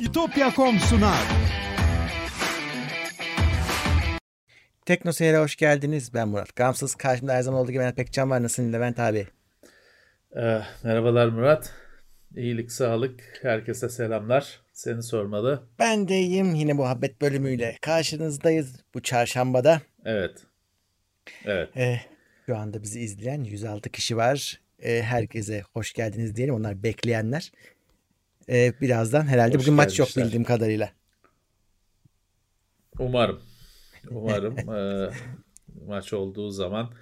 İtopya.com sunar. Tekno Seyir'e hoş geldiniz. Ben Murat. Gamsız karşımda her zaman olduğu gibi Levent Pekcan var. Nasılsın Levent abi? Ee, merhabalar Murat. İyilik, sağlık. Herkese selamlar. Seni sormalı. Ben de iyiyim. Yine muhabbet bölümüyle karşınızdayız bu çarşambada. Evet. Evet. Ee, şu anda bizi izleyen 106 kişi var. Ee, herkese hoş geldiniz diyelim. Onlar bekleyenler. Ee, birazdan herhalde Hoş bugün maç yok gelmişler. bildiğim kadarıyla. Umarım. Umarım ee, maç olduğu zaman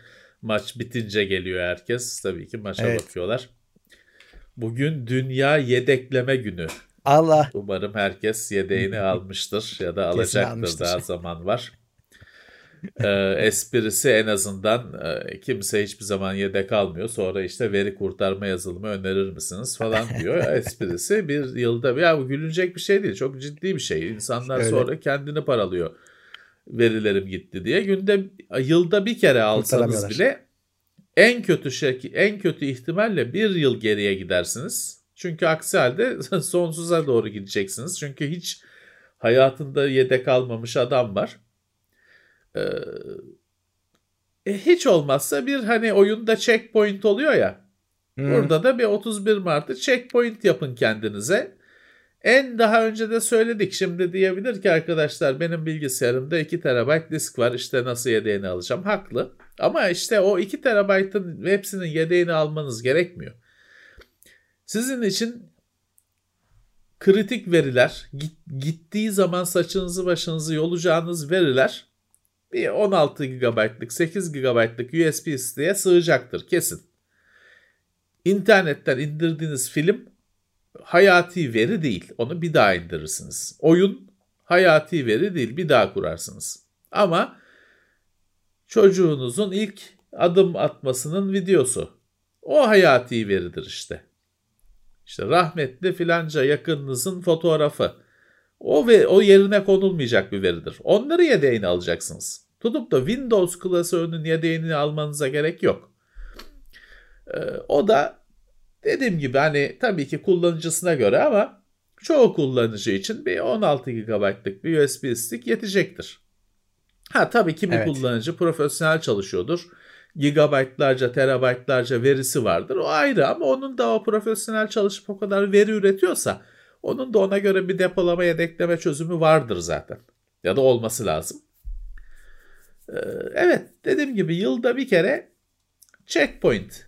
maç bitince geliyor herkes. Tabii ki maça Evet. bakıyorlar. Bugün Dünya Yedekleme Günü. Allah. Umarım herkes yedeğini almıştır ya da Kesin alacaktır almıştır. daha zaman var. Ee, esprisi en azından e, kimse hiçbir zaman yedek almıyor. Sonra işte veri kurtarma yazılımı önerir misiniz falan diyor. Esprisi bir yılda ya bu gülünecek bir şey değil. Çok ciddi bir şey. İnsanlar Öyle. sonra kendini paralıyor. Verilerim gitti diye. Günde yılda bir kere alsanız bile en kötü şey en kötü ihtimalle bir yıl geriye gidersiniz. Çünkü aksi halde sonsuza doğru gideceksiniz. Çünkü hiç hayatında yedek almamış adam var. E, hiç olmazsa bir hani oyunda checkpoint oluyor ya. Hmm. Burada da bir 31 Mart'ı checkpoint yapın kendinize. En daha önce de söyledik. Şimdi diyebilir ki arkadaşlar benim bilgisayarımda 2 TB disk var. İşte nasıl yedeğini alacağım. Haklı. Ama işte o 2 TB'ın hepsinin yedeğini almanız gerekmiyor. Sizin için kritik veriler, git- gittiği zaman saçınızı başınızı yolacağınız veriler bir 16 GB'lık, 8 GB'lık USB stick'e sığacaktır kesin. İnternetten indirdiğiniz film hayati veri değil. Onu bir daha indirirsiniz. Oyun hayati veri değil. Bir daha kurarsınız. Ama çocuğunuzun ilk adım atmasının videosu. O hayati veridir işte. İşte rahmetli filanca yakınınızın fotoğrafı. O ve o yerine konulmayacak bir veridir. Onları yedeğini alacaksınız. Tutup da Windows klasörünün yedeğini almanıza gerek yok. Ee, o da dediğim gibi hani tabii ki kullanıcısına göre ama çoğu kullanıcı için bir 16 GB'lık bir USB stick yetecektir. Ha tabii kimi Evet. kullanıcı profesyonel çalışıyordur. Gigabaytlarca, terabaytlarca verisi vardır. O ayrı ama onun da o profesyonel çalışıp o kadar veri üretiyorsa onun da ona göre bir depolama yedekleme çözümü vardır zaten. Ya da olması lazım. Ee, evet dediğim gibi yılda bir kere checkpoint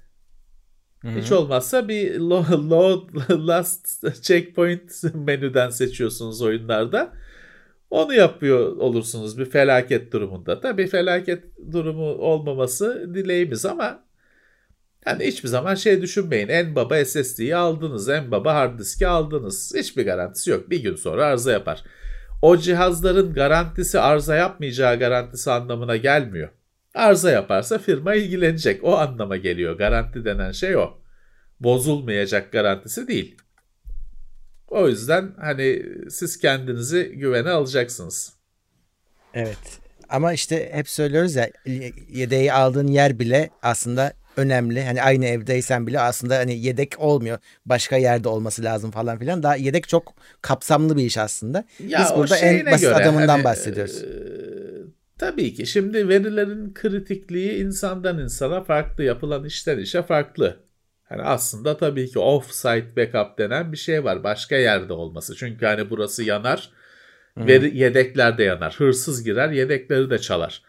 hiç olmazsa bir lo- load last checkpoint menüden seçiyorsunuz oyunlarda. Onu yapıyor olursunuz bir felaket durumunda. Tabii felaket durumu olmaması dileğimiz ama hani hiçbir zaman şey düşünmeyin. En baba SSD'yi aldınız, en baba hard diski aldınız. Hiçbir garantisi yok. Bir gün sonra arıza yapar. O cihazların garantisi arıza yapmayacağı garantisi anlamına gelmiyor. Arıza yaparsa firma ilgilenecek. O anlama geliyor. Garanti denen şey o. Bozulmayacak garantisi değil. O yüzden hani siz kendinizi güvene alacaksınız. Evet. Ama işte hep söylüyoruz ya yedeği aldığın yer bile aslında önemli. Hani aynı evdeysen bile aslında hani yedek olmuyor. Başka yerde olması lazım falan filan. Daha yedek çok kapsamlı bir iş aslında. Ya Biz burada en basit göre adamından hani, bahsediyoruz. e, tabii ki şimdi verilerin kritikliği insandan insana farklı, yapılan işten işe farklı. Hani aslında tabii ki off-site backup denen bir şey var. Başka yerde olması. Çünkü hani burası yanar, veri, yedekler de yanar. Hırsız girer, yedekleri de çalar.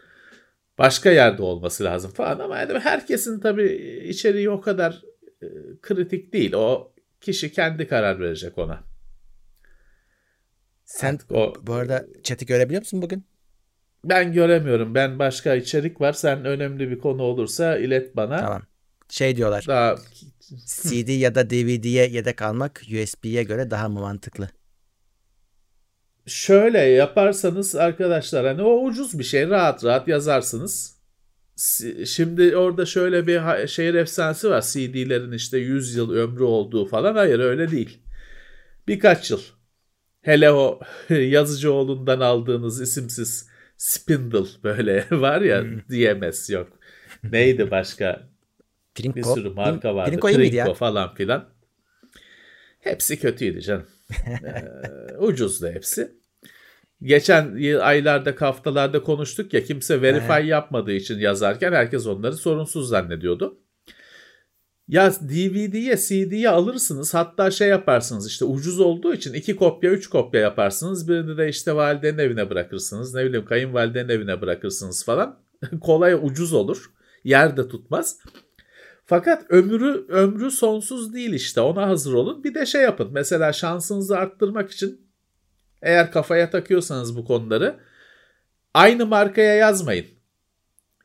Başka yerde olması lazım falan ama yani herkesin tabii içeriği o kadar e, kritik değil. O kişi kendi karar verecek ona. Sen o bu arada chat'i görebiliyor musun bugün? Ben göremiyorum. Ben başka içerik var. Sen önemli bir konu olursa ilet bana. Tamam. Şey diyorlar. Daha CD ya da DVD'ye yedek almak USB'ye göre daha mı mantıklı? Şöyle yaparsanız arkadaşlar hani o ucuz bir şey. Rahat rahat yazarsınız. Şimdi orada şöyle bir şehir efsanesi var. CD'lerin işte 100 yıl ömrü olduğu falan. Hayır öyle değil. Birkaç yıl. Hele o Yazıcıoğlu'ndan aldığınız isimsiz Spindle böyle var ya DMS yok. Neydi başka? Trinko. Bir sürü marka vardı. Trinko? Trinko falan filan. Hepsi kötüydü canım. Ee, ucuzdu hepsi. Geçen aylarda haftalarda konuştuk ya kimse verify yapmadığı için yazarken herkes onları sorunsuz zannediyordu. Ya DVD'ye CD'ye alırsınız hatta şey yaparsınız işte ucuz olduğu için iki kopya üç kopya yaparsınız. Birini de işte validenin evine bırakırsınız ne bileyim kayınvalidenin evine bırakırsınız falan. Kolay ucuz olur yer de tutmaz. Fakat ömrü ömrü sonsuz değil işte ona hazır olun. Bir de şey yapın mesela şansınızı arttırmak için eğer kafaya takıyorsanız bu konuları aynı markaya yazmayın.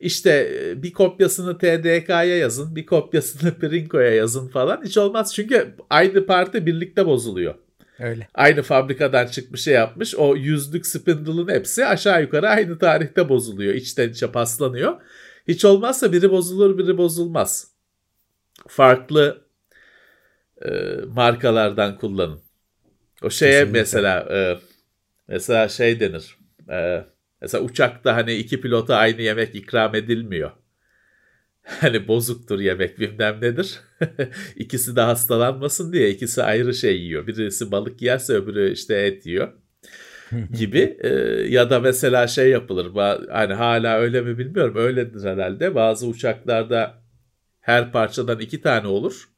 İşte e, bir kopyasını TDK'ya yazın, bir kopyasını Prinko'ya yazın falan. Hiç olmaz çünkü aynı parti birlikte bozuluyor. Öyle. Aynı fabrikadan çıkmış şey yapmış. O yüzlük spindle'ın hepsi aşağı yukarı aynı tarihte bozuluyor. İçten içe paslanıyor. Hiç olmazsa biri bozulur biri bozulmaz. Farklı e, markalardan kullanın. O şeye Kesinlikle. mesela e, mesela şey denir. E, mesela uçakta hani iki pilota aynı yemek ikram edilmiyor. Hani bozuktur yemek bilmem nedir. İkisi de hastalanmasın diye ikisi ayrı şey yiyor. Birisi balık yerse öbürü işte et yiyor gibi e, ya da mesela şey yapılır hani hala öyle mi bilmiyorum öyledir herhalde bazı uçaklarda her parçadan iki tane olur.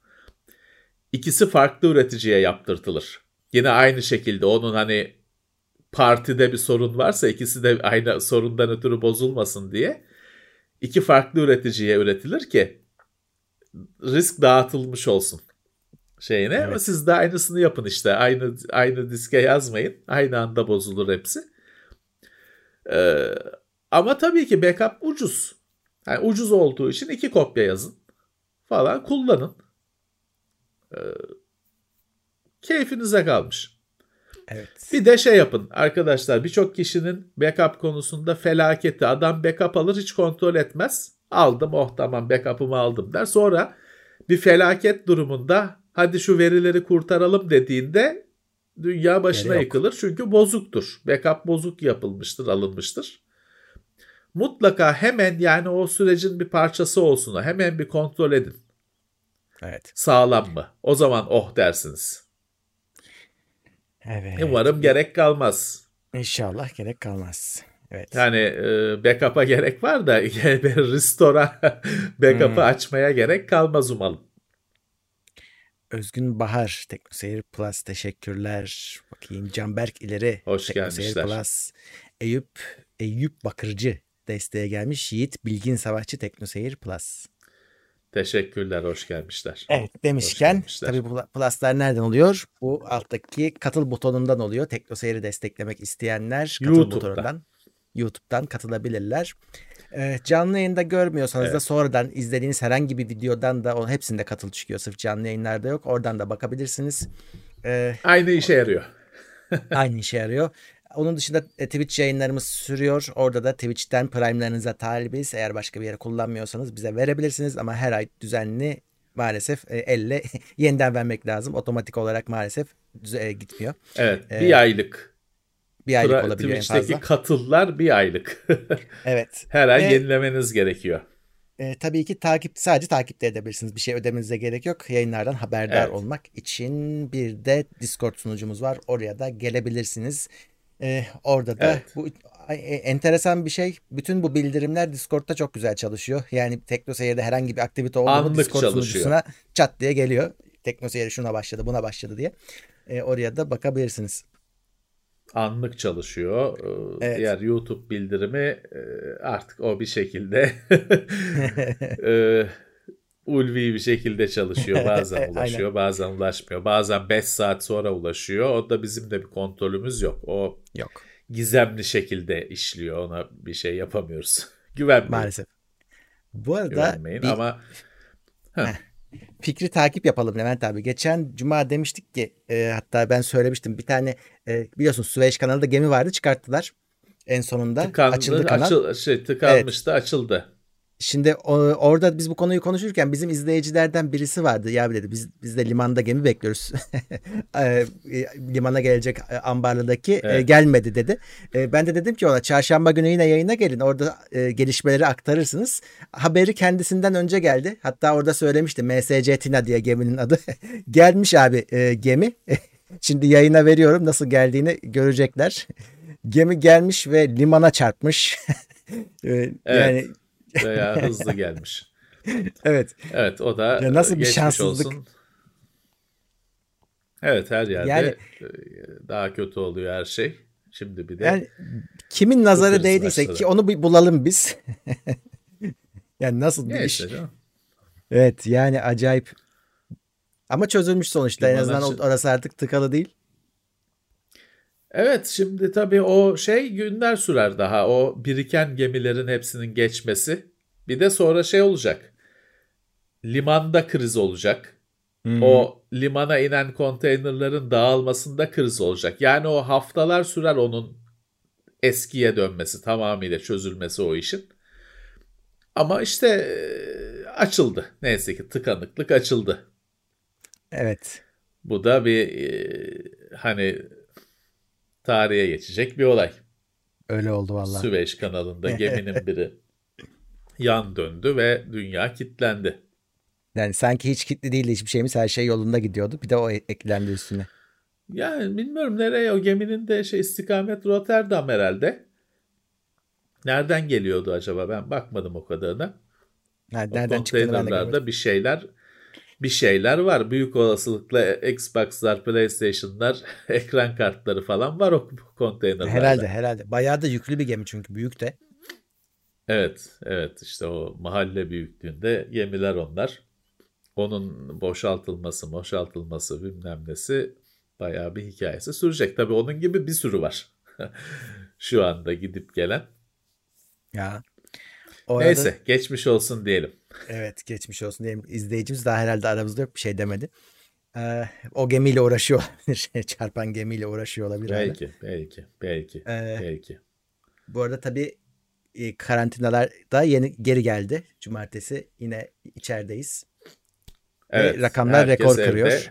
İkisi farklı üreticiye yaptırtılır. Yine aynı şekilde onun hani partide bir sorun varsa ikisi de aynı sorundan ötürü bozulmasın diye iki farklı üreticiye üretilir ki risk dağıtılmış olsun şeyine. Evet. ama siz de aynısını yapın işte. Aynı aynı diske yazmayın. Aynı anda bozulur hepsi. Ee, ama tabii ki backup ucuz. Yani ucuz olduğu için iki kopya yazın falan kullanın ee, keyfinize kalmış Evet. Bir de şey yapın arkadaşlar birçok kişinin backup konusunda felaketi adam backup alır hiç kontrol etmez aldım oh tamam backup'ımı aldım der sonra bir felaket durumunda hadi şu verileri kurtaralım dediğinde dünya başına yıkılır. Çünkü bozuktur. Backup bozuk yapılmıştır, alınmıştır. Mutlaka hemen yani o sürecin bir parçası olsun. Hemen bir kontrol edin. Evet. Sağlam mı? O zaman oh dersiniz. Evet. Umarım gerek kalmaz. İnşallah gerek kalmaz. Evet. Yani e, backup'a gerek var da restore'a backup'ı hmm. açmaya gerek kalmaz umalım. Özgün Bahar, Teknoseyir Plus teşekkürler. Bakayım Canberk ileri. Hoş Teknoseyir gelmişler. Plus. Eyüp, Eyüp Bakırcı desteğe gelmiş. Yiğit Bilgin Savaşçı Teknoseyir Plus. Teşekkürler, hoş gelmişler. Evet demişken gelmişler. tabii bu pluslar nereden oluyor? Bu alttaki katıl butonundan oluyor. Teknoseyir'i desteklemek isteyenler katıl YouTube'da. butonundan YouTube'dan katılabilirler. E, canlı yayında görmüyorsanız evet. da sonradan izlediğiniz herhangi bir videodan da onun hepsinde katıl çıkıyor. Sırf canlı yayınlarda yok. Oradan da bakabilirsiniz. E, aynı işe yarıyor. aynı işe yarıyor. Onun dışında e, Twitch yayınlarımız sürüyor. Orada da Twitch'ten Prime'larınıza talibiz. Eğer başka bir yere kullanmıyorsanız bize verebilirsiniz. Ama her ay düzenli maalesef e, elle yeniden vermek lazım. Otomatik olarak maalesef e, gitmiyor. Evet bir ee, aylık bir aylık Tra- olabiliyor en fazla. Twitch'teki katıllar bir aylık. evet. Her ay Ve, yenilemeniz gerekiyor. E, tabii ki takip sadece takipte edebilirsiniz. Bir şey ödemenize gerek yok. Yayınlardan haberdar evet. olmak için bir de Discord sunucumuz var. Oraya da gelebilirsiniz. E, orada da evet. bu e, enteresan bir şey. Bütün bu bildirimler Discord'da çok güzel çalışıyor. Yani TeknoSeyir'de herhangi bir aktivite oldu Discord çalışıyor. sunucusuna çat diye geliyor. TeknoSeyir şuna başladı, buna başladı diye. E, oraya da bakabilirsiniz anlık çalışıyor. Ee, evet. Diğer YouTube bildirimi e, artık o bir şekilde e, ulvi bir şekilde çalışıyor. Bazen ulaşıyor, bazen ulaşmıyor. Bazen 5 saat sonra ulaşıyor. O da bizim de bir kontrolümüz yok. O yok. gizemli şekilde işliyor. Ona bir şey yapamıyoruz. Güvenmeyin. Maalesef. Bu arada Güvenmeyin bir... ama fikri takip yapalım Levent abi. Geçen cuma demiştik ki e, hatta ben söylemiştim bir tane e, biliyorsun Süveyş kanalında gemi vardı çıkarttılar en sonunda. Tıkandı, açıldı kanal. Açıl, şey, tıkanmıştı evet. açıldı. Şimdi orada biz bu konuyu konuşurken bizim izleyicilerden birisi vardı. Ya dedi biz biz de limanda gemi bekliyoruz. e, limana gelecek e, ambarlıdaki e, evet. gelmedi dedi. Ben de dedim ki ona çarşamba günü yine yayına gelin. Orada gelişmeleri aktarırsınız. Haberi kendisinden önce geldi. Hatta orada söylemişti MSC Tina diye geminin adı. Gelmiş abi gemi. Şimdi yayına veriyorum nasıl geldiğini görecekler. Gemi gelmiş ve limana çarpmış. evet. Veya hızlı gelmiş. evet. Evet o da ya nasıl bir şanssızlık. Olsun. Evet her yerde yani, daha kötü oluyor her şey. Şimdi bir de yani kimin nazarı değdiyse başladı. ki onu bir bulalım biz. yani nasıl bir ne iş? Evet yani acayip. Ama çözülmüş sonuçta. Limana en azından orası artık tıkalı değil. Evet şimdi tabii o şey günler sürer daha. O biriken gemilerin hepsinin geçmesi. Bir de sonra şey olacak. Limanda kriz olacak. Hı-hı. O limana inen konteynerların dağılmasında kriz olacak. Yani o haftalar sürer onun eskiye dönmesi, tamamıyla çözülmesi o işin. Ama işte açıldı. Neyse ki tıkanıklık açıldı. Evet. Bu da bir hani tarihe geçecek bir olay. Öyle oldu vallahi. Süveyş kanalında geminin biri yan döndü ve dünya kilitlendi. Yani sanki hiç kilitli değildi hiçbir şeyimiz her şey yolunda gidiyordu. Bir de o eklendi üstüne. Yani bilmiyorum nereye o geminin de şey istikamet Rotterdam herhalde. Nereden geliyordu acaba ben bakmadım o kadarına. Nereden çıktığını ben bir şeyler bir şeyler var. Büyük olasılıkla Xbox'lar, PlayStation'lar, ekran kartları falan var o konteynerlerde. Herhalde herhalde. Bayağı da yüklü bir gemi çünkü büyük de. Evet, evet işte o mahalle büyüklüğünde gemiler onlar. Onun boşaltılması, boşaltılması bilmem nesi bayağı bir hikayesi sürecek. Tabii onun gibi bir sürü var. Şu anda gidip gelen. Ya. O Neyse arada... geçmiş olsun diyelim. Evet geçmiş olsun diyelim. İzleyicimiz daha herhalde aramızda yok bir şey demedi. Ee, o gemiyle uğraşıyor olabilir. Çarpan gemiyle uğraşıyor olabilir. Belki, hala. belki, belki, ee, belki. Bu arada tabii e, karantinalar da yeni geri geldi. Cumartesi yine içerideyiz. Evet, Ve rakamlar rekor kırıyor.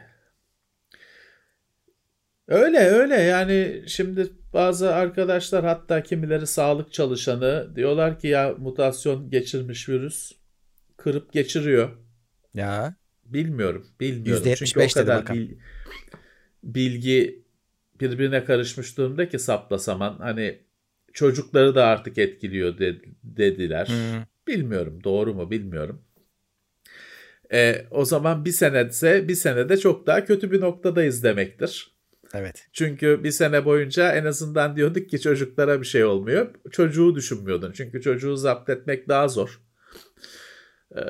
Öyle öyle yani şimdi bazı arkadaşlar hatta kimileri sağlık çalışanı diyorlar ki ya mutasyon geçirmiş virüs kırıp geçiriyor. Ya. Bilmiyorum. Bilmiyorum. %75 Çünkü o kadar bil, bilgi birbirine karışmış durumda ki sapla saman. Hani çocukları da artık etkiliyor de, dediler. Hmm. Bilmiyorum. Doğru mu bilmiyorum. E, o zaman bir senetse bir senede çok daha kötü bir noktadayız demektir. Evet. Çünkü bir sene boyunca en azından diyorduk ki çocuklara bir şey olmuyor. Çocuğu düşünmüyordun. Çünkü çocuğu zapt etmek daha zor. Ee,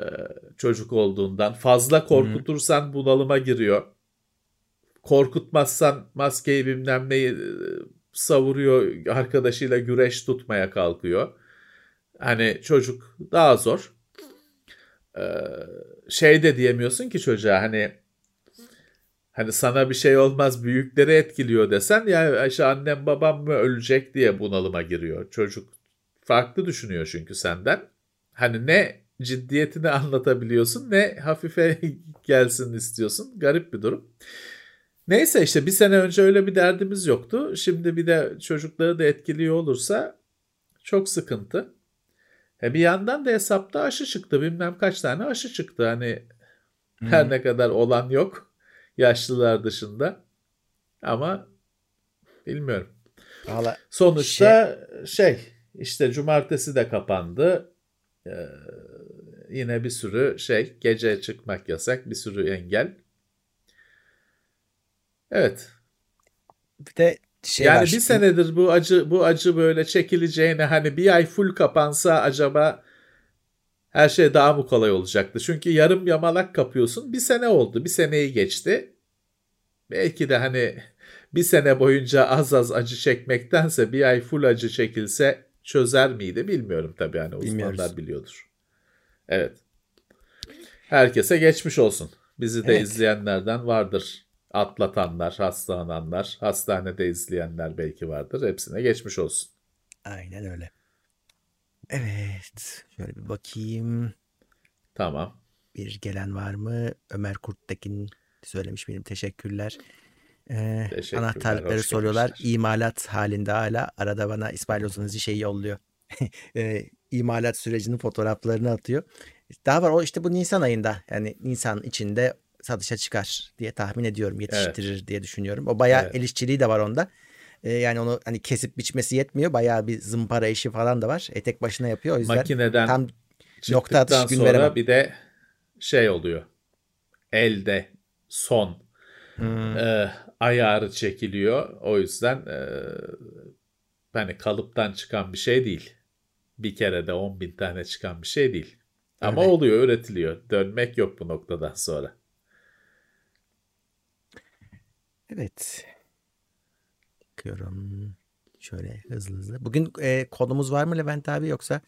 çocuk olduğundan. Fazla korkutursan Hı-hı. bunalıma giriyor. Korkutmazsan maskeyi bilmem neyi e, savuruyor. Arkadaşıyla güreş tutmaya kalkıyor. Hani çocuk daha zor. Ee, şey de diyemiyorsun ki çocuğa hani hani sana bir şey olmaz büyükleri etkiliyor desen ya işte annem babam mı ölecek diye bunalıma giriyor. Çocuk farklı düşünüyor çünkü senden. Hani ne ciddiyetini anlatabiliyorsun ne hafife gelsin istiyorsun. Garip bir durum. Neyse işte bir sene önce öyle bir derdimiz yoktu. Şimdi bir de çocukları da etkiliyor olursa çok sıkıntı. E bir yandan da hesapta aşı çıktı. Bilmem kaç tane aşı çıktı. Hani hmm. her ne kadar olan yok. Yaşlılar dışında. Ama bilmiyorum. Vallahi Sonuçta şey... şey işte cumartesi de kapandı. Ee, yine bir sürü şey gece çıkmak yasak bir sürü engel. Evet. Bir de şey yani var. bir senedir bu acı bu acı böyle çekileceğine hani bir ay full kapansa acaba her şey daha mı kolay olacaktı? Çünkü yarım yamalak kapıyorsun. Bir sene oldu. Bir seneyi geçti. Belki de hani bir sene boyunca az az acı çekmektense bir ay full acı çekilse çözer miydi bilmiyorum tabii hani uzmanlar Bilmiyoruz. biliyordur. Evet. Herkese geçmiş olsun. Bizi de evet. izleyenlerden vardır atlatanlar, hastalananlar, hastanede izleyenler belki vardır. Hepsine geçmiş olsun. Aynen öyle. Evet. Şöyle bir bakayım. Tamam. Bir gelen var mı? Ömer Kurttekin söylemiş benim teşekkürler. Ee, teşekkürler anahtarlıkları soruyorlar. Gelmişler. İmalat halinde hala. Arada bana İsmail Ozanızı şeyi yolluyor. e, imalat sürecinin fotoğraflarını atıyor. Daha var o işte bu Nisan ayında yani Nisan içinde satışa çıkar diye tahmin ediyorum. Yetiştirir evet. diye düşünüyorum. O bayağı evet. el işçiliği de var onda. Ee, yani onu hani kesip biçmesi yetmiyor. Bayağı bir zımpara işi falan da var. Etek başına yapıyor. O yüzden Makineden tam nokta atış gün sonra veremem. bir de şey oluyor. Elde son hmm. e, ayarı çekiliyor. O yüzden e, hani kalıptan çıkan bir şey değil. Bir kere de 10 bin tane çıkan bir şey değil. Ama Öyle. oluyor, üretiliyor. Dönmek yok bu noktadan sonra. Evet. Bakıyorum. Şöyle hızlı hızlı. Bugün e, konumuz var mı Levent abi yoksa?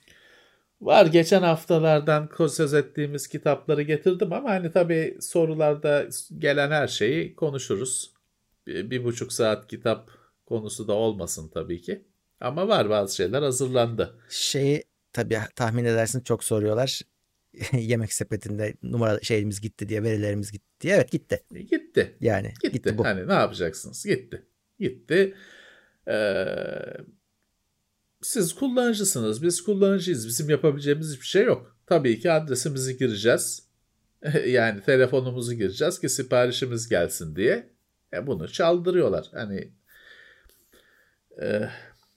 Var. Geçen haftalardan söz ettiğimiz kitapları getirdim ama hani tabii sorularda gelen her şeyi konuşuruz. Bir, bir buçuk saat kitap konusu da olmasın tabii ki. Ama var bazı şeyler hazırlandı. Şeyi tabii tahmin edersin çok soruyorlar. Yemek sepetinde numara şeyimiz gitti diye verilerimiz gitti diye. Evet gitti. E, gitti. Yani gitti. gitti bu. Hani ne yapacaksınız? Gitti. Gitti. Ee, siz kullanıcısınız. Biz kullanıcıyız. Bizim yapabileceğimiz hiçbir şey yok. Tabii ki adresimizi gireceğiz. yani telefonumuzu gireceğiz ki siparişimiz gelsin diye. E bunu çaldırıyorlar. Hani e,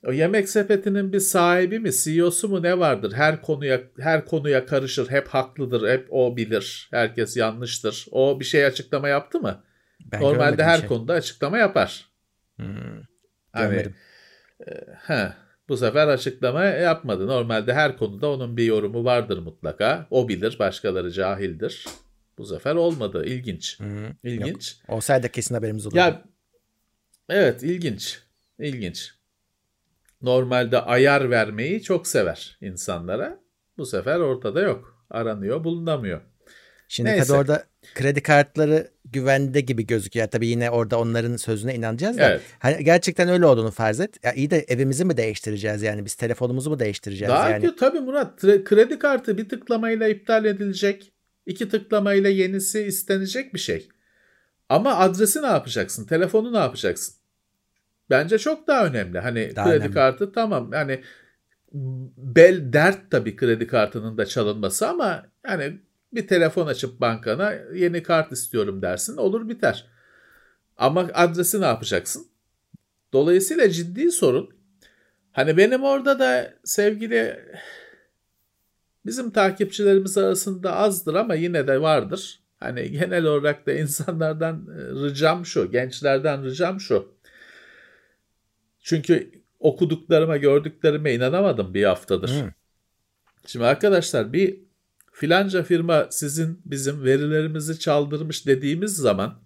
o yemek sepetinin bir sahibi mi, CEO'su mu ne vardır? Her konuya her konuya karışır, hep haklıdır, hep o bilir. Herkes yanlıştır. O bir şey açıklama yaptı mı? Ben Normalde her şey. konuda açıklama yapar. Hmm, hani, e, he, bu sefer açıklama yapmadı. Normalde her konuda onun bir yorumu vardır mutlaka. O bilir, başkaları cahildir. Bu sefer olmadı. İlginç. Hı, İlginç. Yok. Olsaydı kesin haberimiz olurdu. Ya evet, ilginç. İlginç normalde ayar vermeyi çok sever insanlara. Bu sefer ortada yok. Aranıyor, bulunamıyor. Şimdi Neyse. tabii orada kredi kartları güvende gibi gözüküyor. Tabii yine orada onların sözüne inanacağız da. Evet. Hani gerçekten öyle olduğunu farz et. Ya iyi de evimizi mi değiştireceğiz yani? Biz telefonumuzu mu değiştireceğiz Daha yani? Ki, tabii Murat. Kredi kartı bir tıklamayla iptal edilecek. iki tıklamayla yenisi istenecek bir şey. Ama adresi ne yapacaksın? Telefonu ne yapacaksın? Bence çok daha önemli. Hani daha kredi önemli. kartı tamam yani bel dert tabii kredi kartının da çalınması ama yani bir telefon açıp bankana yeni kart istiyorum dersin olur biter. Ama adresi ne yapacaksın? Dolayısıyla ciddi sorun. Hani benim orada da sevgili bizim takipçilerimiz arasında azdır ama yine de vardır. Hani genel olarak da insanlardan ricam şu, gençlerden ricam şu. Çünkü okuduklarıma, gördüklerime inanamadım bir haftadır. Hmm. Şimdi arkadaşlar bir filanca firma sizin bizim verilerimizi çaldırmış dediğimiz zaman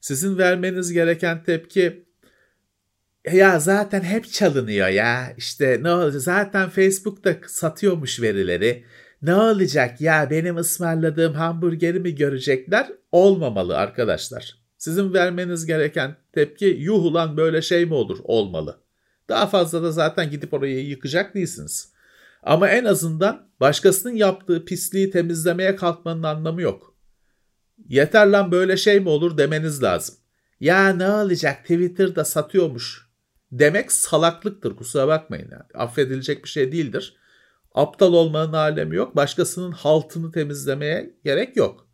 sizin vermeniz gereken tepki ya zaten hep çalınıyor ya işte ne olacak zaten Facebook'ta satıyormuş verileri ne olacak ya benim ısmarladığım hamburgeri mi görecekler olmamalı arkadaşlar. Sizin vermeniz gereken tepki yuh ulan böyle şey mi olur olmalı. Daha fazla da zaten gidip orayı yıkacak değilsiniz. Ama en azından başkasının yaptığı pisliği temizlemeye kalkmanın anlamı yok. Yeter lan böyle şey mi olur demeniz lazım. Ya ne olacak Twitter'da satıyormuş demek salaklıktır kusura bakmayın. Yani. Affedilecek bir şey değildir. Aptal olmanın alemi yok. Başkasının haltını temizlemeye gerek yok.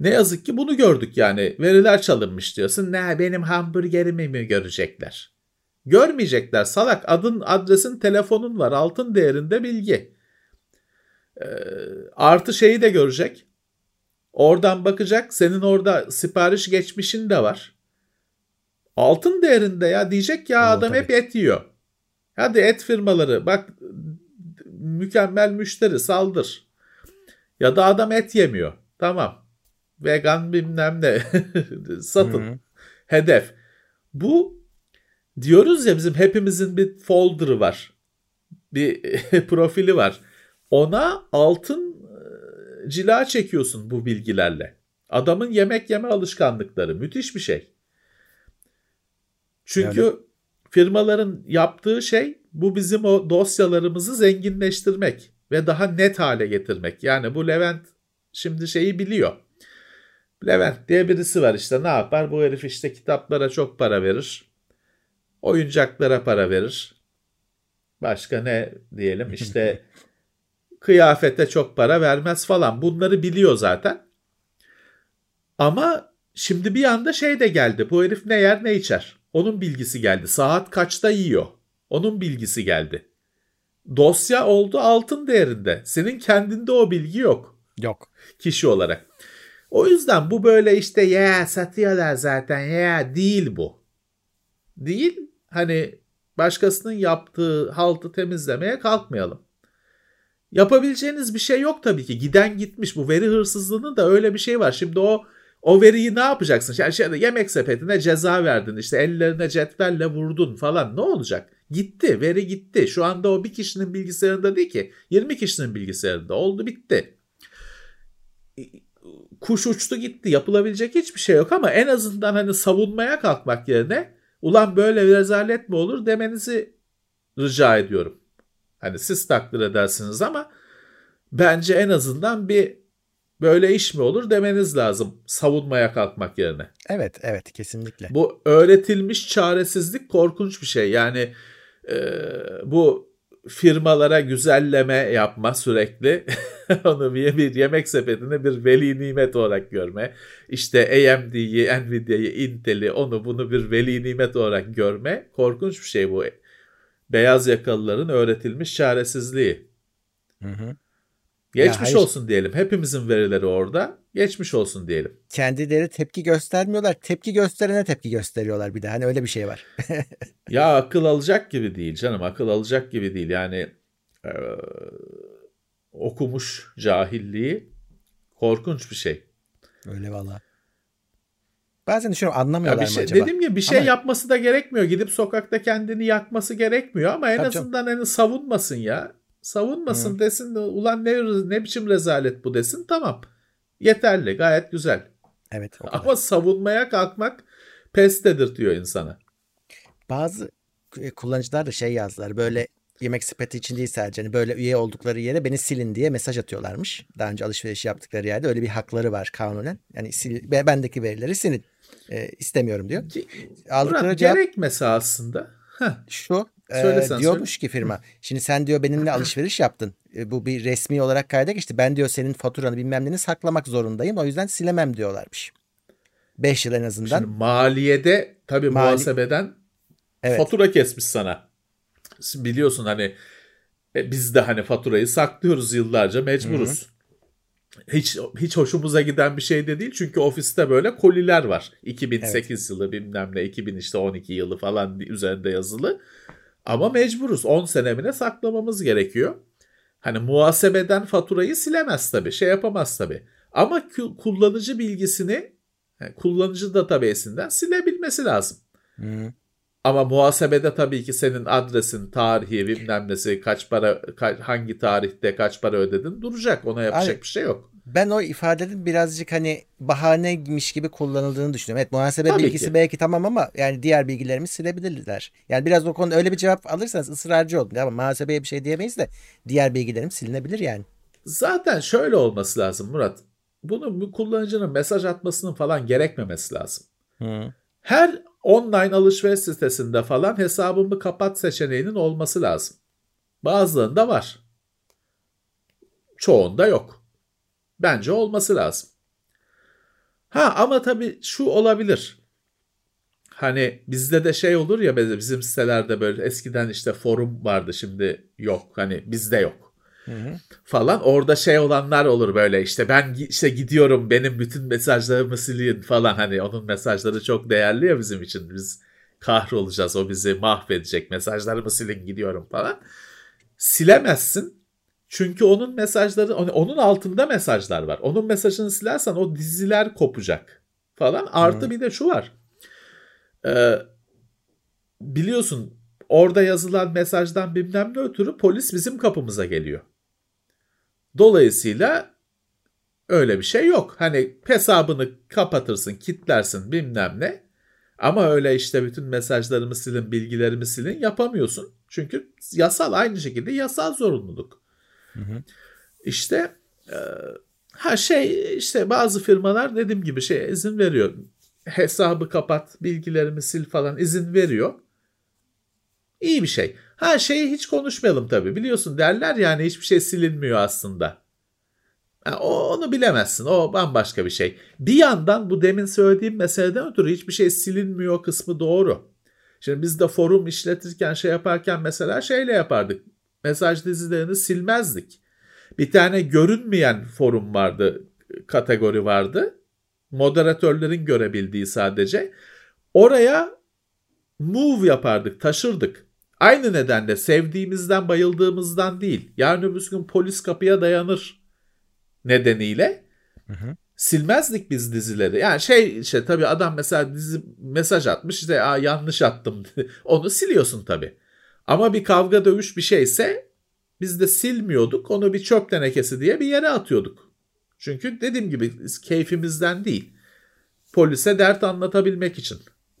Ne yazık ki bunu gördük yani. Veriler çalınmış diyorsun. Ne benim hamburgerimi mi görecekler? Görmeyecekler salak. Adın, adresin, telefonun var. Altın değerinde bilgi. Ee, artı şeyi de görecek. Oradan bakacak. Senin orada sipariş geçmişin de var. Altın değerinde ya diyecek ya o, adam tabii. hep et yiyor. Hadi et firmaları bak mükemmel müşteri saldır. Ya da adam et yemiyor. Tamam vegan bilmem ne satın. Hı-hı. Hedef. Bu diyoruz ya bizim hepimizin bir folder'ı var. Bir profili var. Ona altın e, cila çekiyorsun bu bilgilerle. Adamın yemek yeme alışkanlıkları müthiş bir şey. Çünkü yani... firmaların yaptığı şey bu bizim o dosyalarımızı zenginleştirmek ve daha net hale getirmek. Yani bu Levent şimdi şeyi biliyor. Levent diye birisi var işte ne yapar? Bu herif işte kitaplara çok para verir. Oyuncaklara para verir. Başka ne diyelim işte kıyafete çok para vermez falan. Bunları biliyor zaten. Ama şimdi bir anda şey de geldi. Bu herif ne yer ne içer. Onun bilgisi geldi. Saat kaçta yiyor. Onun bilgisi geldi. Dosya oldu altın değerinde. Senin kendinde o bilgi yok. Yok. Kişi olarak. O yüzden bu böyle işte ya satıyorlar zaten ya değil bu. Değil. Hani başkasının yaptığı haltı temizlemeye kalkmayalım. Yapabileceğiniz bir şey yok tabii ki. Giden gitmiş. Bu veri hırsızlığının da öyle bir şey var. Şimdi o o veriyi ne yapacaksın? Yani şey, yemek sepetine ceza verdin. işte ellerine cetvelle vurdun falan. Ne olacak? Gitti. Veri gitti. Şu anda o bir kişinin bilgisayarında değil ki. 20 kişinin bilgisayarında. Oldu bitti. Kuş uçtu gitti. Yapılabilecek hiçbir şey yok ama en azından hani savunmaya kalkmak yerine ulan böyle bir rezalet mi olur demenizi rica ediyorum. Hani siz takdir edersiniz ama bence en azından bir böyle iş mi olur demeniz lazım savunmaya kalkmak yerine. Evet evet kesinlikle. Bu öğretilmiş çaresizlik korkunç bir şey. Yani e, bu firmalara güzelleme yapma sürekli. Onu bir, bir yemek sepetini bir veli nimet olarak görme. İşte AMD'yi, Nvidia'yı, Intel'i onu bunu bir veli nimet olarak görme. Korkunç bir şey bu. Beyaz yakalıların öğretilmiş çaresizliği. Hı hı. Geçmiş ya olsun diyelim. Hepimizin verileri orada. Geçmiş olsun diyelim. Kendileri tepki göstermiyorlar. Tepki gösterene tepki gösteriyorlar bir de. Hani öyle bir şey var. ya akıl alacak gibi değil canım. Akıl alacak gibi değil. Yani e, okumuş cahilliği korkunç bir şey. Öyle valla. Bazen düşünüyorum anlamıyorlar ya bir şey, mı acaba? Dedim ya bir şey ama... yapması da gerekmiyor. Gidip sokakta kendini yakması gerekmiyor ama en Tabii azından canım. hani savunmasın ya. Savunmasın Hı. desin ulan ne, ne biçim rezalet bu desin tamam. Yeterli gayet güzel. Evet. Ama savunmaya kalkmak pes dedirtiyor insana. Bazı e, kullanıcılar da şey yazdılar böyle yemek sepeti için değil sadece hani böyle üye oldukları yere beni silin diye mesaj atıyorlarmış. Daha önce alışveriş yaptıkları yerde öyle bir hakları var kanunen. Yani sil, bendeki verileri silin. E, istemiyorum diyor. Aldıkları Murat, cevap gerekmese aslında. Heh. Şu e, diyormuş söyle. ki firma. Şimdi sen diyor benimle alışveriş yaptın. E, bu bir resmi olarak kayda geçti. Ben diyor senin faturanı bilmem neni saklamak zorundayım. O yüzden silemem diyorlarmış. 5 yıl en azından. Şimdi maliyede tabii Mali... muhasebeden evet. fatura kesmiş sana. Biliyorsun hani e, biz de hani faturayı saklıyoruz yıllarca mecburuz. Hı-hı hiç hiç hoşumuza giden bir şey de değil. Çünkü ofiste böyle koliler var. 2008 evet. yılı bilmem ne 2000 işte 12 yılı falan üzerinde yazılı. Ama mecburuz. 10 senemine saklamamız gerekiyor. Hani muhasebeden faturayı silemez tabii. Şey yapamaz tabii. Ama kullanıcı bilgisini yani kullanıcı databasinden silebilmesi lazım. Hı. Ama muhasebede tabii ki senin adresin, tarihi, bilmem nesi, kaç para, ka- hangi tarihte kaç para ödedin duracak. Ona yapacak Abi, bir şey yok. Ben o ifadenin birazcık hani bahaneymiş gibi kullanıldığını düşünüyorum. Evet muhasebe tabii bilgisi ki. belki tamam ama yani diğer bilgilerimi silebilirler. Yani biraz o konuda öyle bir cevap alırsanız ısrarcı olun. Ama muhasebeye bir şey diyemeyiz de diğer bilgilerim silinebilir yani. Zaten şöyle olması lazım Murat. Bunu bu kullanıcının mesaj atmasının falan gerekmemesi lazım. Hı. Her online alışveriş sitesinde falan hesabımı kapat seçeneğinin olması lazım. Bazılarında var. Çoğunda yok. Bence olması lazım. Ha ama tabii şu olabilir. Hani bizde de şey olur ya bizim sitelerde böyle eskiden işte forum vardı şimdi yok. Hani bizde yok. Hı hı. falan orada şey olanlar olur böyle işte ben işte gidiyorum benim bütün mesajlarımı silin falan hani onun mesajları çok değerli ya bizim için biz kahrolacağız o bizi mahvedecek mesajlarımı silin gidiyorum falan silemezsin çünkü onun mesajları onun altında mesajlar var onun mesajını silersen o diziler kopacak falan artı hı. bir de şu var ee, biliyorsun orada yazılan mesajdan bilmem ne ötürü polis bizim kapımıza geliyor. Dolayısıyla öyle bir şey yok. Hani hesabını kapatırsın, kitlersin bilmem ne. Ama öyle işte bütün mesajlarımı silin, bilgilerimi silin yapamıyorsun. Çünkü yasal aynı şekilde yasal zorunluluk. İşte e, ha şey işte bazı firmalar dediğim gibi şey izin veriyor. Hesabı kapat, bilgilerimi sil falan izin veriyor. İyi bir şey. Ha şeyi hiç konuşmayalım tabii. Biliyorsun derler yani hiçbir şey silinmiyor aslında. Yani onu bilemezsin. O bambaşka bir şey. Bir yandan bu demin söylediğim meseleden ötürü hiçbir şey silinmiyor kısmı doğru. Şimdi biz de forum işletirken şey yaparken mesela şeyle yapardık. Mesaj dizilerini silmezdik. Bir tane görünmeyen forum vardı, kategori vardı. Moderatörlerin görebildiği sadece. Oraya move yapardık, taşırdık. Aynı nedenle sevdiğimizden, bayıldığımızdan değil. Yarın öbür gün polis kapıya dayanır nedeniyle hı hı. silmezdik biz dizileri. Yani şey işte tabii adam mesela dizi mesaj atmış işte Aa, yanlış attım onu siliyorsun tabii. Ama bir kavga dövüş bir şeyse biz de silmiyorduk. Onu bir çöp tenekesi diye bir yere atıyorduk. Çünkü dediğim gibi keyfimizden değil. Polise dert anlatabilmek için.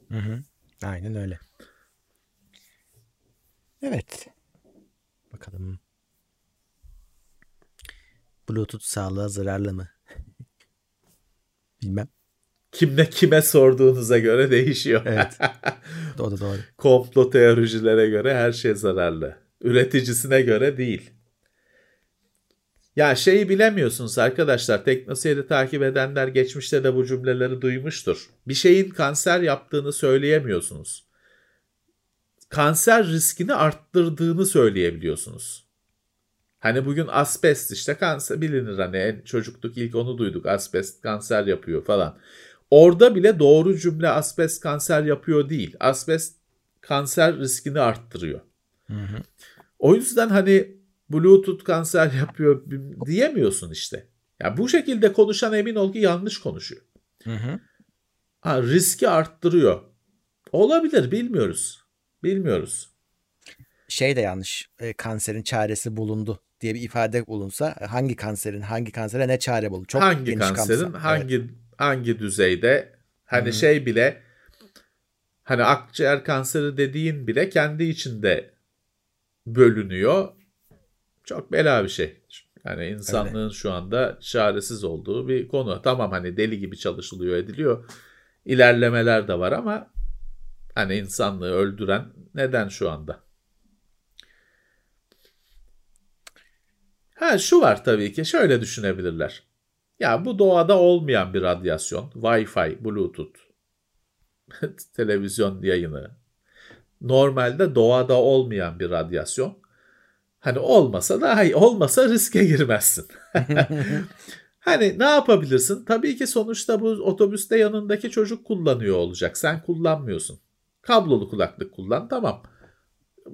Hı hı. Aynen öyle. Evet. Bakalım. Bluetooth sağlığa zararlı mı? Bilmem. Kimle kime sorduğunuza göre değişiyor. Evet. doğru doğru. Komplo teoricilere göre her şey zararlı. Üreticisine göre değil. Ya şeyi bilemiyorsunuz arkadaşlar. Teknoseyri takip edenler geçmişte de bu cümleleri duymuştur. Bir şeyin kanser yaptığını söyleyemiyorsunuz. Kanser riskini arttırdığını söyleyebiliyorsunuz. Hani bugün asbest işte kanser bilinir hani en çocukluk ilk onu duyduk asbest kanser yapıyor falan. Orada bile doğru cümle asbest kanser yapıyor değil. Asbest kanser riskini arttırıyor. Hı hı. O yüzden hani Bluetooth kanser yapıyor diyemiyorsun işte. Ya yani bu şekilde konuşan emin ol ki yanlış konuşuyor. Hı hı. Ha, riski arttırıyor. Olabilir bilmiyoruz. Bilmiyoruz. Şey de yanlış. E, kanserin çaresi bulundu diye bir ifade bulunsa hangi kanserin hangi kansere ne çare bulur? Çok hangi kanserin kapsam. hangi evet. Hangi düzeyde hani Hı-hı. şey bile hani akciğer kanseri dediğin bile kendi içinde bölünüyor. Çok bela bir şey. Yani insanlığın Öyle. şu anda çaresiz olduğu bir konu. Tamam hani deli gibi çalışılıyor ediliyor. İlerlemeler de var ama hani insanlığı öldüren neden şu anda? Ha şu var tabii ki şöyle düşünebilirler. Ya bu doğada olmayan bir radyasyon. Wi-Fi, Bluetooth, televizyon yayını. Normalde doğada olmayan bir radyasyon. Hani olmasa da hayır, olmasa riske girmezsin. hani ne yapabilirsin? Tabii ki sonuçta bu otobüste yanındaki çocuk kullanıyor olacak. Sen kullanmıyorsun. Kablolu kulaklık kullan tamam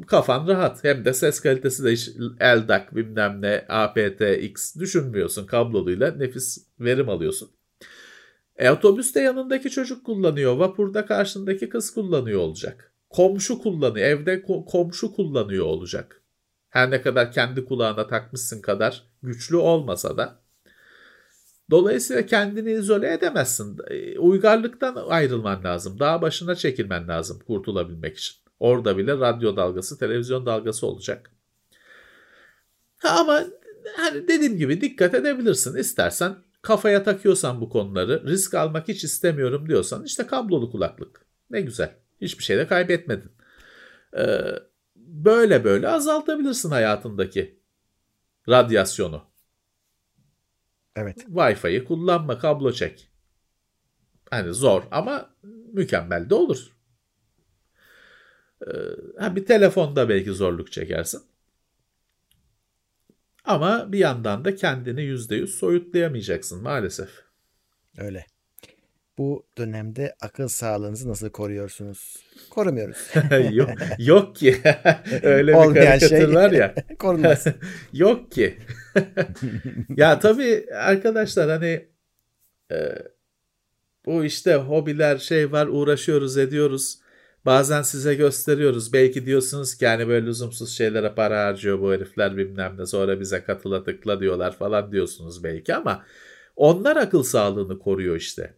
kafan rahat. Hem de ses kalitesi de hiç LDAC bilmem ne aptX düşünmüyorsun. Kabloluyla nefis verim alıyorsun. E otobüste yanındaki çocuk kullanıyor. Vapurda karşındaki kız kullanıyor olacak. Komşu kullanıyor. Evde ko- komşu kullanıyor olacak. Her ne kadar kendi kulağına takmışsın kadar güçlü olmasa da. Dolayısıyla kendini izole edemezsin. E, uygarlıktan ayrılman lazım. Dağ başına çekilmen lazım kurtulabilmek için. Orada bile radyo dalgası, televizyon dalgası olacak. Ha, ama hani dediğim gibi dikkat edebilirsin. İstersen kafaya takıyorsan bu konuları, risk almak hiç istemiyorum diyorsan işte kablolu kulaklık. Ne güzel. Hiçbir şey de kaybetmedin. Ee, böyle böyle azaltabilirsin hayatındaki radyasyonu. Evet. Wi-Fi'yi kullanma, kablo çek. Hani zor ama mükemmel de olur. Ee, ha, bir telefonda belki zorluk çekersin. Ama bir yandan da kendini yüzde yüz soyutlayamayacaksın maalesef. Öyle. Bu dönemde akıl sağlığınızı nasıl koruyorsunuz? Korumuyoruz. yok, yok ki. Öyle bir karikatür şey, var ya. Korunmaz. yok ki. ya tabii arkadaşlar hani e, bu işte hobiler şey var uğraşıyoruz ediyoruz. Bazen size gösteriyoruz. Belki diyorsunuz ki yani böyle lüzumsuz şeylere para harcıyor bu herifler bilmem ne. Sonra bize katıla tıkla diyorlar falan diyorsunuz belki ama onlar akıl sağlığını koruyor işte.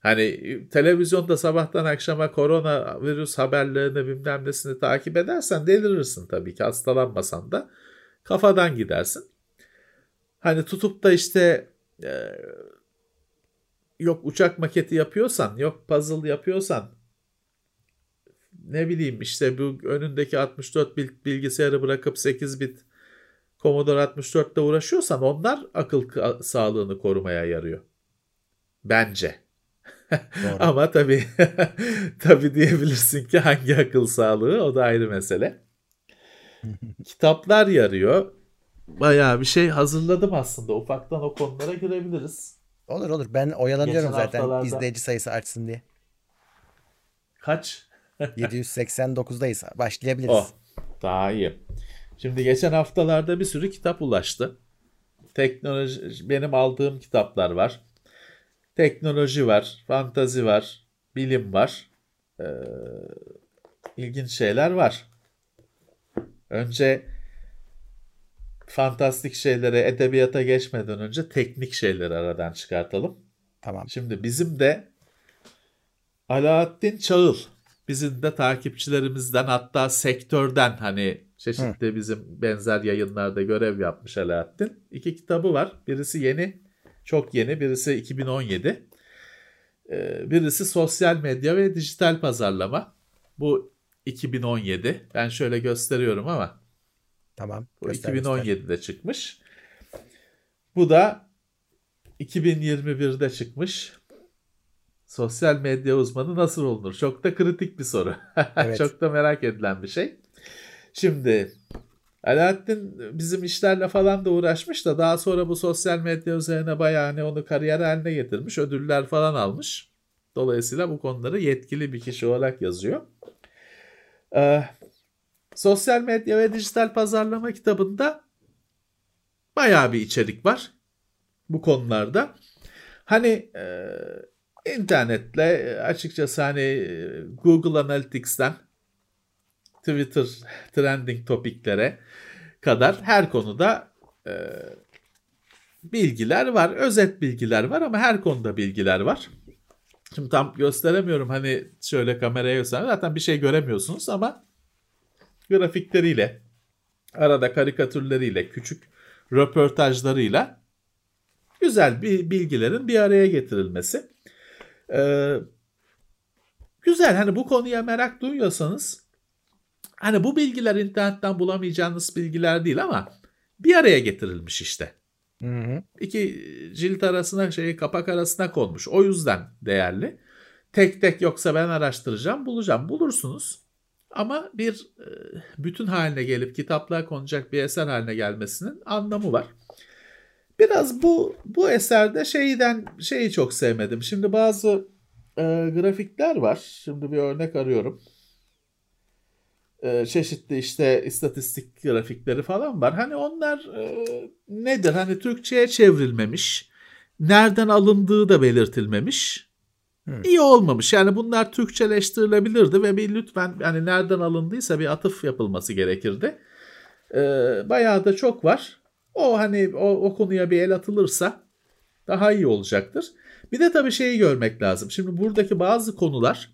Hani televizyonda sabahtan akşama korona virüs haberlerini bilmem nesini takip edersen delirirsin tabii ki hastalanmasan da kafadan gidersin. Hani tutup da işte e, yok uçak maketi yapıyorsan yok puzzle yapıyorsan ne bileyim işte bu önündeki 64 bit bilgisayarı bırakıp 8 bit Commodore 64'te uğraşıyorsan onlar akıl sağlığını korumaya yarıyor. Bence. Ama tabii tabii diyebilirsin ki hangi akıl sağlığı o da ayrı mesele. Kitaplar yarıyor. Bayağı bir şey hazırladım aslında. Ufaktan o konulara girebiliriz. Olur olur. Ben oyalanıyorum Geçen zaten haftalarda... izleyici sayısı artsın diye. Kaç? 789'dayız. Başlayabiliriz. Oh, daha iyi. Şimdi geçen haftalarda bir sürü kitap ulaştı. Teknoloji benim aldığım kitaplar var. Teknoloji var, fantazi var, bilim var. Ee, ilginç şeyler var. Önce fantastik şeylere, edebiyata geçmeden önce teknik şeyleri aradan çıkartalım. Tamam. Şimdi bizim de Alaaddin Çağıl bizim de takipçilerimizden hatta sektörden hani çeşitli Hı. bizim benzer yayınlarda görev yapmış Alaaddin. İki kitabı var. Birisi yeni, çok yeni. Birisi 2017. Ee, birisi sosyal medya ve dijital pazarlama. Bu 2017. Ben şöyle gösteriyorum ama. Tamam. Bu göster, 2017'de göster. çıkmış. Bu da 2021'de çıkmış. Sosyal medya uzmanı nasıl olunur? Çok da kritik bir soru. Evet. Çok da merak edilen bir şey. Şimdi Alaaddin bizim işlerle falan da uğraşmış da daha sonra bu sosyal medya üzerine bayağı hani onu kariyer haline getirmiş. Ödüller falan almış. Dolayısıyla bu konuları yetkili bir kişi olarak yazıyor. Ee, sosyal medya ve dijital pazarlama kitabında bayağı bir içerik var bu konularda. Hani e, internetle açıkçası hani e, Google Analytics'ten Twitter trending topiklere kadar her konuda e, bilgiler var. Özet bilgiler var ama her konuda bilgiler var. Şimdi tam gösteremiyorum hani şöyle kameraya göstereyim. Zaten bir şey göremiyorsunuz ama grafikleriyle, arada karikatürleriyle, küçük röportajlarıyla güzel bir bilgilerin bir araya getirilmesi. Ee, güzel hani bu konuya merak duyuyorsanız hani bu bilgiler internetten bulamayacağınız bilgiler değil ama bir araya getirilmiş işte. Hı hı. İki cilt arasına şey kapak arasına konmuş. O yüzden değerli. Tek tek yoksa ben araştıracağım, bulacağım. Bulursunuz. Ama bir e, bütün haline gelip kitaplığa konacak bir eser haline gelmesinin anlamı var. Biraz bu bu eserde şeyden şeyi çok sevmedim. Şimdi bazı e, grafikler var. Şimdi bir örnek arıyorum. E, çeşitli işte istatistik grafikleri falan var. Hani onlar e, nedir? Hani Türkçe'ye çevrilmemiş. Nereden alındığı da belirtilmemiş. Hmm. İyi olmamış. Yani bunlar Türkçeleştirilebilirdi ve bir lütfen hani nereden alındıysa bir atıf yapılması gerekirdi. E, bayağı da çok var. O hani o, o konuya bir el atılırsa daha iyi olacaktır. Bir de tabii şeyi görmek lazım. Şimdi buradaki bazı konular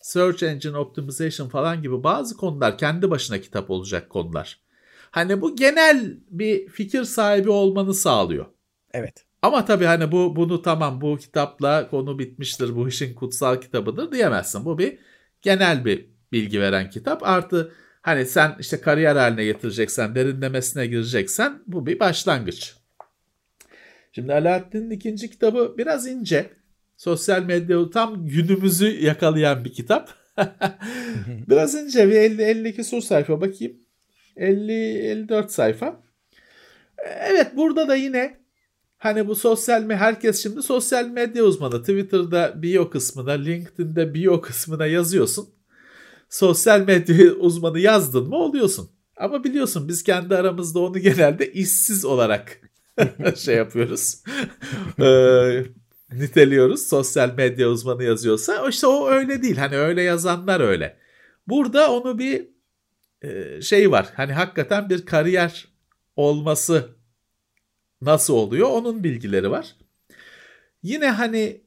Search Engine Optimization falan gibi bazı konular kendi başına kitap olacak konular. Hani bu genel bir fikir sahibi olmanı sağlıyor. Evet. Ama tabii hani bu bunu tamam bu kitapla konu bitmiştir bu işin kutsal kitabıdır diyemezsin. Bu bir genel bir bilgi veren kitap. Artı hani sen işte kariyer haline getireceksen, derinlemesine gireceksen bu bir başlangıç. Şimdi Alaaddin'in ikinci kitabı biraz ince. Sosyal medya tam günümüzü yakalayan bir kitap. biraz ince bir 50 52 sur sayfa bakayım. 50 54 sayfa. Evet burada da yine hani bu sosyal medya herkes şimdi sosyal medya uzmanı. Twitter'da bio kısmına, LinkedIn'de bio kısmına yazıyorsun. Sosyal medya uzmanı yazdın mı oluyorsun. Ama biliyorsun biz kendi aramızda onu genelde işsiz olarak şey yapıyoruz. ee, niteliyoruz. Sosyal medya uzmanı yazıyorsa işte o öyle değil. Hani öyle yazanlar öyle. Burada onu bir e, şey var. Hani hakikaten bir kariyer olması nasıl oluyor onun bilgileri var. Yine hani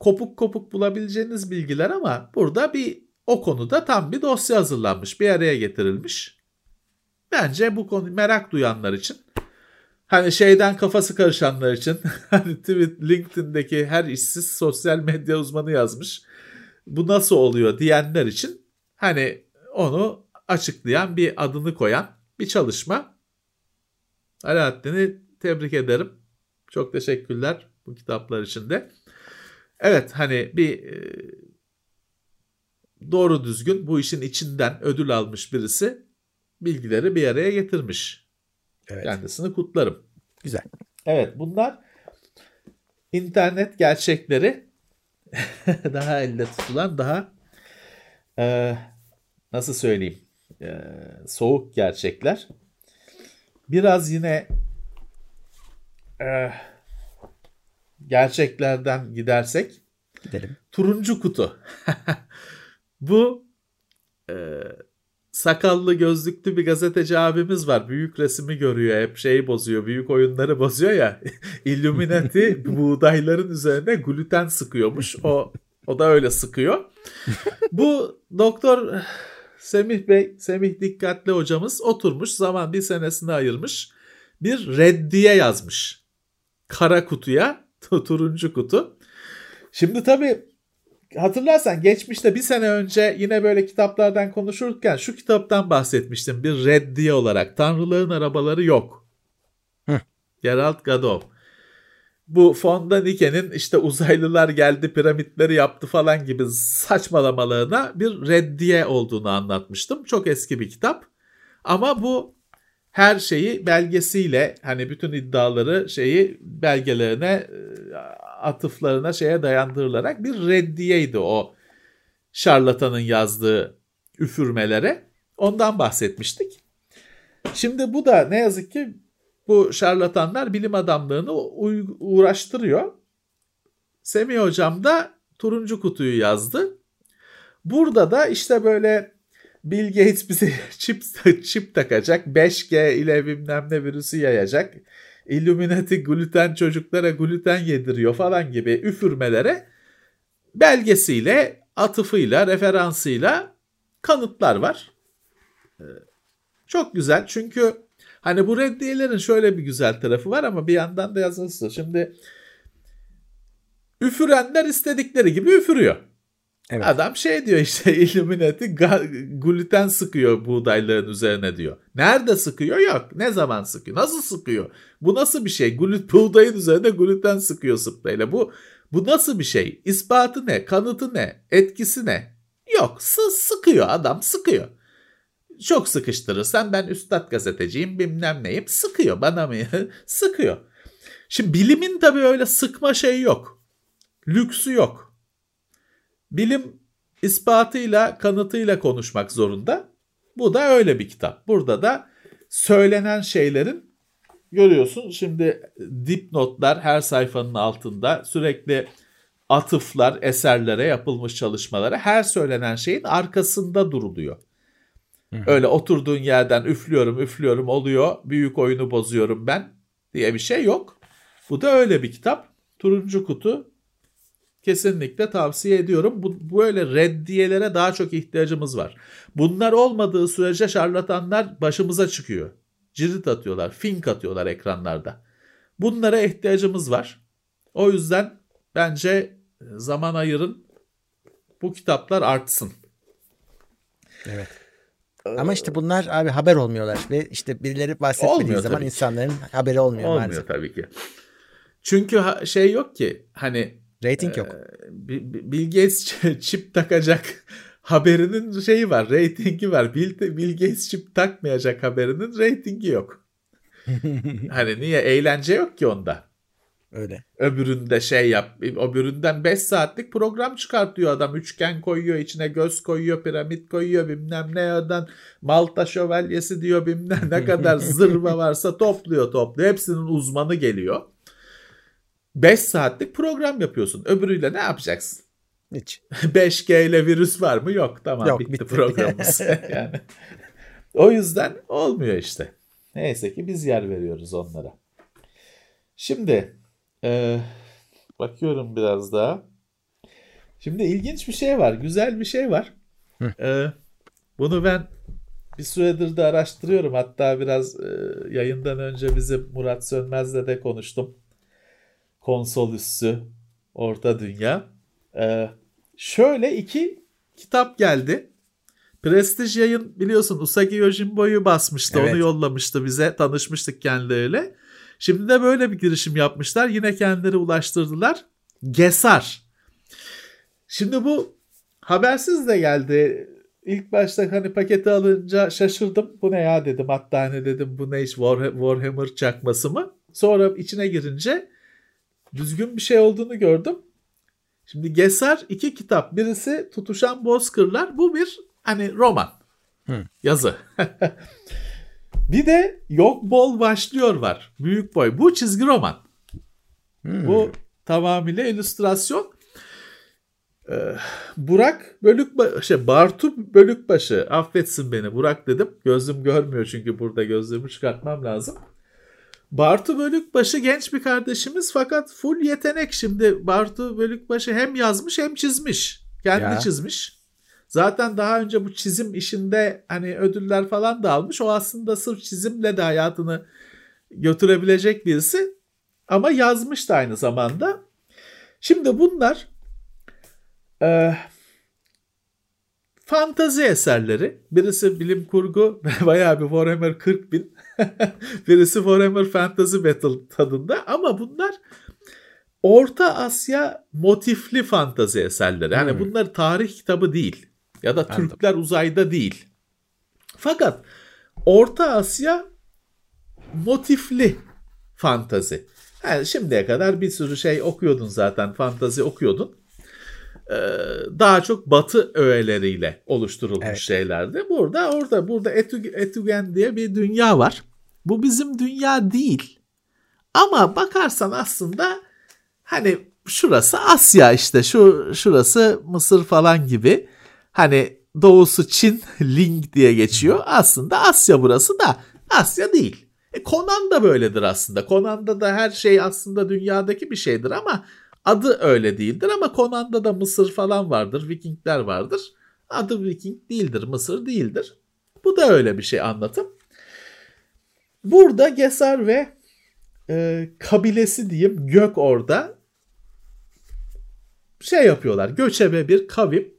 kopuk kopuk bulabileceğiniz bilgiler ama burada bir o konuda tam bir dosya hazırlanmış, bir araya getirilmiş. Bence bu konu merak duyanlar için Hani şeyden kafası karışanlar için hani tweet LinkedIn'deki her işsiz sosyal medya uzmanı yazmış. Bu nasıl oluyor diyenler için hani onu açıklayan bir adını koyan bir çalışma. Alaaddin'i tebrik ederim. Çok teşekkürler bu kitaplar için de. Evet hani bir e, doğru düzgün bu işin içinden ödül almış birisi bilgileri bir araya getirmiş. Evet. Kendisini kutlarım. Güzel. Evet bunlar internet gerçekleri daha elde tutulan daha e, nasıl söyleyeyim e, soğuk gerçekler. Biraz yine e, gerçeklerden gidersek gidelim. Turuncu kutu. Bu e, sakallı gözlüklü bir gazeteci abimiz var. Büyük resmi görüyor. Hep şeyi bozuyor. Büyük oyunları bozuyor ya. Illuminati buğdayların üzerine gluten sıkıyormuş. O o da öyle sıkıyor. Bu doktor Semih Bey, Semih Dikkatli hocamız oturmuş zaman bir senesini ayırmış. Bir reddiye yazmış. Kara kutuya, turuncu kutu. Şimdi tabii hatırlarsan geçmişte bir sene önce yine böyle kitaplardan konuşurken şu kitaptan bahsetmiştim. Bir reddiye olarak Tanrıların Arabaları Yok. Hı. Gerald Gadot. Bu Fonda Nike'nin işte uzaylılar geldi piramitleri yaptı falan gibi saçmalamalarına bir reddiye olduğunu anlatmıştım. Çok eski bir kitap. Ama bu her şeyi belgesiyle hani bütün iddiaları şeyi belgelerine atıflarına şeye dayandırılarak bir reddiyeydi o şarlatanın yazdığı üfürmelere. Ondan bahsetmiştik. Şimdi bu da ne yazık ki bu şarlatanlar bilim adamlığını uğraştırıyor. Semih hocam da turuncu kutuyu yazdı. Burada da işte böyle Bill Gates bize çip, çip takacak. 5G ile bilmem ne virüsü yayacak. Illuminati gluten çocuklara gluten yediriyor falan gibi üfürmelere belgesiyle, atıfıyla, referansıyla kanıtlar var. Ee, çok güzel çünkü hani bu reddiyelerin şöyle bir güzel tarafı var ama bir yandan da yazılısı. Şimdi üfürenler istedikleri gibi üfürüyor. Evet. Adam şey diyor işte Illuminati gluten sıkıyor buğdayların üzerine diyor. Nerede sıkıyor? Yok. Ne zaman sıkıyor? Nasıl sıkıyor? Bu nasıl bir şey? Glut buğdayın üzerine gluten sıkıyor sprayla. Bu bu nasıl bir şey? İspatı ne? Kanıtı ne? Etkisi ne? Yok. S sıkıyor adam sıkıyor. Çok sıkıştırırsan ben üstad gazeteciyim bilmem neyim. Sıkıyor bana mı? sıkıyor. Şimdi bilimin tabii öyle sıkma şeyi yok. Lüksü yok bilim ispatıyla, kanıtıyla konuşmak zorunda. Bu da öyle bir kitap. Burada da söylenen şeylerin görüyorsun şimdi dipnotlar her sayfanın altında sürekli atıflar eserlere yapılmış çalışmalara her söylenen şeyin arkasında duruluyor. Öyle oturduğun yerden üflüyorum üflüyorum oluyor büyük oyunu bozuyorum ben diye bir şey yok. Bu da öyle bir kitap. Turuncu kutu kesinlikle tavsiye ediyorum. Bu böyle reddiyelere daha çok ihtiyacımız var. Bunlar olmadığı sürece şarlatanlar başımıza çıkıyor. Cirit atıyorlar, fink atıyorlar ekranlarda. Bunlara ihtiyacımız var. O yüzden bence zaman ayırın. Bu kitaplar artsın. Evet. Ama işte bunlar abi haber olmuyorlar ve işte birileri bahsetmediği olmuyor zaman insanların haberi olmuyor, olmuyor maalesef. tabii ki. Çünkü şey yok ki hani Rating yok. Ee, Bill Gates çip takacak haberinin şeyi var, reytingi var. Bill, Bill Gates çip takmayacak haberinin reytingi yok. hani niye eğlence yok ki onda? Öyle. Öbüründe şey yap. Öbüründen 5 saatlik program çıkartıyor adam. Üçgen koyuyor, içine göz koyuyor, piramit koyuyor, bilmem ne yerden Malta şövalyesi diyor, bilmem ne kadar zırva varsa topluyor topluyor. Hepsinin uzmanı geliyor. 5 saatlik program yapıyorsun. Öbürüyle ne yapacaksın? Hiç. 5G ile virüs var mı? Yok. Tamam Yok, bitti, bitti programımız. yani. O yüzden olmuyor işte. Neyse ki biz yer veriyoruz onlara. Şimdi e, bakıyorum biraz daha. Şimdi ilginç bir şey var. Güzel bir şey var. E, bunu ben bir süredir de araştırıyorum. Hatta biraz e, yayından önce bizim Murat Sönmez'le de konuştum konsol üssü Orta Dünya. Ee, şöyle iki kitap geldi. Prestij yayın biliyorsun Usagi Yojimbo'yu basmıştı. Evet. Onu yollamıştı bize. Tanışmıştık kendileriyle. Şimdi de böyle bir girişim yapmışlar. Yine kendileri ulaştırdılar. Gesar. Şimdi bu habersiz de geldi. İlk başta hani paketi alınca şaşırdım. Bu ne ya dedim. Hatta hani dedim bu ne iş War- Warhammer çakması mı? Sonra içine girince düzgün bir şey olduğunu gördüm. Şimdi Gesar iki kitap. Birisi Tutuşan Bozkırlar. Bu bir hani roman. Hı. Yazı. bir de Yok Bol Başlıyor var. Büyük boy. Bu çizgi roman. Hmm. Bu tamamıyla illüstrasyon. Ee, Burak Bölükbaşı, şey Bartu Bölükbaşı affetsin beni Burak dedim. Gözüm görmüyor çünkü burada gözlüğümü çıkartmam lazım. Bartu Bölükbaşı genç bir kardeşimiz fakat full yetenek şimdi. Bartu Bölükbaşı hem yazmış hem çizmiş. Kendi Ya. çizmiş. Zaten daha önce bu çizim işinde hani ödüller falan da almış. O aslında sırf çizimle de hayatını götürebilecek birisi. Ama yazmış da aynı zamanda. Şimdi bunlar e, fantazi eserleri. Birisi bilim kurgu. Bayağı bir Warhammer 40 bin. Birisi Warhammer Fantasy Battle tadında. Ama bunlar Orta Asya motifli fantazi eserleri. Yani Hmm. bunlar tarih kitabı değil. Ya da Anladım. Türkler uzayda değil. Fakat Orta Asya motifli fantazi. Yani şimdiye kadar bir sürü şey okuyordun zaten. Fantazi okuyordun. Ee, daha çok batı öğeleriyle oluşturulmuş Evet. şeylerdi. Burada orada burada Etü- Etügen diye bir dünya var. Bu bizim dünya değil. Ama bakarsan aslında hani şurası Asya işte şu şurası Mısır falan gibi. Hani doğusu Çin Ling diye geçiyor. Aslında Asya burası da Asya değil. E Conan da böyledir aslında. Conan'da da her şey aslında dünyadaki bir şeydir ama adı öyle değildir. Ama Conan'da da Mısır falan vardır, Vikingler vardır. Adı Viking değildir, Mısır değildir. Bu da öyle bir şey anlatım. Burada Gesar ve e, kabilesi diyeyim Gök orada şey yapıyorlar. Göçebe bir kavim.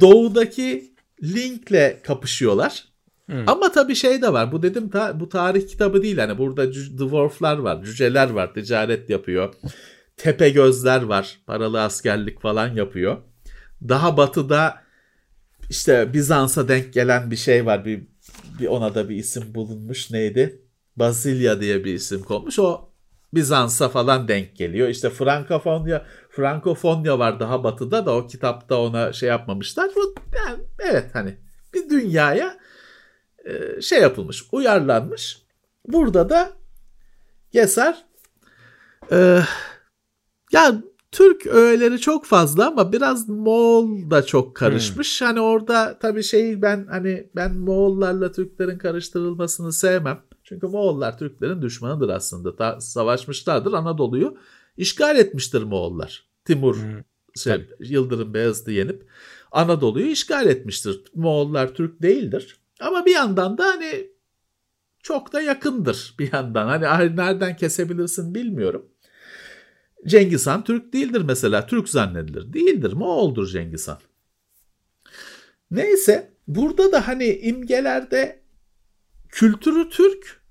Doğudaki Link'le kapışıyorlar. Hmm. Ama tabii şey de var. Bu dedim ta- bu tarih kitabı değil. Hani burada dwarflar var, cüceler var, ticaret yapıyor. Tepe gözler var, paralı askerlik falan yapıyor. Daha batıda işte Bizans'a denk gelen bir şey var. Bir, bir ona da bir isim bulunmuş. Neydi? Basilya diye bir isim konmuş. O Bizans'a falan denk geliyor. İşte Frankofonya, Frankofonya var daha batıda da o kitapta ona şey yapmamışlar. Bu yani evet hani bir dünyaya e, şey yapılmış, uyarlanmış. Burada da Geser e, ya Türk öğeleri çok fazla ama biraz Moğol da çok karışmış. Hani orada tabii şey ben hani ben Moğollarla Türklerin karıştırılmasını sevmem. Çünkü Moğollar Türklerin düşmanıdır aslında. Ta, savaşmışlardır Anadolu'yu işgal etmiştir Moğollar. Timur Hmm. şey, Yıldırım Beyazıt'ı yenip Anadolu'yu işgal etmiştir. Moğollar Türk değildir. Ama bir yandan da hani çok da yakındır bir yandan. Hani nereden kesebilirsin bilmiyorum. Cengiz Han Türk değildir mesela. Türk zannedilir. Değildir. Moğoldur Cengiz Han. Neyse burada da hani imgelerde kültürü Türk.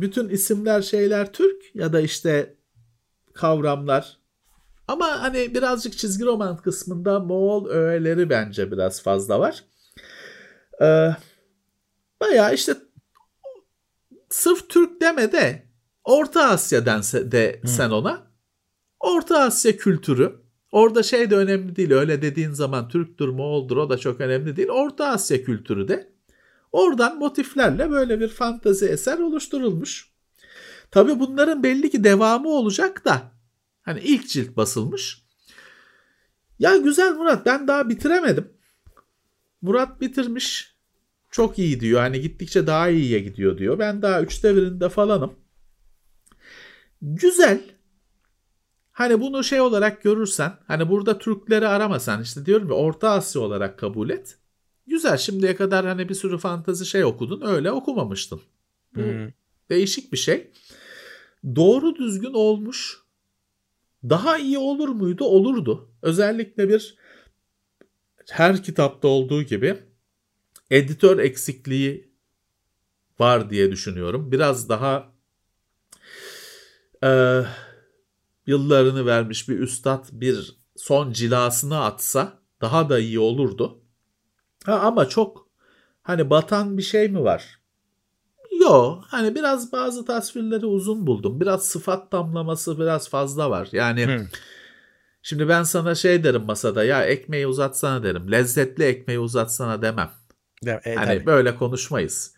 Bütün isimler şeyler Türk ya da işte kavramlar. Ama hani birazcık çizgi roman kısmında Moğol öğeleri bence biraz fazla var. Ee, bayağı işte sırf Türk deme de Orta Asya dense de sen ona. Orta Asya kültürü. Orada şey de önemli değil. Öyle dediğin zaman Türktür, Moğoldur o da çok önemli değil. Orta Asya kültürü de oradan motiflerle böyle bir fantazi eser oluşturulmuş. Tabii bunların belli ki devamı olacak da hani ilk cilt basılmış. Ya güzel Murat ben daha bitiremedim. Murat bitirmiş. Çok iyi diyor. Hani gittikçe daha iyiye gidiyor diyor. Ben daha üçte birinde falanım. Güzel. Hani bunu şey olarak görürsen, hani burada Türkleri aramasan işte diyorum ya Orta Asya olarak kabul et. Güzel şimdiye kadar hani bir sürü fantazi şey okudun öyle okumamıştın. Bu Hmm. değişik bir şey. Doğru düzgün olmuş. Daha iyi olur muydu? Olurdu. Özellikle bir her kitapta olduğu gibi editör eksikliği var diye düşünüyorum. Biraz daha e, yıllarını vermiş bir üstad bir son cilasını atsa daha da iyi olurdu. Ha, ama çok hani batan bir şey mi var? Yo hani biraz bazı tasvirleri uzun buldum. Biraz sıfat damlaması biraz fazla var. Yani hmm. şimdi ben sana şey derim masada ya ekmeği uzatsana derim. Lezzetli ekmeği uzatsana demem. Ya, e, hani tabii. böyle konuşmayız.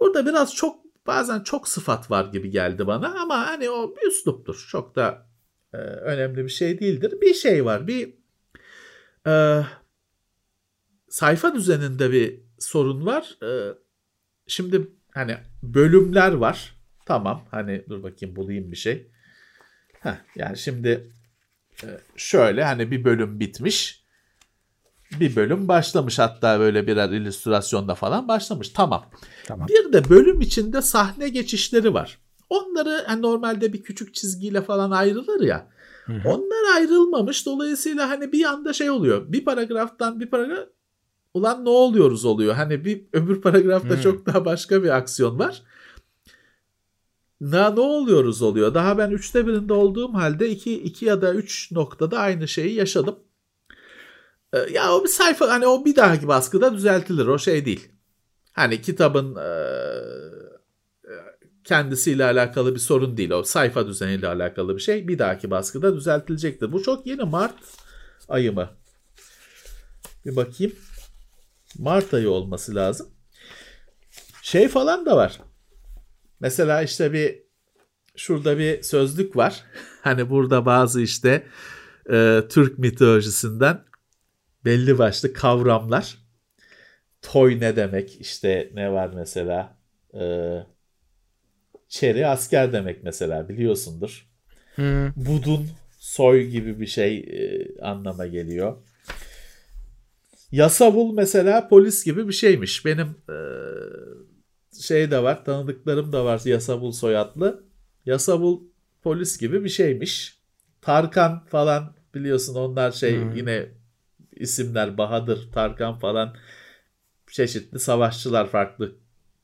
Burada biraz çok bazen çok sıfat var gibi geldi bana ama hani o bir üsluptur. Çok da e, önemli bir şey değildir. Bir şey var. Bir e, sayfa düzeninde bir sorun var. E, şimdi hani bölümler var. Tamam hani dur bakayım bulayım bir şey. Heh, yani şimdi e, şöyle hani bir bölüm bitmiş. Bir bölüm başlamış hatta böyle birer illüstrasyonda falan başlamış. Tamam. tamam. Bir de bölüm içinde sahne geçişleri var. Onları yani normalde bir küçük çizgiyle falan ayrılır ya. Hı hı. Onlar ayrılmamış. Dolayısıyla hani bir anda şey oluyor. Bir paragraftan bir paragraf ulan ne oluyoruz oluyor. Hani bir öbür paragrafta hmm. çok daha başka bir aksiyon var. Na ne oluyoruz oluyor. Daha ben üçte birinde olduğum halde iki, iki ya da üç noktada aynı şeyi yaşadım. Ee, ya o bir sayfa hani o bir dahaki baskıda düzeltilir. O şey değil. Hani kitabın e, kendisiyle alakalı bir sorun değil. O sayfa düzeniyle alakalı bir şey. Bir dahaki baskıda düzeltilecektir. Bu çok yeni Mart ayı mı? Bir bakayım. Mart ayı olması lazım. Şey falan da var. Mesela işte bir şurada bir sözlük var. Hani burada bazı işte e, Türk mitolojisinden belli başlı kavramlar. Toy ne demek? İşte ne var mesela? E, çeri asker demek mesela biliyorsundur. Hmm. Budun soy gibi bir şey e, anlama geliyor. Yasavul mesela polis gibi bir şeymiş. Benim e, şey de var tanıdıklarım da var Yasavul soyadlı. Yasavul polis gibi bir şeymiş. Tarkan falan biliyorsun onlar şey hmm. yine isimler Bahadır, Tarkan falan çeşitli savaşçılar farklı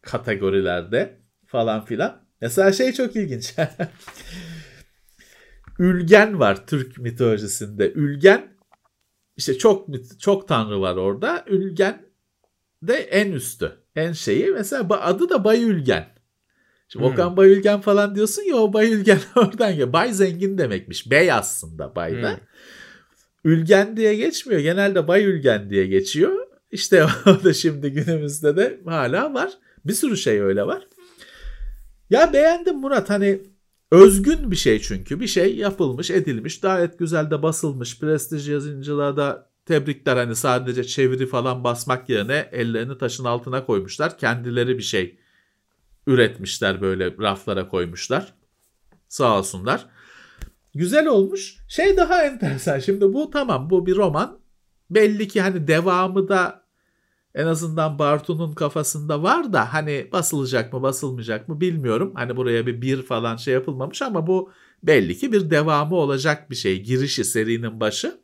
kategorilerde falan filan. Mesela şey çok ilginç. Ülgen var Türk mitolojisinde. Ülgen işte çok çok tanrı var orada. Ülgen de en üstü. En şeyi mesela adı da Bay Ülgen. Şimdi hmm. Okan Bay Ülgen falan diyorsun ya o Bay Ülgen oradan geliyor. Bay zengin demekmiş. Bey aslında Bay'da. Hmm. Ülgen diye geçmiyor. Genelde Bay Ülgen diye geçiyor. İşte o da şimdi günümüzde de hala var. Bir sürü şey öyle var. Ya beğendim Murat hani Özgün bir şey çünkü. Bir şey yapılmış, edilmiş. Gayet güzel de basılmış. Prestij yazıncılığa da tebrikler. Hani sadece çeviri falan basmak yerine ellerini taşın altına koymuşlar. Kendileri bir şey üretmişler böyle raflara koymuşlar. Sağ olsunlar. Güzel olmuş. Şey daha enteresan. Şimdi bu tamam bu bir roman. Belli ki hani devamı da en azından Bartu'nun kafasında var da hani basılacak mı basılmayacak mı bilmiyorum. Hani buraya bir bir falan şey yapılmamış ama bu belli ki bir devamı olacak bir şey. Girişi serinin başı.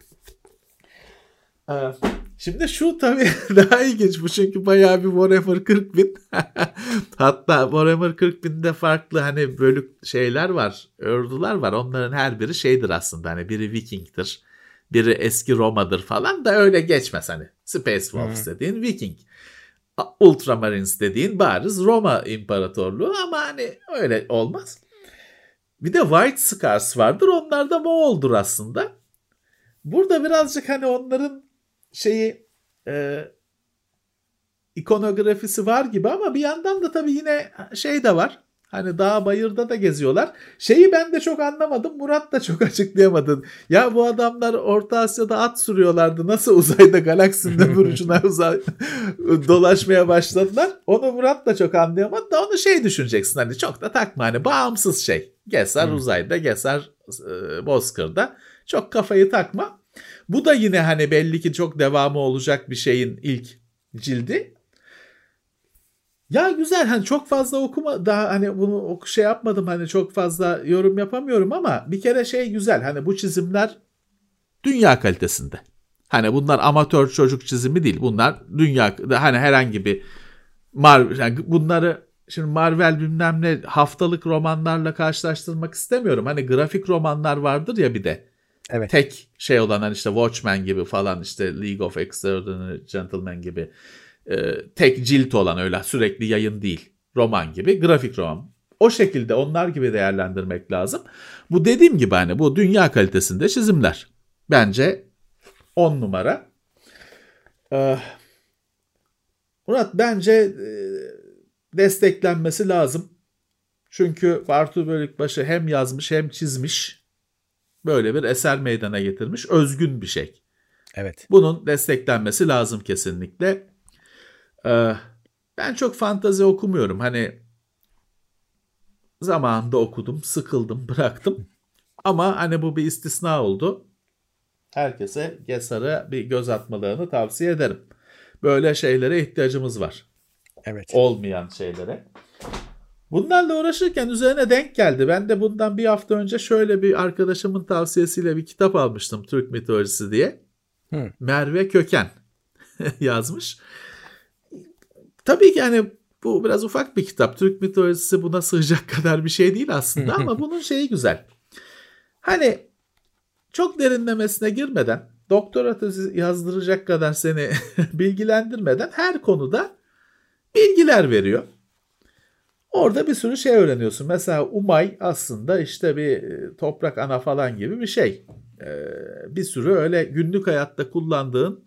Ee, şimdi şu tabii daha ilginç bu çünkü bayağı bir Warhammer 40 bin. Hatta Warhammer 40 binde farklı hani bölük şeyler var, ordular var. Onların her biri şeydir aslında hani biri Viking'tir biri eski Roma'dır falan da öyle geçmez hani. Space Wolves hmm. dediğin Viking. Ultramarines dediğin bariz Roma İmparatorluğu ama hani öyle olmaz. Bir de White Scars vardır. Onlar da Moğol'dur aslında. Burada birazcık hani onların şeyi e, ikonografisi var gibi ama bir yandan da tabii yine şey de var. Hani dağ bayırda da geziyorlar. Şeyi ben de çok anlamadım. Murat da çok açıklayamadı. Ya bu adamlar Orta Asya'da at sürüyorlardı. Nasıl uzayda galaksinin ucuna uzay dolaşmaya başladılar. Onu Murat da çok anlayamadı da onu şey düşüneceksin. Hani çok da takma hani bağımsız şey. Gezer hmm. uzayda, gezer e, bozkırda. Çok kafayı takma. Bu da yine hani belli ki çok devamı olacak bir şeyin ilk cildi. Ya güzel hani çok fazla okuma daha hani bunu oku şey yapmadım hani çok fazla yorum yapamıyorum ama bir kere şey güzel hani bu çizimler dünya kalitesinde. Hani bunlar amatör çocuk çizimi değil. Bunlar dünya hani herhangi bir Marvel yani bunları şimdi Marvel bilmem ne haftalık romanlarla karşılaştırmak istemiyorum. Hani grafik romanlar vardır ya bir de. Evet. Tek şey olan hani işte Watchmen gibi falan işte League of Extraordinary Gentlemen gibi e, tek cilt olan öyle sürekli yayın değil. Roman gibi grafik roman. O şekilde onlar gibi değerlendirmek lazım. Bu dediğim gibi hani bu dünya kalitesinde çizimler. Bence 10 numara. Ee, Murat bence e, desteklenmesi lazım. Çünkü Bartu Bölükbaşı hem yazmış hem çizmiş. Böyle bir eser meydana getirmiş. Özgün bir şey. Evet. Bunun desteklenmesi lazım kesinlikle. Ee, ben çok fantazi okumuyorum. Hani zamanında okudum, sıkıldım, bıraktım. Ama hani bu bir istisna oldu. Herkese Gesar'a bir göz atmalarını tavsiye ederim. Böyle şeylere ihtiyacımız var. Evet. Olmayan şeylere. Bunlarla uğraşırken üzerine denk geldi. Ben de bundan bir hafta önce şöyle bir arkadaşımın tavsiyesiyle bir kitap almıştım Türk mitolojisi diye. Hı. Merve Köken yazmış. Tabii ki hani bu biraz ufak bir kitap. Türk mitolojisi buna sığacak kadar bir şey değil aslında ama bunun şeyi güzel. Hani çok derinlemesine girmeden, doktora tezi yazdıracak kadar seni bilgilendirmeden her konuda bilgiler veriyor. Orada bir sürü şey öğreniyorsun. Mesela Umay aslında işte bir toprak ana falan gibi bir şey. Bir sürü öyle günlük hayatta kullandığın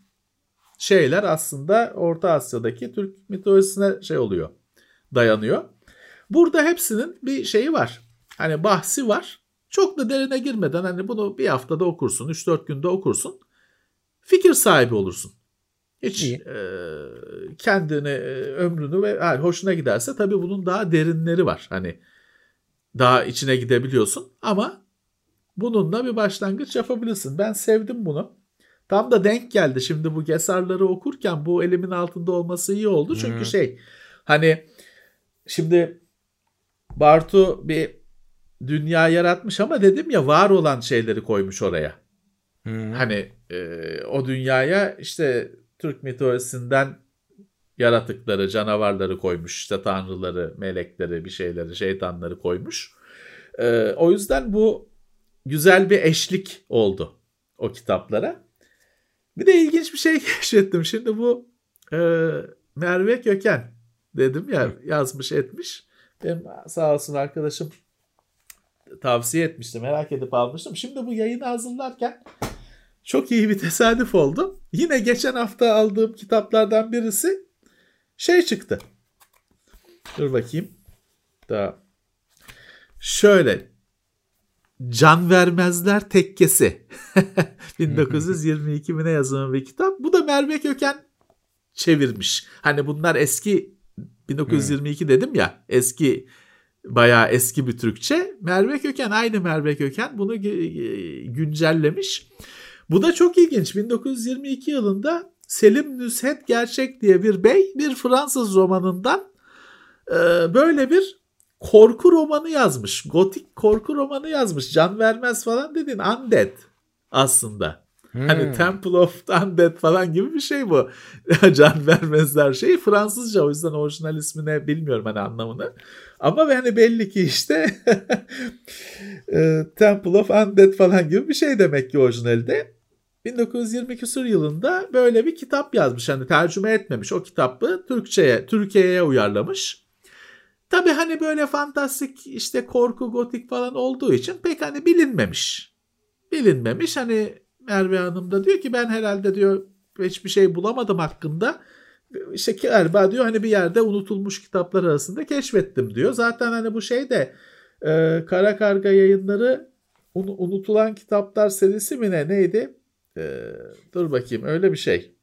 şeyler aslında Orta Asya'daki Türk mitolojisine şey oluyor, dayanıyor. Burada hepsinin bir şeyi var. Hani bahsi var. Çok da derine girmeden hani bunu bir haftada okursun, 3-4 günde okursun. Fikir sahibi olursun. Hiç e, kendini, e, ömrünü ve yani hoşuna giderse tabii bunun daha derinleri var. Hani daha içine gidebiliyorsun ama bununla bir başlangıç yapabilirsin. Ben sevdim bunu. Tam da denk geldi şimdi bu Gesarları okurken bu elimin altında olması iyi oldu. Çünkü hmm. şey hani şimdi Bartu bir dünya yaratmış ama dedim ya var olan şeyleri koymuş oraya. Hmm. Hani e, o dünyaya işte Türk mitolojisinden yaratıkları, canavarları koymuş. işte tanrıları, melekleri, bir şeyleri, şeytanları koymuş. E, o yüzden bu güzel bir eşlik oldu o kitaplara. Bir de ilginç bir şey keşfettim. Şimdi bu e, Merve Köken dedim ya yazmış etmiş. Benim sağ olsun arkadaşım tavsiye etmişti. Merak edip almıştım. Şimdi bu yayını hazırlarken çok iyi bir tesadüf oldu. Yine geçen hafta aldığım kitaplardan birisi şey çıktı. Dur bakayım. Daha şöyle Can Vermezler Tekkesi. 1922 mi ne yazılan bir kitap. Bu da Merve Köken çevirmiş. Hani bunlar eski 1922 dedim ya eski bayağı eski bir Türkçe. Merve Köken aynı Merve Köken bunu güncellemiş. Bu da çok ilginç. 1922 yılında Selim Nüshet Gerçek diye bir bey bir Fransız romanından böyle bir korku romanı yazmış. Gotik korku romanı yazmış. Can vermez falan dedin. Undead aslında. Hmm. Hani Temple of Undead falan gibi bir şey bu. Can vermezler şey Fransızca o yüzden orijinal ismini bilmiyorum hani anlamını. Ama hani belli ki işte e, Temple of Undead falan gibi bir şey demek ki orijinalde. 1920 küsur yılında böyle bir kitap yazmış. Hani tercüme etmemiş o kitabı Türkçe'ye, Türkiye'ye uyarlamış. Tabi hani böyle fantastik işte korku gotik falan olduğu için pek hani bilinmemiş. Bilinmemiş hani Merve Hanım da diyor ki ben herhalde diyor hiçbir şey bulamadım hakkında. İşte galiba diyor hani bir yerde unutulmuş kitaplar arasında keşfettim diyor. Zaten hani bu şey de e, Kara Karga yayınları unutulan kitaplar serisi mi ne neydi? E, dur bakayım öyle bir şey.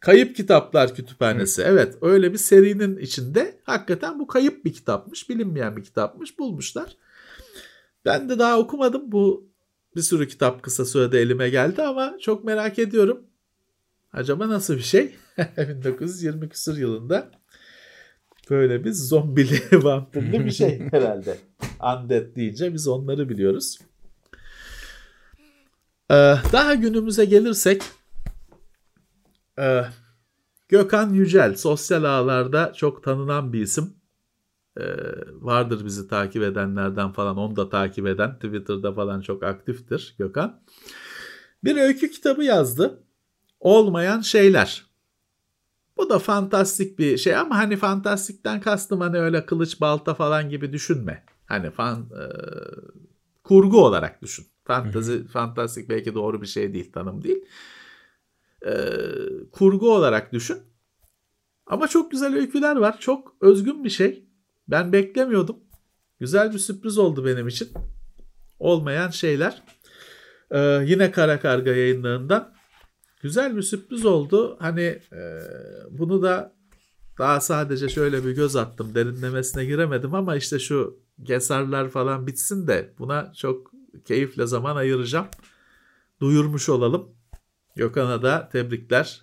Kayıp Kitaplar Kütüphanesi. Evet öyle bir serinin içinde hakikaten bu kayıp bir kitapmış. Bilinmeyen bir kitapmış. Bulmuşlar. Ben de daha okumadım. Bu bir sürü kitap kısa sürede elime geldi ama çok merak ediyorum. Acaba nasıl bir şey? 1920 küsur yılında böyle bir zombili vampirli bir şey herhalde. Undead deyince biz onları biliyoruz. Ee, daha günümüze gelirsek Ee, Gökhan Yücel sosyal ağlarda çok tanınan bir isim. Ee, vardır bizi takip edenlerden falan onu da takip eden Twitter'da falan çok aktiftir Gökhan. Bir öykü kitabı yazdı. Olmayan şeyler. Bu da fantastik bir şey ama hani fantastikten kastım hani öyle kılıç balta falan gibi düşünme. Hani fan e, kurgu olarak düşün. Fantazi, fantastik belki doğru bir şey değil, tanım değil. E, kurgu olarak düşün. Ama çok güzel öyküler var. Çok özgün bir şey. Ben beklemiyordum. Güzel bir sürpriz oldu benim için. Olmayan şeyler. Ee, yine Kara Karga yayınlarından. Güzel bir sürpriz oldu. Hani e, bunu da daha sadece şöyle bir göz attım. Derinlemesine giremedim ama işte şu gesarlar falan bitsin de buna çok keyifle zaman ayıracağım. Duyurmuş olalım. Gökhan'a da tebrikler.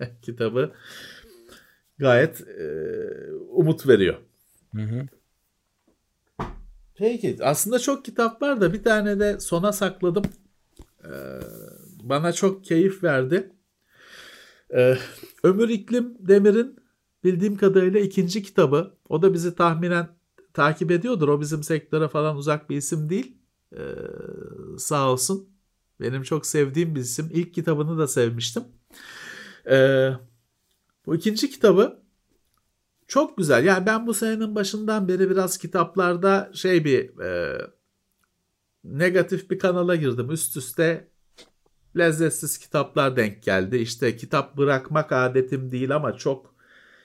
Kitabı gayet e, umut veriyor. Hı hı. Peki aslında çok kitap var da bir tane de sona sakladım. Ee, bana çok keyif verdi. Ee, Ömür İklim Demir'in bildiğim kadarıyla ikinci kitabı. O da bizi tahminen takip ediyordur. O bizim sektöre falan uzak bir isim değil. Ee, sağ olsun. Benim çok sevdiğim bir isim. İlk kitabını da sevmiştim. Ee, bu ikinci kitabı çok güzel. Yani ben bu senenin başından beri biraz kitaplarda şey bir e, negatif bir kanala girdim. Üst üste lezzetsiz kitaplar denk geldi. İşte kitap bırakmak adetim değil ama çok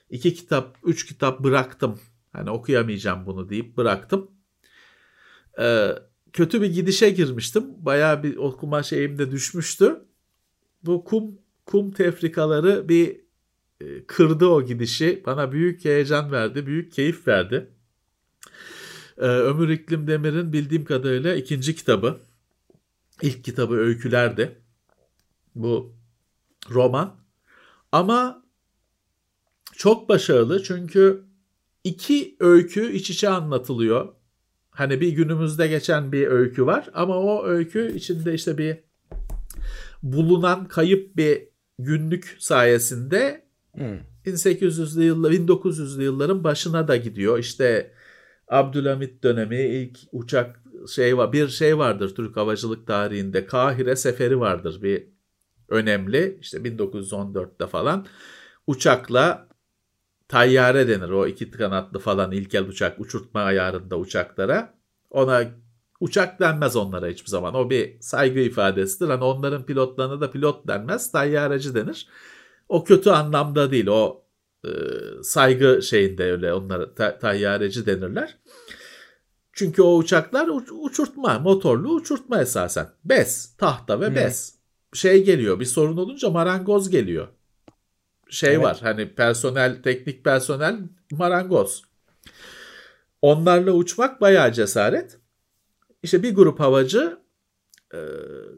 iki kitap, üç kitap bıraktım. Hani okuyamayacağım bunu deyip bıraktım. Ee, kötü bir gidişe girmiştim. Bayağı bir okuma şeyim de düşmüştü. Bu kum kum tefrikaları bir e, kırdı o gidişi. Bana büyük heyecan verdi, büyük keyif verdi. Ee, Ömür İklim Demir'in bildiğim kadarıyla ikinci kitabı. İlk kitabı Öyküler'di. Bu roman. Ama çok başarılı çünkü iki öykü iç içe anlatılıyor. Hani bir günümüzde geçen bir öykü var ama o öykü içinde işte bir bulunan kayıp bir günlük sayesinde Hmm. 1800'lü yıllar 1900'lü yılların başına da gidiyor. İşte Abdülhamit dönemi ilk uçak şey var bir şey vardır Türk havacılık tarihinde Kahire seferi vardır bir önemli işte 1914'te falan uçakla tayyare denir o iki kanatlı falan ilkel uçak uçurtma ayarında uçaklara ona uçak denmez onlara hiçbir zaman o bir saygı ifadesidir hani onların pilotlarına da pilot denmez tayyareci denir o kötü anlamda değil. O e, saygı şeyinde öyle onlara ta, tayyareci denirler. Çünkü o uçaklar uçurtma, motorlu uçurtma esasen. Bez, tahta ve bez. Hmm. Şey geliyor, bir sorun olunca marangoz geliyor. Şey evet. var, hani personel, teknik personel marangoz. Onlarla uçmak bayağı cesaret. İşte bir grup havacı e,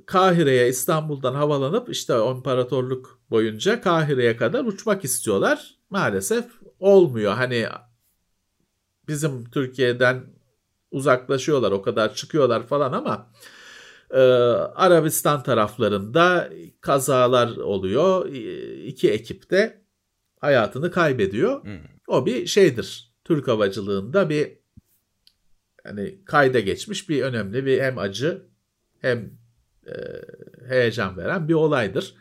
Kahire'ye İstanbul'dan havalanıp işte o imparatorluk boyunca Kahire'ye kadar uçmak istiyorlar. Maalesef olmuyor. Hani bizim Türkiye'den uzaklaşıyorlar o kadar çıkıyorlar falan ama e, Arabistan taraflarında kazalar oluyor. İki ekip de hayatını kaybediyor. Hmm. O bir şeydir. Türk havacılığında bir hani kayda geçmiş bir önemli bir hem acı hem e, heyecan veren bir olaydır.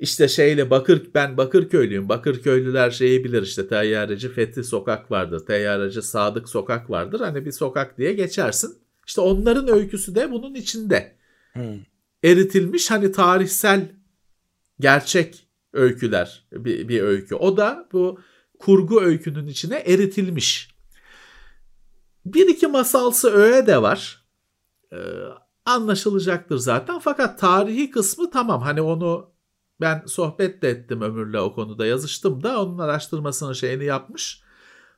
İşte şeyle Bakır ben Bakırköylüyüm. Bakırköylüler şeyi bilir işte Teyyareci Fethi Sokak vardır. Teyyareci Sadık Sokak vardır. Hani bir sokak diye geçersin. İşte onların öyküsü de bunun içinde. Hmm. Eritilmiş hani tarihsel gerçek öyküler bir, bir öykü. O da bu kurgu öykünün içine eritilmiş. Bir iki masalsı öğe de var. Ee, anlaşılacaktır zaten. Fakat tarihi kısmı tamam. Hani onu ben sohbet de ettim Ömür'le o konuda yazıştım da onun araştırmasını şeyini yapmış.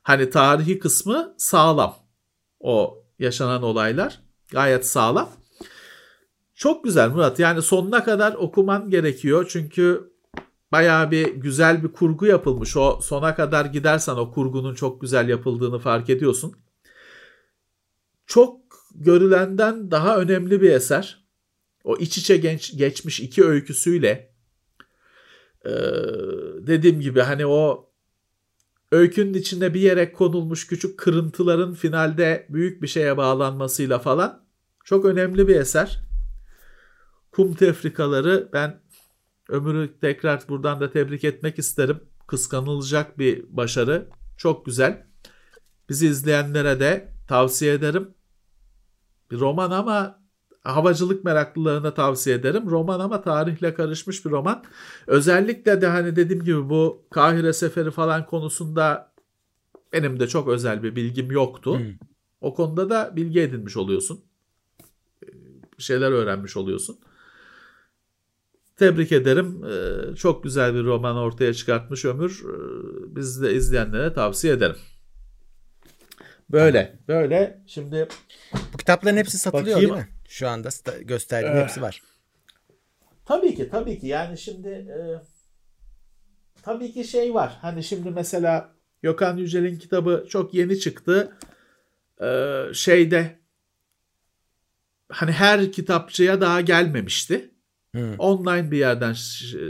Hani tarihi kısmı sağlam. O yaşanan olaylar gayet sağlam. Çok güzel Murat. Yani sonuna kadar okuman gerekiyor. Çünkü bayağı bir güzel bir kurgu yapılmış. O sona kadar gidersen o kurgunun çok güzel yapıldığını fark ediyorsun. Çok görülenden daha önemli bir eser. O iç içe genç, geçmiş iki öyküsüyle Ee, dediğim gibi hani o öykünün içinde bir yere konulmuş küçük kırıntıların finalde büyük bir şeye bağlanmasıyla falan çok önemli bir eser. Kum tefrikaları ben ömürü tekrar buradan da tebrik etmek isterim. Kıskanılacak bir başarı. Çok güzel. Bizi izleyenlere de tavsiye ederim. Bir roman ama havacılık meraklılarına tavsiye ederim. Roman ama tarihle karışmış bir roman. Özellikle de hani dediğim gibi bu Kahire Seferi falan konusunda benim de çok özel bir bilgim yoktu. Hmm. O konuda da bilgi edinmiş oluyorsun. Bir şeyler öğrenmiş oluyorsun. Tebrik ederim. Ee, çok güzel bir roman ortaya çıkartmış Ömür. Ee, biz de izleyenlere tavsiye ederim. Böyle, böyle. Şimdi bu kitapların hepsi satılıyor bakayım. değil mi? Şu anda gösterdiğim ee, hepsi var. Tabii ki, tabii ki. Yani şimdi e, tabii ki şey var. Hani şimdi mesela Gökhan Yücel'in kitabı çok yeni çıktı. Ee, şeyde hani her kitapçıya daha gelmemişti. Hmm. Online bir yerden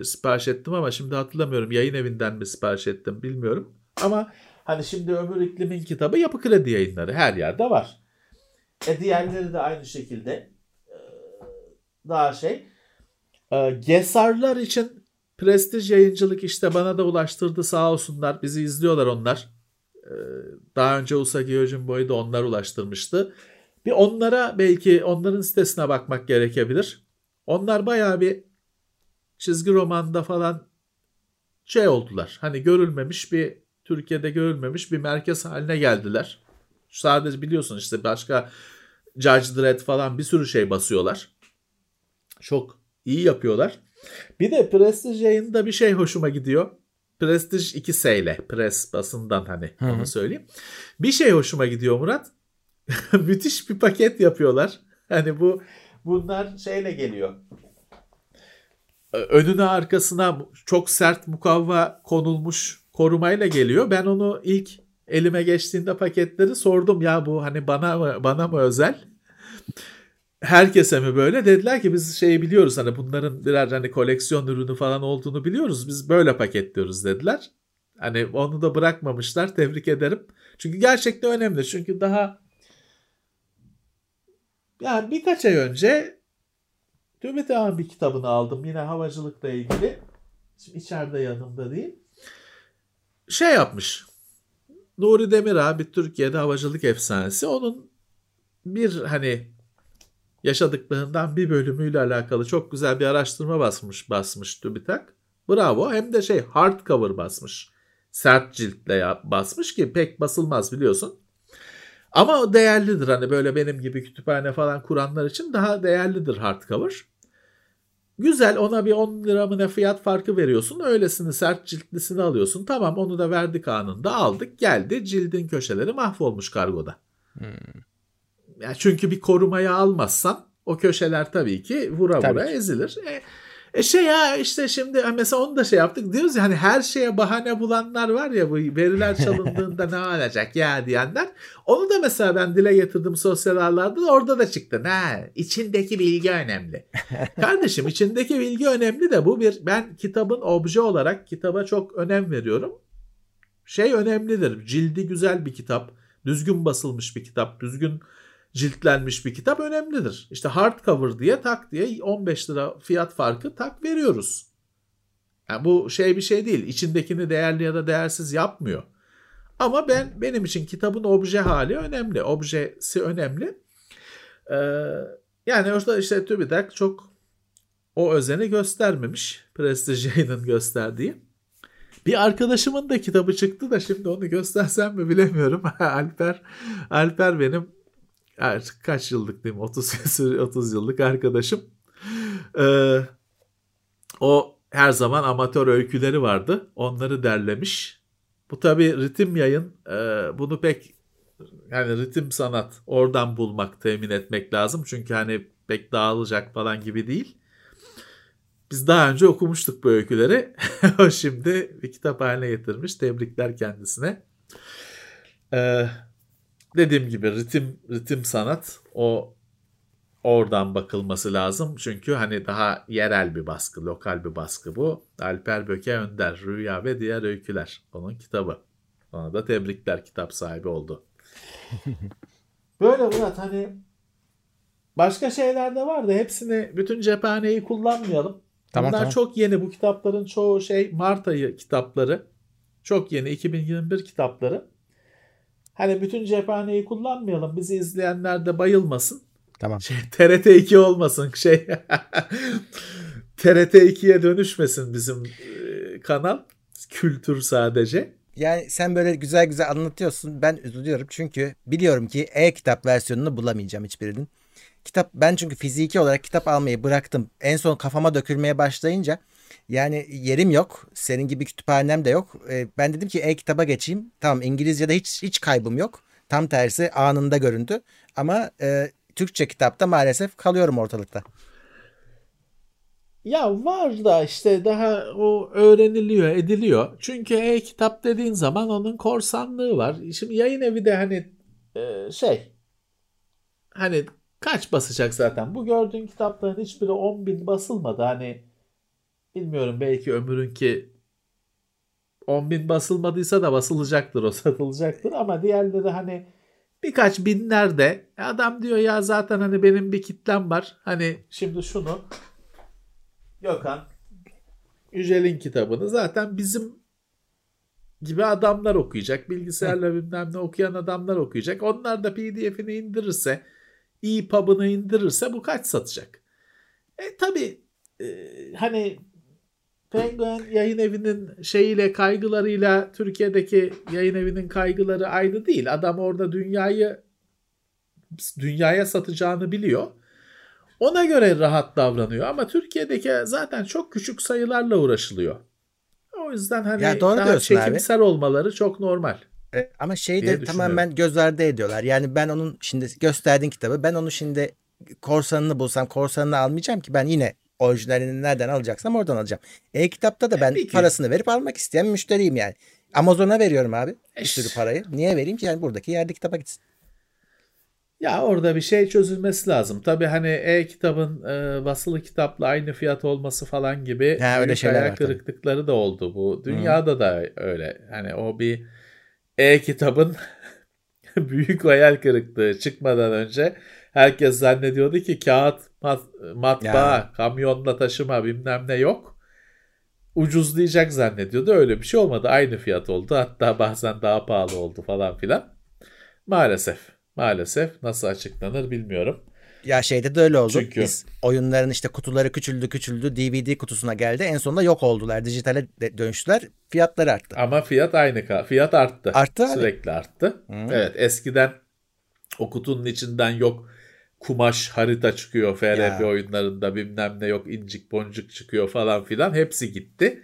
sipariş ettim ama şimdi hatırlamıyorum yayın evinden mi sipariş ettim bilmiyorum. Ama hani şimdi Ömür İklim'in kitabı Yapı Kredi yayınları her yerde var. E diğerleri de aynı şekilde e, daha şey. E, Gesarlar için prestij yayıncılık işte bana da ulaştırdı sağ olsunlar. Bizi izliyorlar onlar. E, daha önce Usagi Yojimbo'yu da onlar ulaştırmıştı. Bir onlara belki onların sitesine bakmak gerekebilir. Onlar bayağı bir çizgi romanda falan şey oldular. Hani görülmemiş bir Türkiye'de görülmemiş bir merkez haline geldiler. Sadece biliyorsun işte başka Judge Dredd falan bir sürü şey basıyorlar. Çok iyi yapıyorlar. Bir de Prestige yayında bir şey hoşuma gidiyor. Prestige 2S ile Press basından hani Hı-hı. onu söyleyeyim. Bir şey hoşuma gidiyor Murat. Müthiş bir paket yapıyorlar. Hani bu bunlar şeyle geliyor. Önüne arkasına çok sert mukavva konulmuş korumayla geliyor. Ben onu ilk elime geçtiğinde paketleri sordum ya bu hani bana mı bana mı özel? Herkese mi böyle? Dediler ki biz şeyi biliyoruz hani bunların birer hani koleksiyon ürünü falan olduğunu biliyoruz. Biz böyle paketliyoruz dediler. Hani onu da bırakmamışlar. Tebrik ederim. Çünkü gerçekten önemli. Çünkü daha yani birkaç ay önce TÜBİTAK'ın bir kitabını aldım. Yine havacılıkla ilgili. Şimdi içeride yanımda değil. Şey yapmış. Nuri Demirağ bir Türkiye'de havacılık efsanesi. Onun bir hani yaşadıklarından bir bölümüyle alakalı çok güzel bir araştırma basmış basmış TÜBİTAK. Bravo. Hem de şey hardcover basmış. Sert ciltle basmış ki pek basılmaz biliyorsun. Ama o değerlidir hani böyle benim gibi kütüphane falan kuranlar için daha değerlidir hardcover. Güzel ona bir 10 lira mı ne fiyat farkı veriyorsun. Öylesini sert ciltlisini alıyorsun. Tamam onu da verdik anında aldık geldi. Cildin köşeleri mahvolmuş kargoda. Hmm. Ya çünkü bir korumaya almazsan o köşeler tabii ki vura tabii vura ki. ezilir. E, e şey ya işte şimdi mesela onu da şey yaptık diyoruz ya hani her şeye bahane bulanlar var ya bu veriler çalındığında ne olacak ya diyenler. Onu da mesela ben dile getirdim sosyal ağlarda da orada da çıktı. Ne içindeki bilgi önemli. Kardeşim içindeki bilgi önemli de bu bir ben kitabın obje olarak kitaba çok önem veriyorum. Şey önemlidir cildi güzel bir kitap düzgün basılmış bir kitap düzgün ciltlenmiş bir kitap önemlidir. İşte hardcover diye tak diye 15 lira fiyat farkı tak veriyoruz. Yani bu şey bir şey değil. İçindekini değerli ya da değersiz yapmıyor. Ama ben benim için kitabın obje hali önemli. Objesi önemli. Ee, yani orada işte TÜBİTAK çok o özeni göstermemiş. Prestij gösterdiği. Bir arkadaşımın da kitabı çıktı da şimdi onu göstersem mi bilemiyorum. Alper Alper benim artık kaç yıllık diyeyim 30 30 yıllık arkadaşım. Ee, o her zaman amatör öyküleri vardı. Onları derlemiş. Bu tabi ritim yayın. E, bunu pek yani ritim sanat oradan bulmak, temin etmek lazım. Çünkü hani pek dağılacak falan gibi değil. Biz daha önce okumuştuk bu öyküleri. o şimdi bir kitap haline getirmiş. Tebrikler kendisine. Ee, dediğim gibi ritim ritim sanat o oradan bakılması lazım. Çünkü hani daha yerel bir baskı, lokal bir baskı bu. Alper Böke Önder, Rüya ve Diğer Öyküler. Onun kitabı. Ona da tebrikler kitap sahibi oldu. Böyle Murat hani başka şeyler de vardı. Hepsini bütün cephaneyi kullanmayalım. Tamam, Bunlar tamam. çok yeni. Bu kitapların çoğu şey Mart ayı kitapları. Çok yeni 2021 kitapları. Hani bütün cephaneyi kullanmayalım. Bizi izleyenler de bayılmasın. Tamam. Şey, TRT 2 olmasın şey. TRT 2'ye dönüşmesin bizim e, kanal. Kültür sadece. Yani sen böyle güzel güzel anlatıyorsun. Ben üzülüyorum çünkü biliyorum ki e-kitap versiyonunu bulamayacağım hiçbirinin. Kitap ben çünkü fiziki olarak kitap almayı bıraktım. En son kafama dökülmeye başlayınca yani yerim yok. Senin gibi kütüphanem de yok. Ee, ben dedim ki e-kitaba geçeyim. Tamam İngilizce'de hiç hiç kaybım yok. Tam tersi anında göründü. Ama e, Türkçe kitapta maalesef kalıyorum ortalıkta. Ya var da işte daha o öğreniliyor, ediliyor. Çünkü e-kitap dediğin zaman onun korsanlığı var. Şimdi yayın evi de hani e, şey hani kaç basacak zaten? Bu gördüğün kitapların hiçbiri 10 bin basılmadı. Hani bilmiyorum belki ömürünki 10 bin basılmadıysa da basılacaktır o satılacaktır ama diğerleri hani birkaç binlerde adam diyor ya zaten hani benim bir kitlem var. Hani şimdi şunu Gökhan Yücel'in kitabını zaten bizim gibi adamlar okuyacak. Bilgisayarla bilmem ne okuyan adamlar okuyacak. Onlar da pdf'ini indirirse, EPUB'ını indirirse bu kaç satacak? E tabi e, hani Penguin yayın evinin şeyiyle kaygılarıyla Türkiye'deki yayın evinin kaygıları aynı değil. Adam orada dünyayı dünyaya satacağını biliyor. Ona göre rahat davranıyor ama Türkiye'deki zaten çok küçük sayılarla uğraşılıyor. O yüzden hani Ya doğru daha diyorsun abi. çekimsel olmaları çok normal. E, ama şeyi de tamamen göz ardı ediyorlar. Yani ben onun şimdi gösterdiğin kitabı ben onu şimdi korsanını bulsam korsanını almayacağım ki ben yine orijinalini nereden alacaksam oradan alacağım. E-kitapta da ben Tabii ki. parasını verip almak isteyen müşteriyim yani. Amazon'a veriyorum abi bir sürü parayı. Niye vereyim ki yani buradaki yerde kitaba gitsin. Ya orada bir şey çözülmesi lazım. Tabii hani e-kitabın e, basılı kitapla aynı fiyat olması falan gibi Ha, öyle şeyler var tabii. kırıklıkları da oldu bu. Dünyada da öyle. Hani o bir e-kitabın büyük hayal kırıklığı çıkmadan önce herkes zannediyordu ki kağıt matbaa, Ya. kamyonla taşıma bilmem ne yok. Ucuzlayacak zannediyordu. Öyle bir şey olmadı. Aynı fiyat oldu. Hatta bazen daha pahalı oldu falan filan. Maalesef. Maalesef nasıl açıklanır bilmiyorum. Ya şeyde de öyle oldu. Çünkü- Biz oyunların işte kutuları küçüldü küçüldü DVD kutusuna geldi. En sonunda yok oldular. Dijitale dönüştüler. Fiyatları arttı. Ama fiyat aynı. Fiyat arttı. Arttı abi. Sürekli arttı. Hı. Evet eskiden o kutunun içinden yok kumaş harita çıkıyor FRP Ya. oyunlarında bilmem ne yok incik boncuk çıkıyor falan filan hepsi gitti.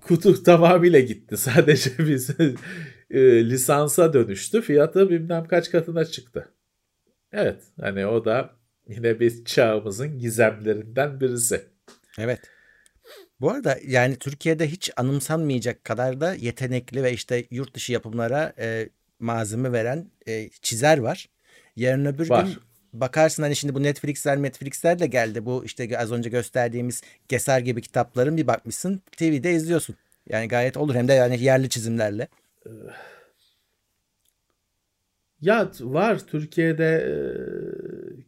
Kutu tamamıyla gitti. Sadece biz e, lisansa dönüştü. Fiyatı bilmem kaç katına çıktı. Evet hani o da yine bir çağımızın gizemlerinden birisi. Evet. Bu arada yani Türkiye'de hiç anımsanmayacak kadar da yetenekli ve işte yurt dışı yapımlara e, malzeme veren e, çizer var. Yarın öbür Var. gün bakarsın hani şimdi bu Netflix'ler Netflix'ler de geldi. Bu işte az önce gösterdiğimiz Geser gibi kitapların bir bakmışsın TV'de izliyorsun. Yani gayet olur hem de yani yerli çizimlerle. Ya t- var Türkiye'de e,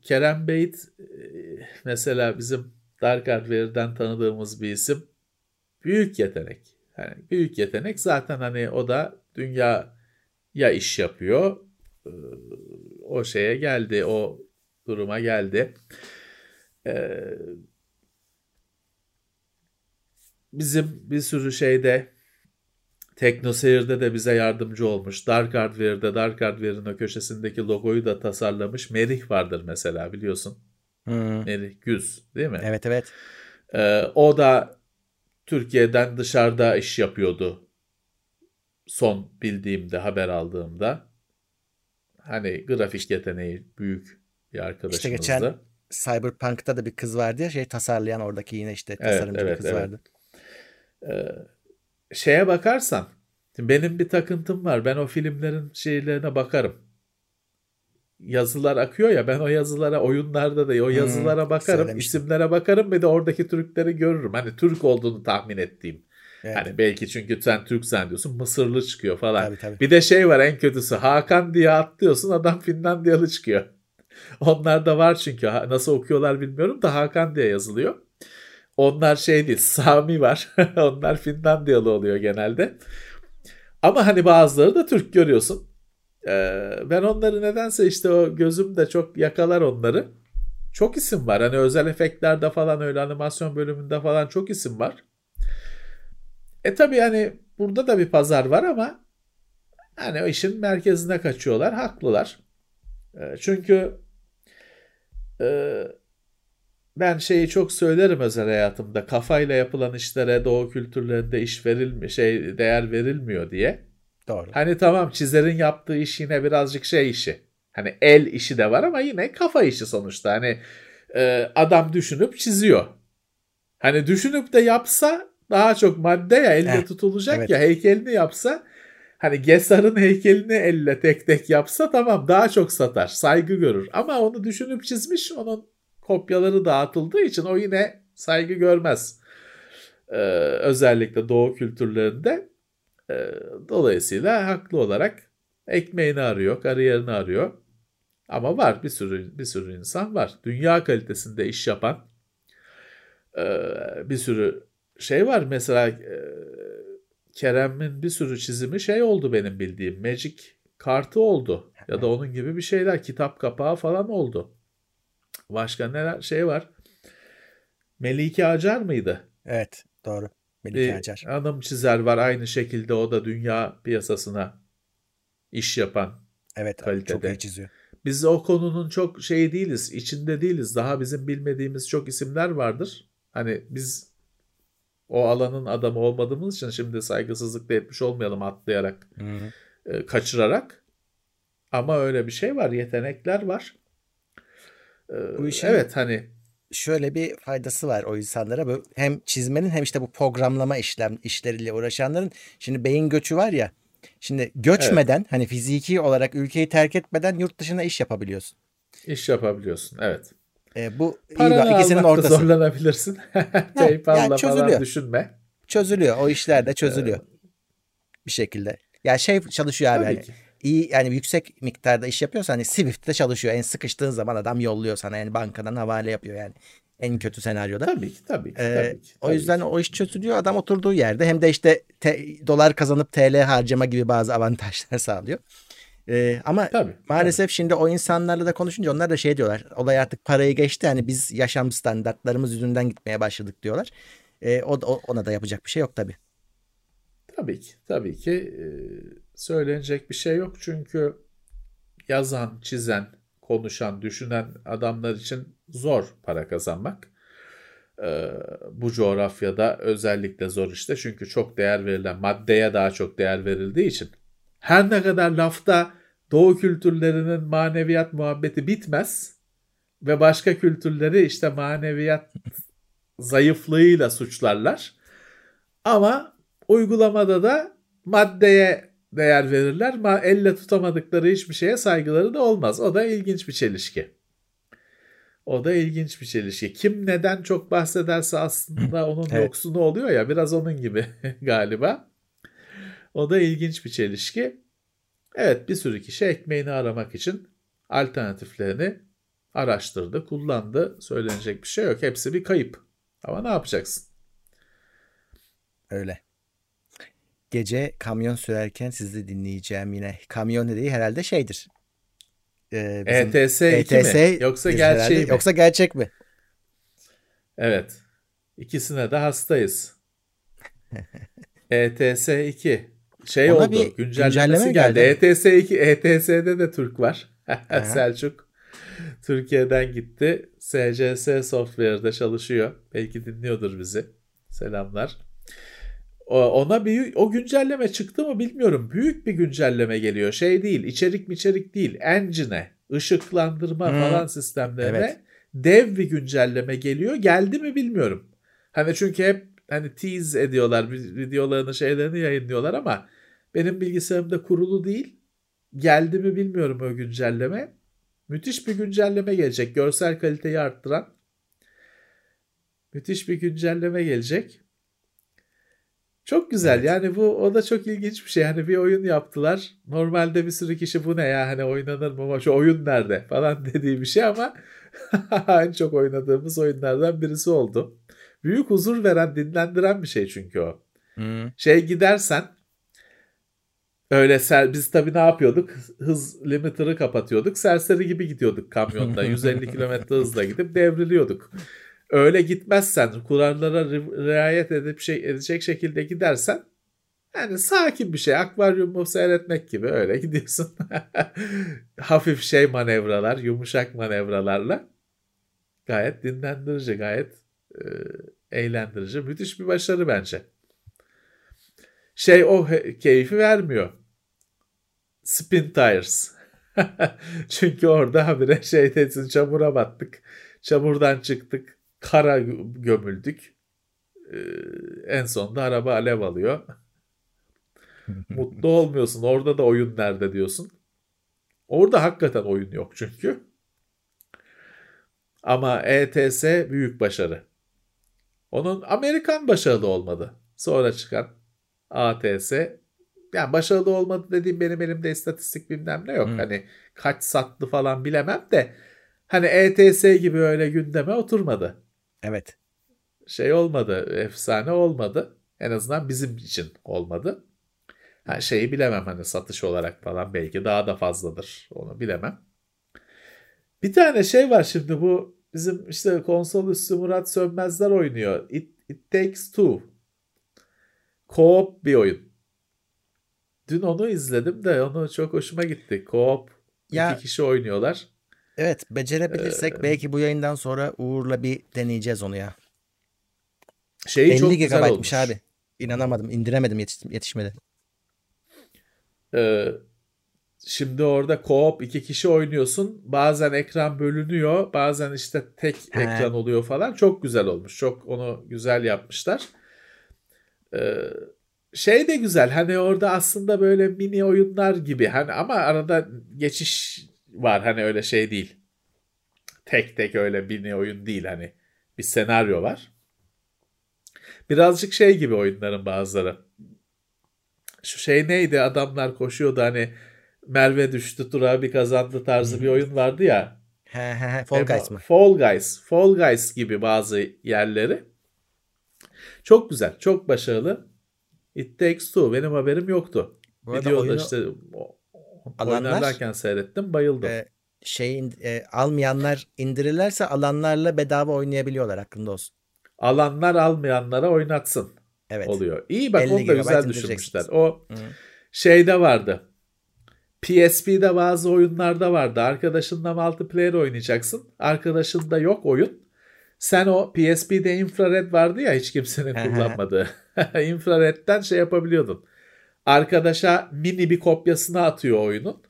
Kerem Beyt e, mesela bizim Dark Hardware'den tanıdığımız bir isim. Büyük yetenek. Yani büyük yetenek zaten hani o da dünyaya iş yapıyor. E, o şeye geldi, o duruma geldi. E, bizim bir sürü şeyde Tekno Seyir'de de bize yardımcı olmuş. Dark Hardware'de Dark Hardware'ın o köşesindeki logoyu da tasarlamış. Merih vardır mesela biliyorsun. Hmm. Merih Güz değil mi? Evet evet. Ee, o da Türkiye'den dışarıda iş yapıyordu. Son bildiğimde, haber aldığımda. Hani grafik yeteneği büyük bir arkadaşımızdı. İşte geçen Cyberpunk'ta da bir kız vardı ya şey tasarlayan oradaki yine işte Evet, tasarımcı bir evet, kız evet. vardı. Ee, şeye bakarsan benim bir takıntım var. Ben o filmlerin şeylerine bakarım. yazılar akıyor ya ben o yazılara oyunlarda da o Hmm, yazılara bakarım, söylemiştin. isimlere bakarım ve de oradaki Türkleri görürüm. Hani Türk olduğunu tahmin ettiğim. Evet. Hani belki çünkü sen Türk zannediyorsun Mısırlı çıkıyor falan. Tabii, tabii. Bir de şey var en kötüsü Hakan diye atlıyorsun adam Finlandiyalı çıkıyor. Onlar da var çünkü nasıl okuyorlar bilmiyorum da Hakan diye yazılıyor. Onlar şey değil Sami var. Onlar Finlandiyalı oluyor genelde. Ama hani bazıları da Türk görüyorsun. Ee, ben onları nedense işte o gözümde çok yakalar onları. Çok isim var. Hani özel efektlerde falan öyle animasyon bölümünde falan çok isim var. E tabii hani burada da bir pazar var ama hani o işin merkezine kaçıyorlar. Haklılar. E, çünkü e, ben şeyi çok söylerim özel hayatımda. Kafayla yapılan işlere doğu kültürlerinde iş verilmiyor, şey değer verilmiyor diye. Doğru. Hani tamam çizerin yaptığı iş yine birazcık şey işi. Hani el işi de var ama yine kafa işi sonuçta. Hani e, adam düşünüp çiziyor. Hani düşünüp de yapsa daha çok madde ya elle Heh, tutulacak evet. ya heykelini yapsa hani Gesar'ın heykelini elle tek tek yapsa tamam daha çok satar saygı görür. Ama onu düşünüp çizmiş onun kopyaları dağıtıldığı için o yine saygı görmez. Ee, özellikle doğu kültürlerinde. Ee, dolayısıyla haklı olarak ekmeğini arıyor, kariyerini arıyor. Ama var bir sürü bir sürü insan var. Dünya kalitesinde iş yapan e, bir sürü şey var. Mesela e, Kerem'in bir sürü çizimi şey oldu benim bildiğim. Magic kartı oldu. Ya da onun gibi bir şeyler. Kitap kapağı falan oldu. Başka neler şey var. Melike Acar mıydı? Evet. Doğru. Melike Acar. hanım çizer var aynı şekilde o da dünya piyasasına iş yapan. Evet. kalitede. Çok iyi çiziyor. Biz o konunun çok şey değiliz, içinde değiliz. Daha bizim bilmediğimiz çok isimler vardır. Hani biz o alanın adamı olmadığımız için şimdi saygısızlık da etmiş olmayalım atlayarak, e, kaçırarak. Ama öyle bir şey var, yetenekler var. E, Bu işin- Evet hani şöyle bir faydası var o insanlara. Bu hem çizmenin hem işte bu programlama işlem işleriyle uğraşanların şimdi beyin göçü var ya. Şimdi göçmeden hani fiziki olarak ülkeyi terk etmeden yurt dışına iş yapabiliyorsun. iş yapabiliyorsun. Evet. E, bu iyi Paranı bir- ikisinin ortası. zorlanabilirsin. PayPal'la yani falan çözülüyor. düşünme. Çözülüyor. O işler de çözülüyor. Bir şekilde. Ya şey çalışıyor abi Tabii hani ki. iyi yani yüksek miktarda iş yapıyorsan hani Swift'te çalışıyor. En sıkıştığın zaman adam yolluyor sana yani bankadan havale yapıyor yani. En kötü senaryoda. Tabii ki, tabii ki. Ee, tabii ki, o yüzden ki. o iş çözülüyor. Adam oturduğu yerde hem de işte te- dolar kazanıp TL harcama gibi bazı avantajlar sağlıyor. Ee, ama Tabii, maalesef şimdi o insanlarla da konuşunca onlar da şey diyorlar. Olay artık parayı geçti. Hani biz yaşam standartlarımız yüzünden gitmeye başladık diyorlar. Ee, o, o- ona da yapacak bir şey yok tabii. Tabii ki, tabii ki e, söylenecek bir şey yok çünkü yazan, çizen, konuşan, düşünen adamlar için zor para kazanmak. E, bu coğrafyada özellikle zor işte çünkü çok değer verilen maddeye daha çok değer verildiği için. Her ne kadar lafta Doğu kültürlerinin maneviyat muhabbeti bitmez ve başka kültürleri işte maneviyat zayıflığıyla suçlarlar. Ama uygulamada da maddeye değer verirler. Ma elle tutamadıkları hiçbir şeye saygıları da olmaz. O da ilginç bir çelişki. O da ilginç bir çelişki. Kim neden çok bahsederse aslında onun Evet. yoksunu oluyor ya biraz onun gibi galiba. O da ilginç bir çelişki. Evet bir sürü kişi ekmeğini aramak için alternatiflerini araştırdı, kullandı. Söylenecek bir şey yok. Hepsi bir kayıp. Ama ne yapacaksın? Öyle. Gece kamyon sürerken sizi dinleyeceğim yine. Kamyon dediği herhalde şeydir. Ee, ETS 2 mi? Yoksa biz gerçeği herhalde- mi? Yoksa gerçek mi? Evet. İkisine de hastayız. ETS 2. Şey Ona oldu. bir güncellemesi güncelleme geldi. geldi. ETS 2. ETS'de de Türk var. Selçuk. Türkiye'den gitti. SCS Software'da çalışıyor. Belki dinliyordur bizi. Selamlar. Ona bir o güncelleme çıktı mı bilmiyorum. Büyük bir güncelleme geliyor. Şey değil, içerik mi içerik değil. Engine'e, ışıklandırma Hmm. falan sistemlerine Evet. dev bir güncelleme geliyor. Geldi mi bilmiyorum. Hani çünkü hep hani tease ediyorlar, vi- videolarını, şeylerini yayınlıyorlar ama benim bilgisayarımda kurulu değil. Geldi mi bilmiyorum o güncelleme. Müthiş bir güncelleme gelecek. Görsel kaliteyi arttıran. Müthiş bir güncelleme gelecek. Çok güzel. Evet. Yani bu o da çok ilginç bir şey. Hani bir oyun yaptılar. Normalde bir sürü kişi bu ne ya hani oynanır mı şu oyun nerede falan dediği bir şey ama en çok oynadığımız oyunlardan birisi oldu. Büyük huzur veren, dinlendiren bir şey çünkü o. Hmm. Şey gidersen öyle ser, biz tabii ne yapıyorduk? Hız limiter'ı kapatıyorduk. Serseri gibi gidiyorduk kamyonda. 150 km hızla gidip devriliyorduk. Öyle gitmezsen, kurallara riayet edip şey edecek şekilde gidersen yani sakin bir şey. Akvaryumu seyretmek gibi öyle gidiyorsun. Hafif şey manevralar, yumuşak manevralarla. Gayet dinlendirici, gayet e, eğlendirici. Müthiş bir başarı bence. Şey o keyfi vermiyor. Spin Tires. Çünkü orada habire şey desin çamura battık. Çamurdan çıktık. Kara gömüldük. Ee, en sonunda araba alev alıyor. Mutlu olmuyorsun. Orada da oyun nerede diyorsun. Orada hakikaten oyun yok çünkü. Ama ETS büyük başarı. Onun Amerikan başarılı olmadı. Sonra çıkan ATS yani başarılı olmadı dediğim benim elimde istatistik bilmem ne yok. Hmm. Hani kaç sattı falan bilemem de hani ETS gibi öyle gündeme oturmadı. Evet. Şey olmadı, efsane olmadı. En azından bizim için olmadı. Ha, şeyi bilemem hani satış olarak falan belki daha da fazladır. Onu bilemem. Bir tane şey var şimdi bu bizim işte konsol üstü Murat Sönmezler oynuyor. It, It Takes Two. Co-op bir oyun. Dün onu izledim de onu çok hoşuma gitti. Co-op ya, iki kişi oynuyorlar. Evet becerebilirsek ee, belki bu yayından sonra Uğur'la bir deneyeceğiz onu ya. Şeyi 50 çok GB'mış abi. İnanamadım. indiremedim yetiş, yetişmedi. Ee, şimdi orada co-op iki kişi oynuyorsun. Bazen ekran bölünüyor. Bazen işte tek He. ekran oluyor falan. Çok güzel olmuş. Çok onu güzel yapmışlar. Ee, şey de güzel. Hani orada aslında böyle mini oyunlar gibi. Hani ama arada geçiş var. Hani öyle şey değil. Tek tek öyle mini oyun değil. Hani bir senaryo var. Birazcık şey gibi oyunların bazıları şu şey neydi adamlar koşuyordu hani Merve düştü Turabi kazandı tarzı bir oyun vardı ya. Fall Guys mı? Fall Guys. Fall Guys gibi bazı yerleri. Çok güzel. Çok başarılı. It Takes Two. Benim haberim yoktu. Bu Videoda oyunu... işte alanlar, oynarlarken seyrettim. Bayıldım. E, şey e, almayanlar indirirlerse alanlarla bedava oynayabiliyorlar aklında olsun. Alanlar almayanlara oynatsın evet. oluyor. İyi bak onu da güzel düşünmüşler. O Hı. şeyde vardı. PSP'de bazı oyunlarda vardı. Arkadaşınla multiplayer oynayacaksın. Arkadaşında yok oyun. Sen o PSP'de infrared vardı ya hiç kimsenin kullanmadığı. Infrared'den şey yapabiliyordun. Arkadaşa mini bir kopyasını atıyor oyunun.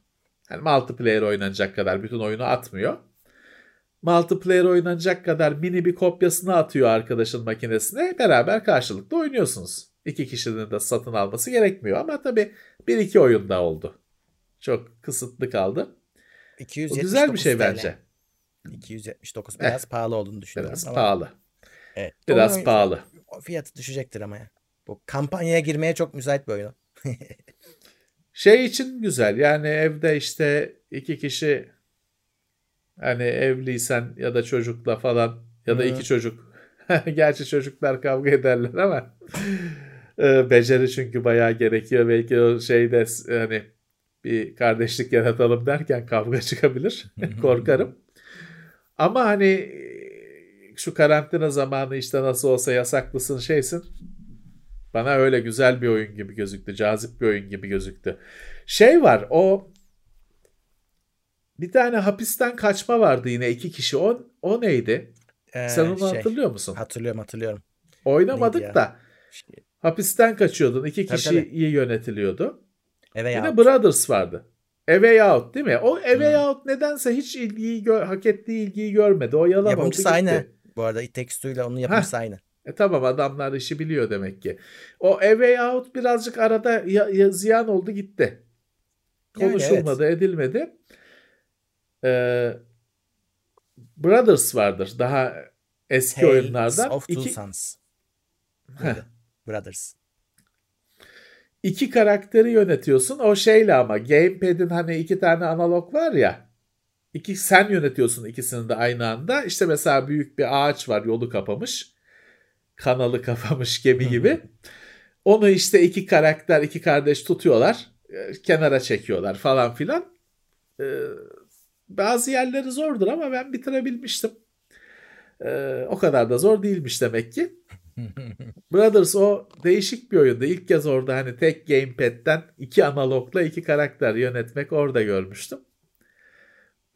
Yani multiplayer oynanacak kadar bütün oyunu atmıyor multiplayer oynanacak kadar mini bir kopyasını atıyor arkadaşın makinesine. Beraber karşılıklı oynuyorsunuz. İki kişinin de satın alması gerekmiyor ama tabii bir iki oyunda oldu. Çok kısıtlı kaldı. 279 o güzel bir şey TL. bence. 279 biraz eh, pahalı olduğunu düşünüyorum. Biraz ama. pahalı. Evet. Biraz oyun, pahalı. O fiyatı düşecektir ama ya. Bu kampanyaya girmeye çok müsait bir oyun. şey için güzel yani evde işte iki kişi Hani evliysen ya da çocukla falan ya da Hı. iki çocuk. Gerçi çocuklar kavga ederler ama e, beceri çünkü bayağı gerekiyor. Belki o şeyde hani bir kardeşlik yaratalım derken kavga çıkabilir. Korkarım. Ama hani şu karantina zamanı işte nasıl olsa yasaklısın şeysin. Bana öyle güzel bir oyun gibi gözüktü. Cazip bir oyun gibi gözüktü. Şey var o bir tane hapisten kaçma vardı yine iki kişi. O, o neydi? Ee, Sen onu şey, hatırlıyor musun? Hatırlıyorum hatırlıyorum. Oynamadık da hapisten kaçıyordun. İki tabii, kişiyi tabii. yönetiliyordu. Away yine out. Brothers vardı. A Way Out değil mi? O A Way hmm. Out nedense hiç ilgiyi hak ettiği ilgiyi görmedi. O yalan Yapımcısı oldu aynı. Bu arada It Takes Two'yla onun yapımcısı Heh. aynı. E tamam adamlar işi biliyor demek ki. O A Way Out birazcık arada ya, ya, ziyan oldu gitti. Konuşulmadı yani evet. edilmedi. e, Brothers vardır. Daha eski Tales oyunlardan. of Two İki, Sons. Brothers. İki karakteri yönetiyorsun. O şeyle ama gamepad'in hani iki tane analog var ya. İki sen yönetiyorsun ikisini de aynı anda. İşte mesela büyük bir ağaç var yolu kapamış. Kanalı kapamış gemi gibi. Onu işte iki karakter, iki kardeş tutuyorlar. e, Kenara çekiyorlar falan filan. Ee, bazı yerleri zordur ama ben bitirebilmiştim. Ee, o kadar da zor değilmiş demek ki. Brothers o değişik bir oyundu. İlk kez orada hani tek gamepad'den iki analogla iki karakter yönetmek orada görmüştüm.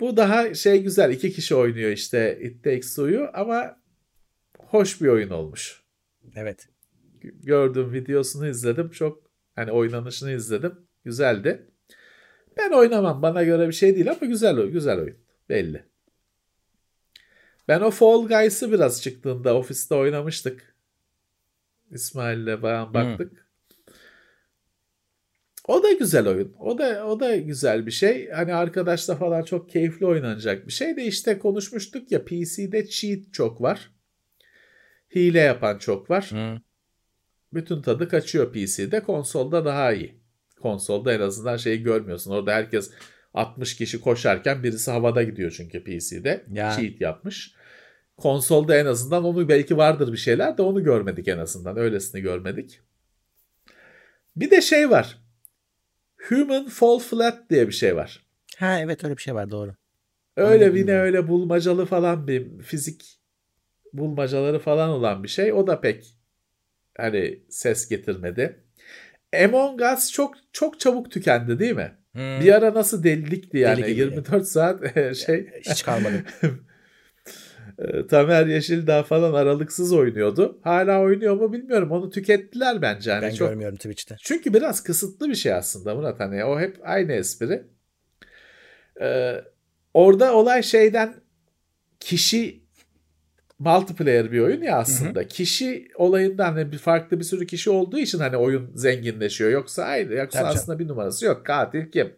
Bu daha şey güzel. iki kişi oynuyor işte It Takes Two'yu ama hoş bir oyun olmuş. evet. Gördüğüm videosunu izledim. Çok hani oynanışını izledim. Güzeldi. Ben oynamam. Bana göre bir şey değil ama güzel oyun. Güzel oyun. Belli. Ben o Fall Guys'ı biraz çıktığında ofiste oynamıştık. İsmail'le bayan baktık. O da güzel oyun. O da o da güzel bir şey. Hani arkadaşla falan çok keyifli oynanacak bir şey de işte konuşmuştuk ya PC'de cheat çok var. Hile yapan çok var. Hı. Bütün tadı kaçıyor PC'de. Konsolda daha iyi. Konsolda en azından şeyi görmüyorsun. Orada herkes 60 kişi koşarken birisi havada gidiyor çünkü PC'de. Ya. Cheat yapmış. Konsolda en azından onu belki vardır bir şeyler de onu görmedik en azından. Öylesini görmedik. Bir de şey var. Human Fall Flat diye bir şey var. Ha evet öyle bir şey var doğru. Öyle Anladım. yine öyle bulmacalı falan bir fizik bulmacaları falan olan bir şey. O da pek hani ses getirmedi. Among Us çok çok çabuk tükendi değil mi? Hı. Bir ara nasıl delilikti yani Deli gibi. 24 saat şey Hiç kalmadı. e, Tamer Yeşildağ falan aralıksız oynuyordu. Hala oynuyor mu bilmiyorum. Onu tükettiler bence. Hani ben çok görmüyorum Twitch'te. çünkü biraz kısıtlı bir şey aslında Murat. Hani o hep aynı espri. Ee, orada olay şeyden kişi multiplayer bir oyun ya aslında. Kişi olayından hani bir farklı bir sürü kişi olduğu için hani oyun zenginleşiyor. Yoksa aynı. Yoksa Tabii aslında bir numarası yok. Katil kim?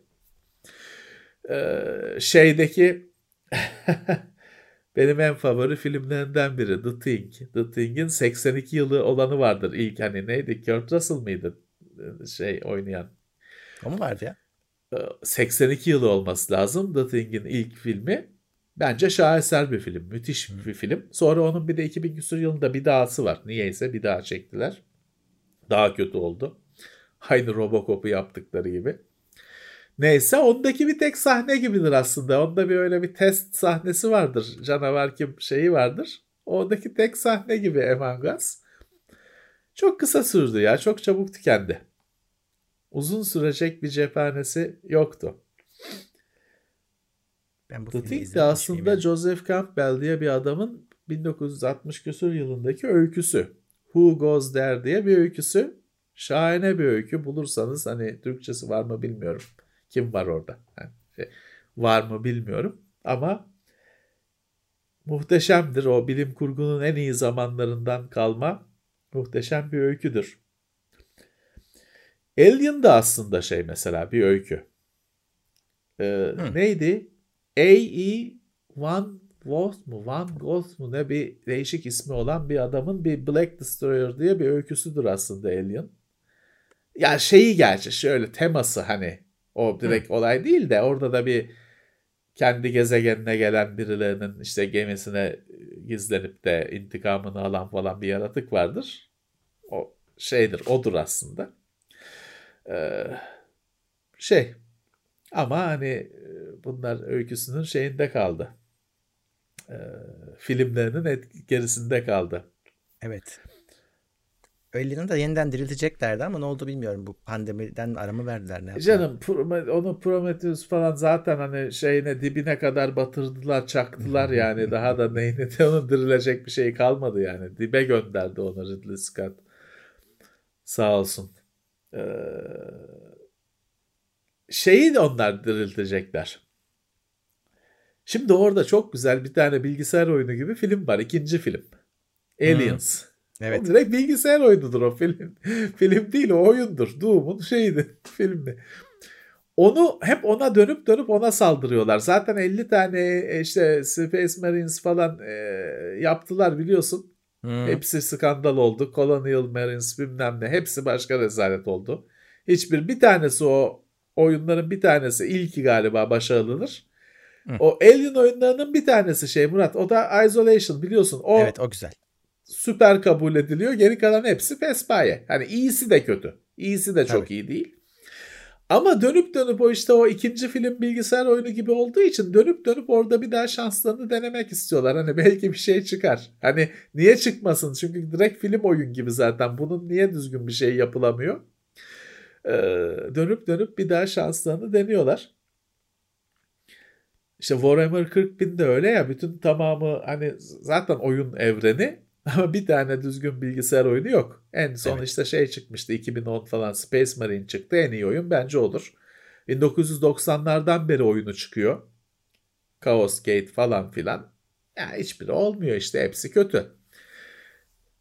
Ee, şeydeki benim en favori filmlerinden biri The Thing. The Thing'in 82 yılı olanı vardır. İlk hani neydi? Kurt Russell mıydı? Ee, Şey oynayan. O mu vardı ya? Ee, 82 yılı olması lazım. The Thing'in ilk filmi. Bence şaheser bir film. Müthiş bir film. Sonra onun bir de 2000 küsur yılında bir dahası var. Niyeyse bir daha çektiler. Daha kötü oldu. Aynı Robocop'u yaptıkları gibi. Neyse ondaki bir tek sahne gibidir aslında. Onda bir öyle bir test sahnesi vardır. Canavar kim şeyi vardır. Oradaki tek sahne gibi Among Us. Çok kısa sürdü ya. Çok çabuk tükendi. Uzun sürecek bir cephanesi yoktu. Ben bu The Thing de aslında miyim ya? Joseph Campbell diye bir adamın 1960 küsur yılındaki öyküsü. Who Goes There diye bir öyküsü. Şahane bir öykü. Bulursanız hani Türkçesi var mı bilmiyorum. Kim var orada? Yani şey, var mı bilmiyorum. Ama muhteşemdir. O bilim kurgunun en iyi zamanlarından kalma muhteşem bir öyküdür. Alien da aslında şey mesela bir öykü. Ee, Hı. Neydi? A.E. Van Vogt mu? Van Gogh mu? Ne bir değişik ismi olan bir adamın bir Black Destroyer diye bir öyküsüdür aslında Alien. Ya şeyi gerçi şöyle teması hani o direkt olay değil de orada da bir kendi gezegenine gelen birilerinin işte gemisine gizlenip de intikamını alan falan bir yaratık vardır. O şeydir, odur aslında. Ee, şey ama hani bunlar öyküsünün şeyinde kaldı. Ee, filmlerinin et- gerisinde kaldı. Evet. Alien'ı da yeniden dirilteceklerdi ama ne oldu bilmiyorum. Bu pandemiden aramı verdiler. Ne? Canım onu Prometheus falan zaten hani şeyine dibine kadar batırdılar, çaktılar yani. Daha da neyine de onun dirilecek bir şey kalmadı yani. Dibe gönderdi onu Ridley Scott. Sağ olsun. Ee, şeyi de onlar diriltecekler. Şimdi orada çok güzel bir tane bilgisayar oyunu gibi film var. İkinci film. Aliens. Evet. O direkt bilgisayar oyunudur o film. film değil o oyundur. Doom'un şeyiydi filmi. onu hep ona dönüp dönüp ona saldırıyorlar. Zaten 50 tane e, işte Space Marines falan e, yaptılar biliyorsun. Hmm. Hepsi skandal oldu. Colonial Marines bilmem ne. Hepsi başka rezalet oldu. Hiçbir bir tanesi o oyunların bir tanesi ilki galiba başarılıdır. Hı. O Alien oyunlarının bir tanesi şey Murat. O da Isolation biliyorsun. O evet o güzel. Süper kabul ediliyor. Geri kalan hepsi pespaye. Hani iyisi de kötü. İyisi de çok Tabii. iyi değil. Ama dönüp dönüp o işte o ikinci film bilgisayar oyunu gibi olduğu için dönüp dönüp orada bir daha şanslarını denemek istiyorlar. Hani belki bir şey çıkar. Hani niye çıkmasın? Çünkü direkt film oyun gibi zaten. Bunun niye düzgün bir şey yapılamıyor? Ee, dönüp dönüp bir daha şanslarını deniyorlar. İşte Warhammer 40 bin de öyle ya bütün tamamı hani zaten oyun evreni ama bir tane düzgün bilgisayar oyunu yok. En son evet. işte şey çıkmıştı 2010 falan Space Marine çıktı en iyi oyun bence olur. 1990'lardan beri oyunu çıkıyor. Chaos Gate falan filan. Ya hiçbiri olmuyor işte hepsi kötü.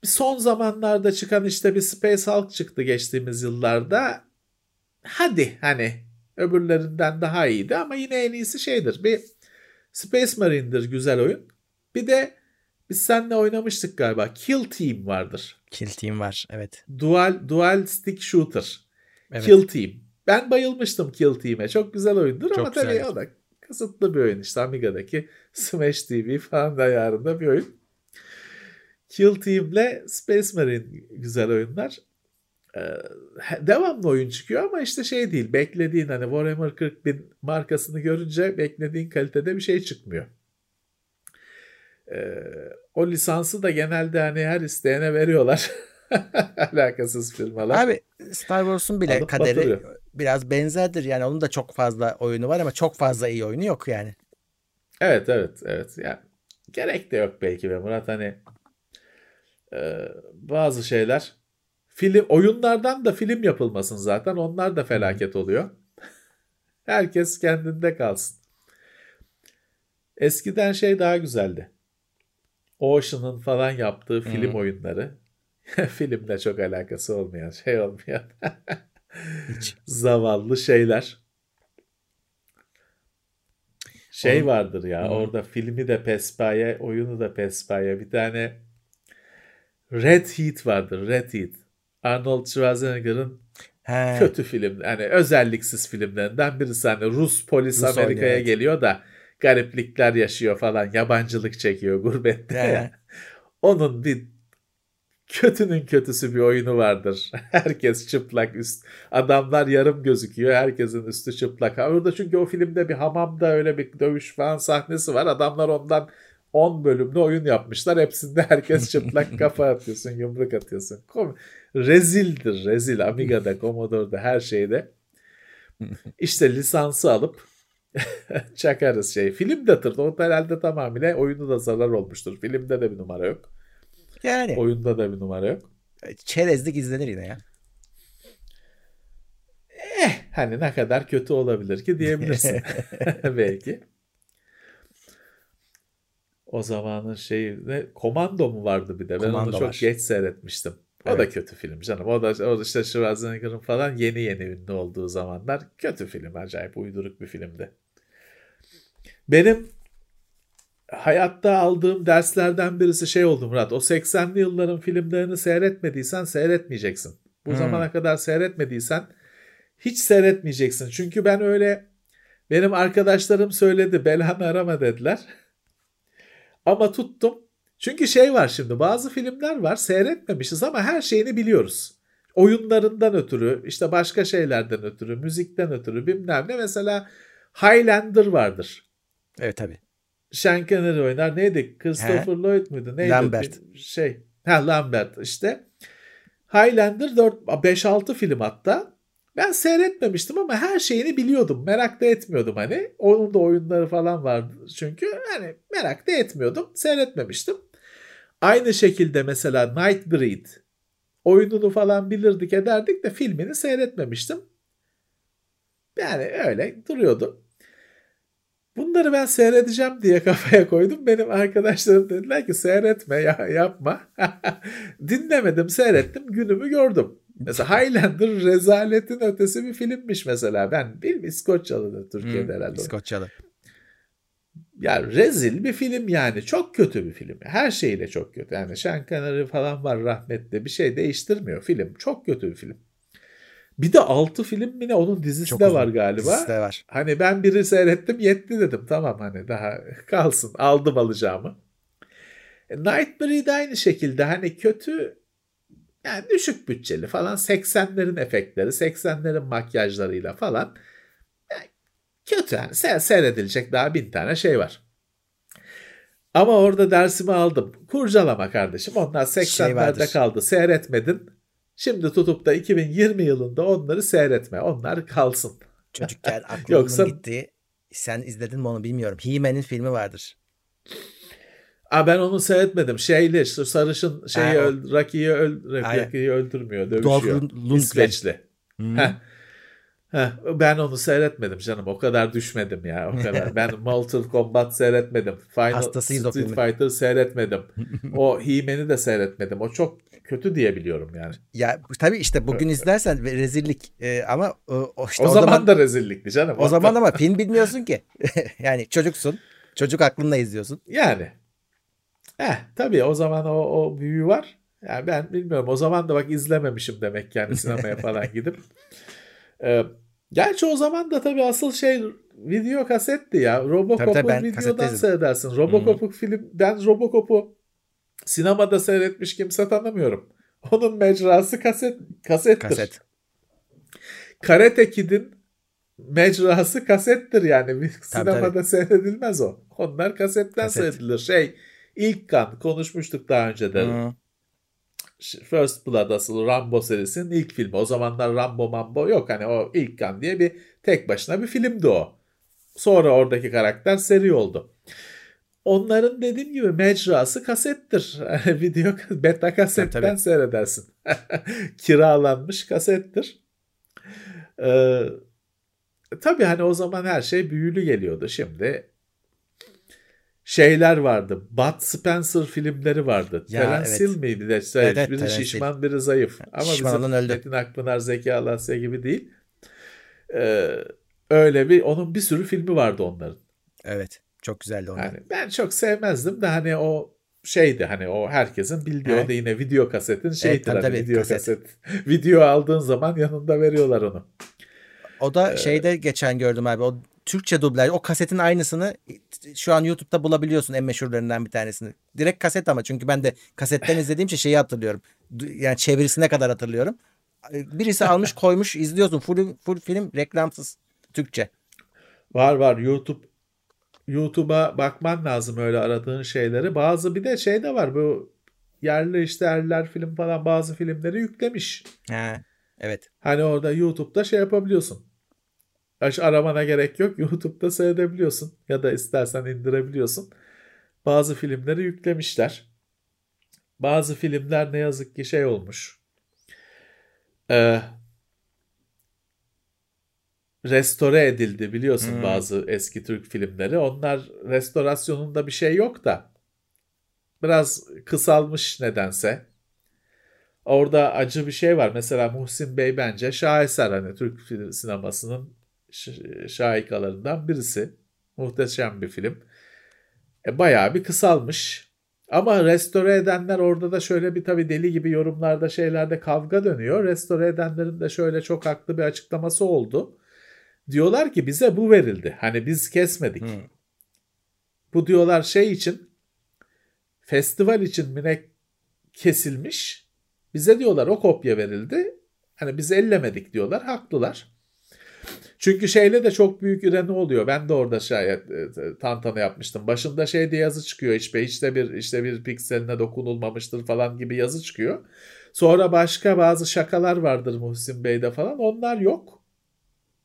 Son zamanlarda çıkan işte bir Space Hulk çıktı geçtiğimiz yıllarda. Hadi hani öbürlerinden daha iyiydi ama yine en iyisi şeydir. Bir Space Marine'dir güzel oyun. Bir de biz seninle oynamıştık galiba. Kill Team vardır. Kill Team var evet. Dual, dual stick shooter. Evet. Kill Team. Ben bayılmıştım Kill Team'e. Çok güzel oyundur Çok ama güzel. tabii o da kısıtlı bir oyun işte Amiga'daki Smash TV falan ayarında bir oyun. Kill Team'le Space Marine güzel oyunlar. Ee, devamlı oyun çıkıyor ama işte şey değil beklediğin hani Warhammer 40 bin markasını görünce beklediğin kalitede bir şey çıkmıyor. Ee, o lisansı da genelde hani her isteyene veriyorlar. Alakasız firmalar. Abi Star Wars'un bile Alıp kaderi batırıyor. biraz benzerdir. Yani onun da çok fazla oyunu var ama çok fazla iyi oyunu yok yani. Evet evet evet. Yani gerek de yok belki be Murat hani e, bazı şeyler film oyunlardan da film yapılmasın zaten. Onlar da felaket oluyor. Herkes kendinde kalsın. Eskiden şey daha güzeldi. Ocean'ın falan yaptığı film hmm. oyunları. Filmle çok alakası olmayan şey olmayan. Hiç. Zavallı şeyler. Şey Onun... vardır ya hmm. orada filmi de pespaye, oyunu da pespaye. Bir tane Red Heat vardır. Red Heat. Arnold Schwarzenegger'ın kötü film. Yani özelliksiz filmlerinden birisi. Hani Rus polis Rus Amerika'ya evet. geliyor da gariplikler yaşıyor falan. Yabancılık çekiyor gurbette. Onun bir kötünün kötüsü bir oyunu vardır. Herkes çıplak üst. Adamlar yarım gözüküyor. Herkesin üstü çıplak. Orada çünkü o filmde bir hamamda öyle bir dövüş falan sahnesi var. Adamlar ondan 10 bölümde oyun yapmışlar. Hepsinde herkes çıplak kafa atıyorsun, yumruk atıyorsun. Kom rezildir, rezil. Amiga'da, Commodore'da her şeyde. İşte lisansı alıp çakarız şey. Film de tırdı. O herhalde tamamıyla oyunu da zarar olmuştur. Filmde de bir numara yok. Yani. Oyunda da bir numara yok. Çerezlik izlenir yine ya. Eh hani ne kadar kötü olabilir ki diyebilirsin. Belki. O zamanın şeyi ne komando mu vardı bir de. Ben komando onu çok var. geç seyretmiştim. O evet. da kötü film canım. O da, o işte Schwarzenegger'ın falan yeni yeni ünlü olduğu zamanlar kötü film. Acayip uyduruk bir filmdi. Benim hayatta aldığım derslerden birisi şey oldu Murat. O 80'li yılların filmlerini seyretmediysen seyretmeyeceksin. Bu hmm. zamana kadar seyretmediysen hiç seyretmeyeceksin. Çünkü ben öyle benim arkadaşlarım söyledi belanı arama dediler. Ama tuttum. Çünkü şey var şimdi bazı filmler var seyretmemişiz ama her şeyini biliyoruz. Oyunlarından ötürü işte başka şeylerden ötürü müzikten ötürü bilmem ne mesela Highlander vardır. Evet tabi. Sean Connery oynar. Neydi? Christopher He? Lloyd muydu? Neydi? Lambert. Şey. Ha Lambert işte. Highlander 4 5-6 film hatta. Ben seyretmemiştim ama her şeyini biliyordum. Merak da etmiyordum hani. Onun da oyunları falan vardı çünkü. Hani merak da etmiyordum. Seyretmemiştim. Aynı şekilde mesela Nightbreed oyununu falan bilirdik ederdik de filmini seyretmemiştim. Yani öyle duruyordu. Bunları ben seyredeceğim diye kafaya koydum. Benim arkadaşlarım dediler ki seyretme ya yapma. Dinlemedim seyrettim günümü gördüm. Mesela Highlander rezaletin ötesi bir filmmiş mesela. Ben bil İskoçyalı Türkiye'de hmm, herhalde. İskoçyalı. Ya rezil bir film yani. Çok kötü bir film. Her şeyle çok kötü. Yani Connery falan var rahmetli. Bir şey değiştirmiyor film. Çok kötü bir film. Bir de 6 film mi ne onun dizisi Çok de var galiba. Dizisi de var. Hani ben biri seyrettim yetti dedim. Tamam hani daha kalsın aldım alacağımı. E, Nightmare'i de aynı şekilde hani kötü yani düşük bütçeli falan 80'lerin efektleri 80'lerin makyajlarıyla falan yani kötü yani Se- seyredilecek daha bin tane şey var. Ama orada dersimi aldım. Kurcalama kardeşim. Onlar 80'lerde şey kaldı. Seyretmedin. Şimdi tutup da 2020 yılında onları seyretme. Onlar kalsın. Çocukken aklımın Yoksa... gitti. Sen izledin mi onu bilmiyorum. He-Man'in filmi vardır. Aa, ben onu seyretmedim. Şeyli sarışın şeyi ha, öl, Rocky'yi öl, Rocky'yi öldürmüyor. Dövüşüyor. İsveçli. Hmm. Heh. Heh, ben onu seyretmedim canım. O kadar düşmedim ya. O kadar. Ben Mortal Kombat seyretmedim. Final Hastasıyız Street Fighter seyretmedim. o He-Man'i de seyretmedim. O çok kötü diye biliyorum yani. Ya tabii işte bugün izlersen rezillik ee, ama o, işte o, o zaman, zaman da rezillikti canım. O zaman ama film bilmiyorsun ki. yani çocuksun. Çocuk aklınla izliyorsun. Yani. Eh tabii o zaman o, o büyüğü var. Yani ben bilmiyorum. O zaman da bak izlememişim demek yani sinemaya falan gidip. Ee, gerçi o zaman da tabii asıl şey video kasetti ya. Robocop'u videodan seyredersin. Robocop'u film ben Robocop'u sinemada seyretmiş kimse tanımıyorum. Onun mecrası kaset kasettir. Kaset. Karate Kid'in mecrası kasettir yani. Bir sinemada tabii. seyredilmez o. Onlar kasetten Kaset. seyredilir. Şey ilk kan konuşmuştuk daha önce de. Hı. First Blood asıl Rambo serisinin ilk filmi. O zamanlar Rambo Mambo yok. Hani o ilk kan diye bir tek başına bir filmdi o. Sonra oradaki karakter seri oldu. Onların dediğim gibi mecrası kasettir. Video beta kasetten tabii, tabii. seyredersin. Kiralanmış kasettir. Ee, tabii hani o zaman her şey büyülü geliyordu. Şimdi şeyler vardı. Bud Spencer filmleri vardı. Ya, Terence evet. Hill miydi? De? Evet, evet, biri Terence şişman Hill. biri zayıf. Ama Şişman bizim öldü. Metin Akpınar, Zeki Alasya gibi değil. Ee, öyle bir onun bir sürü filmi vardı onların. Evet. Çok güzeldi onlar. Yani ben çok sevmezdim de hani o şeydi hani o herkesin bildiği evet. o da yine video kasetin şeydir evet, hani tabii, video kaset. kaset. video aldığın zaman yanında veriyorlar onu. O da ee, şeyde geçen gördüm abi o Türkçe dublaj o kasetin aynısını şu an YouTube'da bulabiliyorsun en meşhurlarından bir tanesini. Direkt kaset ama çünkü ben de kasetten izlediğim için şeyi hatırlıyorum. Yani çevirisine kadar hatırlıyorum. Birisi almış koymuş izliyorsun full, full film reklamsız Türkçe. Var var YouTube YouTube'a bakman lazım öyle aradığın şeyleri. Bazı bir de şey de var bu yerli işte erler film falan bazı filmleri yüklemiş. He, evet. Hani orada YouTube'da şey yapabiliyorsun. Hiç aramana gerek yok. YouTube'da seyredebiliyorsun. Ya da istersen indirebiliyorsun. Bazı filmleri yüklemişler. Bazı filmler ne yazık ki şey olmuş. Ee, restore edildi biliyorsun hmm. bazı eski Türk filmleri. Onlar restorasyonunda bir şey yok da biraz kısalmış nedense. Orada acı bir şey var. Mesela Muhsin Bey bence şaheser hani Türk sinemasının şahikalarından birisi. Muhteşem bir film. E, bayağı bir kısalmış. Ama restore edenler orada da şöyle bir tabii deli gibi yorumlarda şeylerde kavga dönüyor. Restore edenlerin de şöyle çok haklı bir açıklaması oldu. Diyorlar ki bize bu verildi. Hani biz kesmedik. Hmm. Bu diyorlar şey için festival için mi kesilmiş. Bize diyorlar o kopya verildi. Hani biz ellemedik diyorlar. Haklılar. Çünkü şeyle de çok büyük üreni oluyor. Ben de orada şayet e, tantana yapmıştım. Başında şey diye yazı çıkıyor işte işte bir işte bir pikseline dokunulmamıştır falan gibi yazı çıkıyor. Sonra başka bazı şakalar vardır Muhsin Bey'de falan. Onlar yok.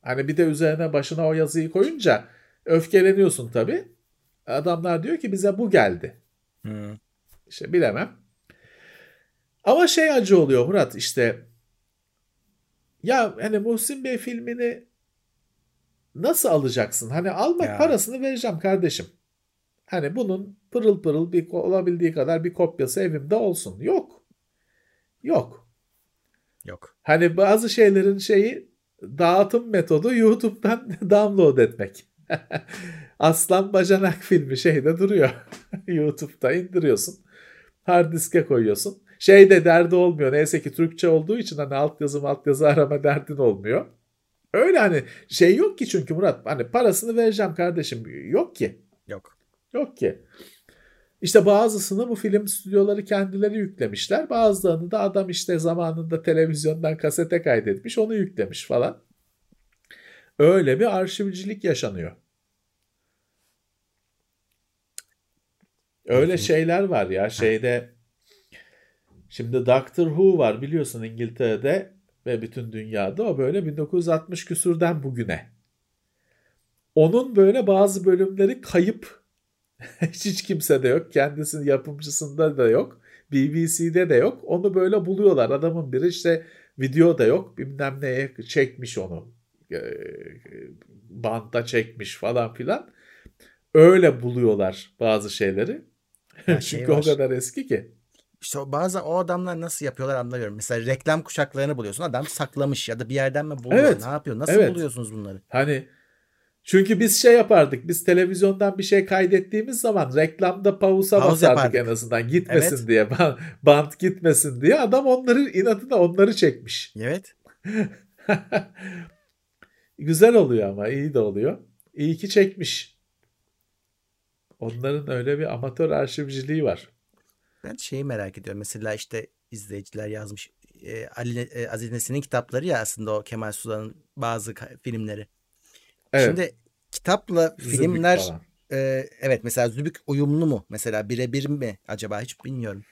Hani bir de üzerine başına o yazıyı koyunca öfkeleniyorsun tabii. Adamlar diyor ki bize bu geldi. Hmm. İşte bilemem. Ama şey acı oluyor Murat işte ya hani Muhsin Bey filmini nasıl alacaksın? Hani almak ya. parasını vereceğim kardeşim. Hani bunun pırıl pırıl bir olabildiği kadar bir kopyası evimde olsun. Yok. Yok. Yok. Hani bazı şeylerin şeyi dağıtım metodu YouTube'dan download etmek. Aslan Bacanak filmi şeyde duruyor. YouTube'da indiriyorsun. Hard diske koyuyorsun. Şey de derdi olmuyor. Neyse ki Türkçe olduğu için hani altyazı altyazı arama derdin olmuyor. Öyle hani şey yok ki çünkü Murat. Hani parasını vereceğim kardeşim. Yok ki. Yok. Yok ki. İşte bazısını bu film stüdyoları kendileri yüklemişler. Bazılarını da adam işte zamanında televizyondan kasete kaydetmiş onu yüklemiş falan. Öyle bir arşivcilik yaşanıyor. Öyle şeyler var ya şeyde şimdi Doctor Who var biliyorsun İngiltere'de ve bütün dünyada o böyle 1960 küsürden bugüne. Onun böyle bazı bölümleri kayıp. Hiç kimse de yok. Kendisinin yapımcısında da yok. BBC'de de yok. Onu böyle buluyorlar. Adamın biri işte video da yok. Bilmem neye çekmiş onu. Banta çekmiş falan filan. Öyle buluyorlar bazı şeyleri. Şey Çünkü var. o kadar eski ki. İşte bazı o adamlar nasıl yapıyorlar anlamıyorum. Mesela reklam kuşaklarını buluyorsun. Adam saklamış ya da bir yerden mi buluyor? Evet. Ne yapıyor? Nasıl evet. buluyorsunuz bunları? Hani çünkü biz şey yapardık. Biz televizyondan bir şey kaydettiğimiz zaman reklamda pausa Pause basardık yapardık. en azından gitmesin evet. diye. Bant gitmesin diye. Adam onları inatına onları çekmiş. Evet. Güzel oluyor ama iyi de oluyor. İyi ki çekmiş. Onların öyle bir amatör arşivciliği var. Ben şeyi merak ediyorum. Mesela işte izleyiciler yazmış. E, Ali e, Aziz Nesin'in kitapları ya aslında o Kemal Sunal'ın bazı filmleri. Evet. Şimdi kitapla Zübük filmler e, evet mesela Zübük uyumlu mu? Mesela birebir mi acaba hiç bilmiyorum.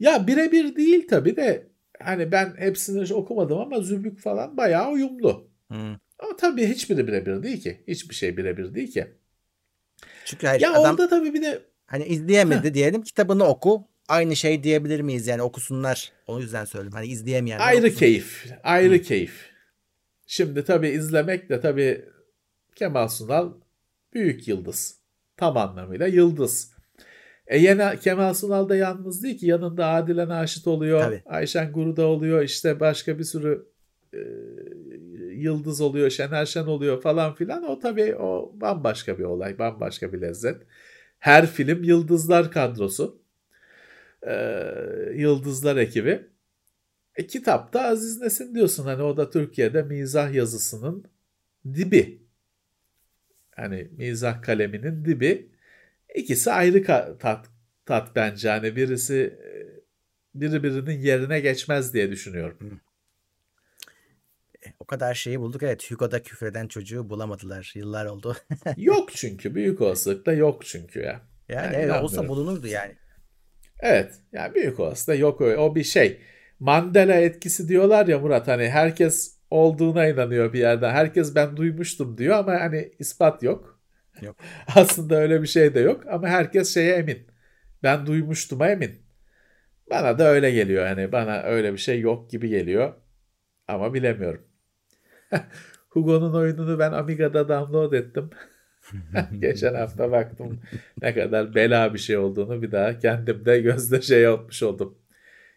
Ya birebir değil tabii de hani ben hepsini okumadım ama Zübük falan bayağı uyumlu. Hmm. Ama tabii hiçbiri birebir değil ki. Hiçbir şey birebir değil ki. Çünkü hayır, ya adam, orada tabii bir de hani izleyemedi Heh. diyelim kitabını oku. Aynı şey diyebilir miyiz yani okusunlar. O yüzden söyledim. Hani izleyemeyenler Ayrı okusun. keyif. Ayrı Hı. keyif. Şimdi tabii izlemek de tabii Kemal Sunal büyük yıldız. Tam anlamıyla yıldız. E yine Kemal Sunal da yalnız değil ki yanında Adile Naşit oluyor. Tabii. Ayşen Guruda oluyor. İşte başka bir sürü e, yıldız oluyor. Şener Şen oluyor falan filan. O tabii o bambaşka bir olay. Bambaşka bir lezzet. Her film yıldızlar kadrosu. E, yıldızlar ekibi. E, kitapta Aziz Nesin diyorsun hani o da Türkiye'de mizah yazısının dibi. Hani mizah kaleminin dibi. İkisi ayrı tat, tat bence. Hani birisi biri birinin yerine geçmez diye düşünüyorum. E, o kadar şeyi bulduk. Evet Hugo'da küfreden çocuğu bulamadılar. Yıllar oldu. yok çünkü. Büyük olasılıkla yok çünkü ya. Yani, yani evet, olsa bulunurdu yani. Evet. Yani büyük olasılıkla yok. O bir şey. Mandela etkisi diyorlar ya Murat hani herkes olduğuna inanıyor bir yerde. Herkes ben duymuştum diyor ama hani ispat yok. Yok. Aslında öyle bir şey de yok ama herkes şeye emin. Ben duymuştum emin. Bana da öyle geliyor yani bana öyle bir şey yok gibi geliyor. Ama bilemiyorum. Hugo'nun oyununu ben Amiga'da download ettim. Geçen hafta baktım ne kadar bela bir şey olduğunu bir daha kendimde gözde şey yapmış oldum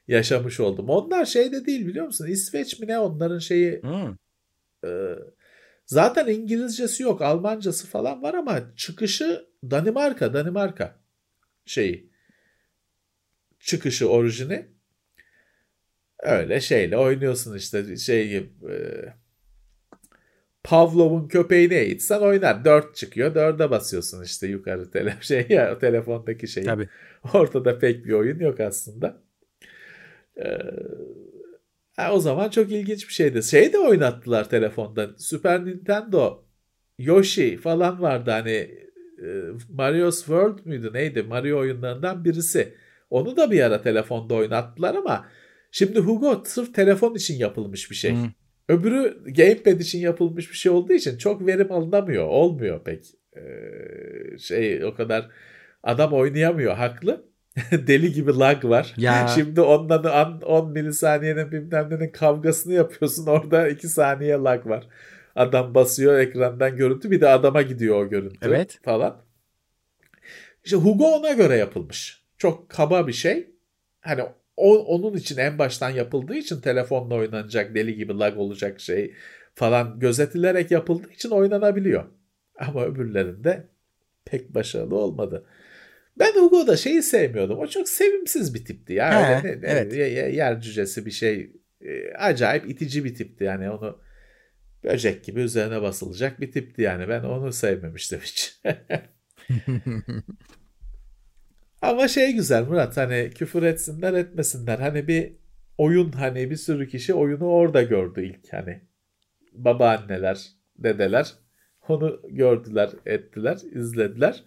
yaşamış oldum. Onlar şeyde değil biliyor musun? İsveç mi ne onların şeyi hmm. e, zaten İngilizcesi yok. Almancası falan var ama çıkışı Danimarka. Danimarka şeyi çıkışı orijini öyle şeyle oynuyorsun işte şey gibi e, Pavlov'un köpeğini eğitsen oynar. Dört çıkıyor. Dörde basıyorsun işte yukarı tele şey ya telefondaki şey. Tabii. Ortada pek bir oyun yok aslında. Ee, o zaman çok ilginç bir şeydi. Şey de oynattılar telefonda. Super Nintendo, Yoshi falan vardı hani e, Mario's World müydü neydi? Mario oyunlarından birisi. Onu da bir ara telefonda oynattılar ama şimdi Hugo sırf telefon için yapılmış bir şey. Hmm. Öbürü gamepad için yapılmış bir şey olduğu için çok verim alınamıyor. Olmuyor pek. Ee, şey o kadar adam oynayamıyor haklı. deli gibi lag var. Ya. Şimdi ondan 10 milisaniyenin bilmem nenin kavgasını yapıyorsun. Orada 2 saniye lag var. Adam basıyor ekrandan görüntü bir de adama gidiyor o görüntü evet. falan. İşte Hugo ona göre yapılmış. Çok kaba bir şey. Hani o, onun için en baştan yapıldığı için telefonla oynanacak deli gibi lag olacak şey falan gözetilerek yapıldığı için oynanabiliyor. Ama öbürlerinde pek başarılı olmadı. Ben Hugo'da şeyi sevmiyordum. O çok sevimsiz bir tipti ya. He, Öyle, evet. Yer cücesi bir şey. E, acayip itici bir tipti yani onu böcek gibi üzerine basılacak bir tipti yani. Ben onu sevmemiştim hiç. Ama şey güzel Murat hani küfür etsinler etmesinler. Hani bir oyun hani bir sürü kişi oyunu orada gördü ilk hani. Babaanneler, dedeler onu gördüler, ettiler, izlediler.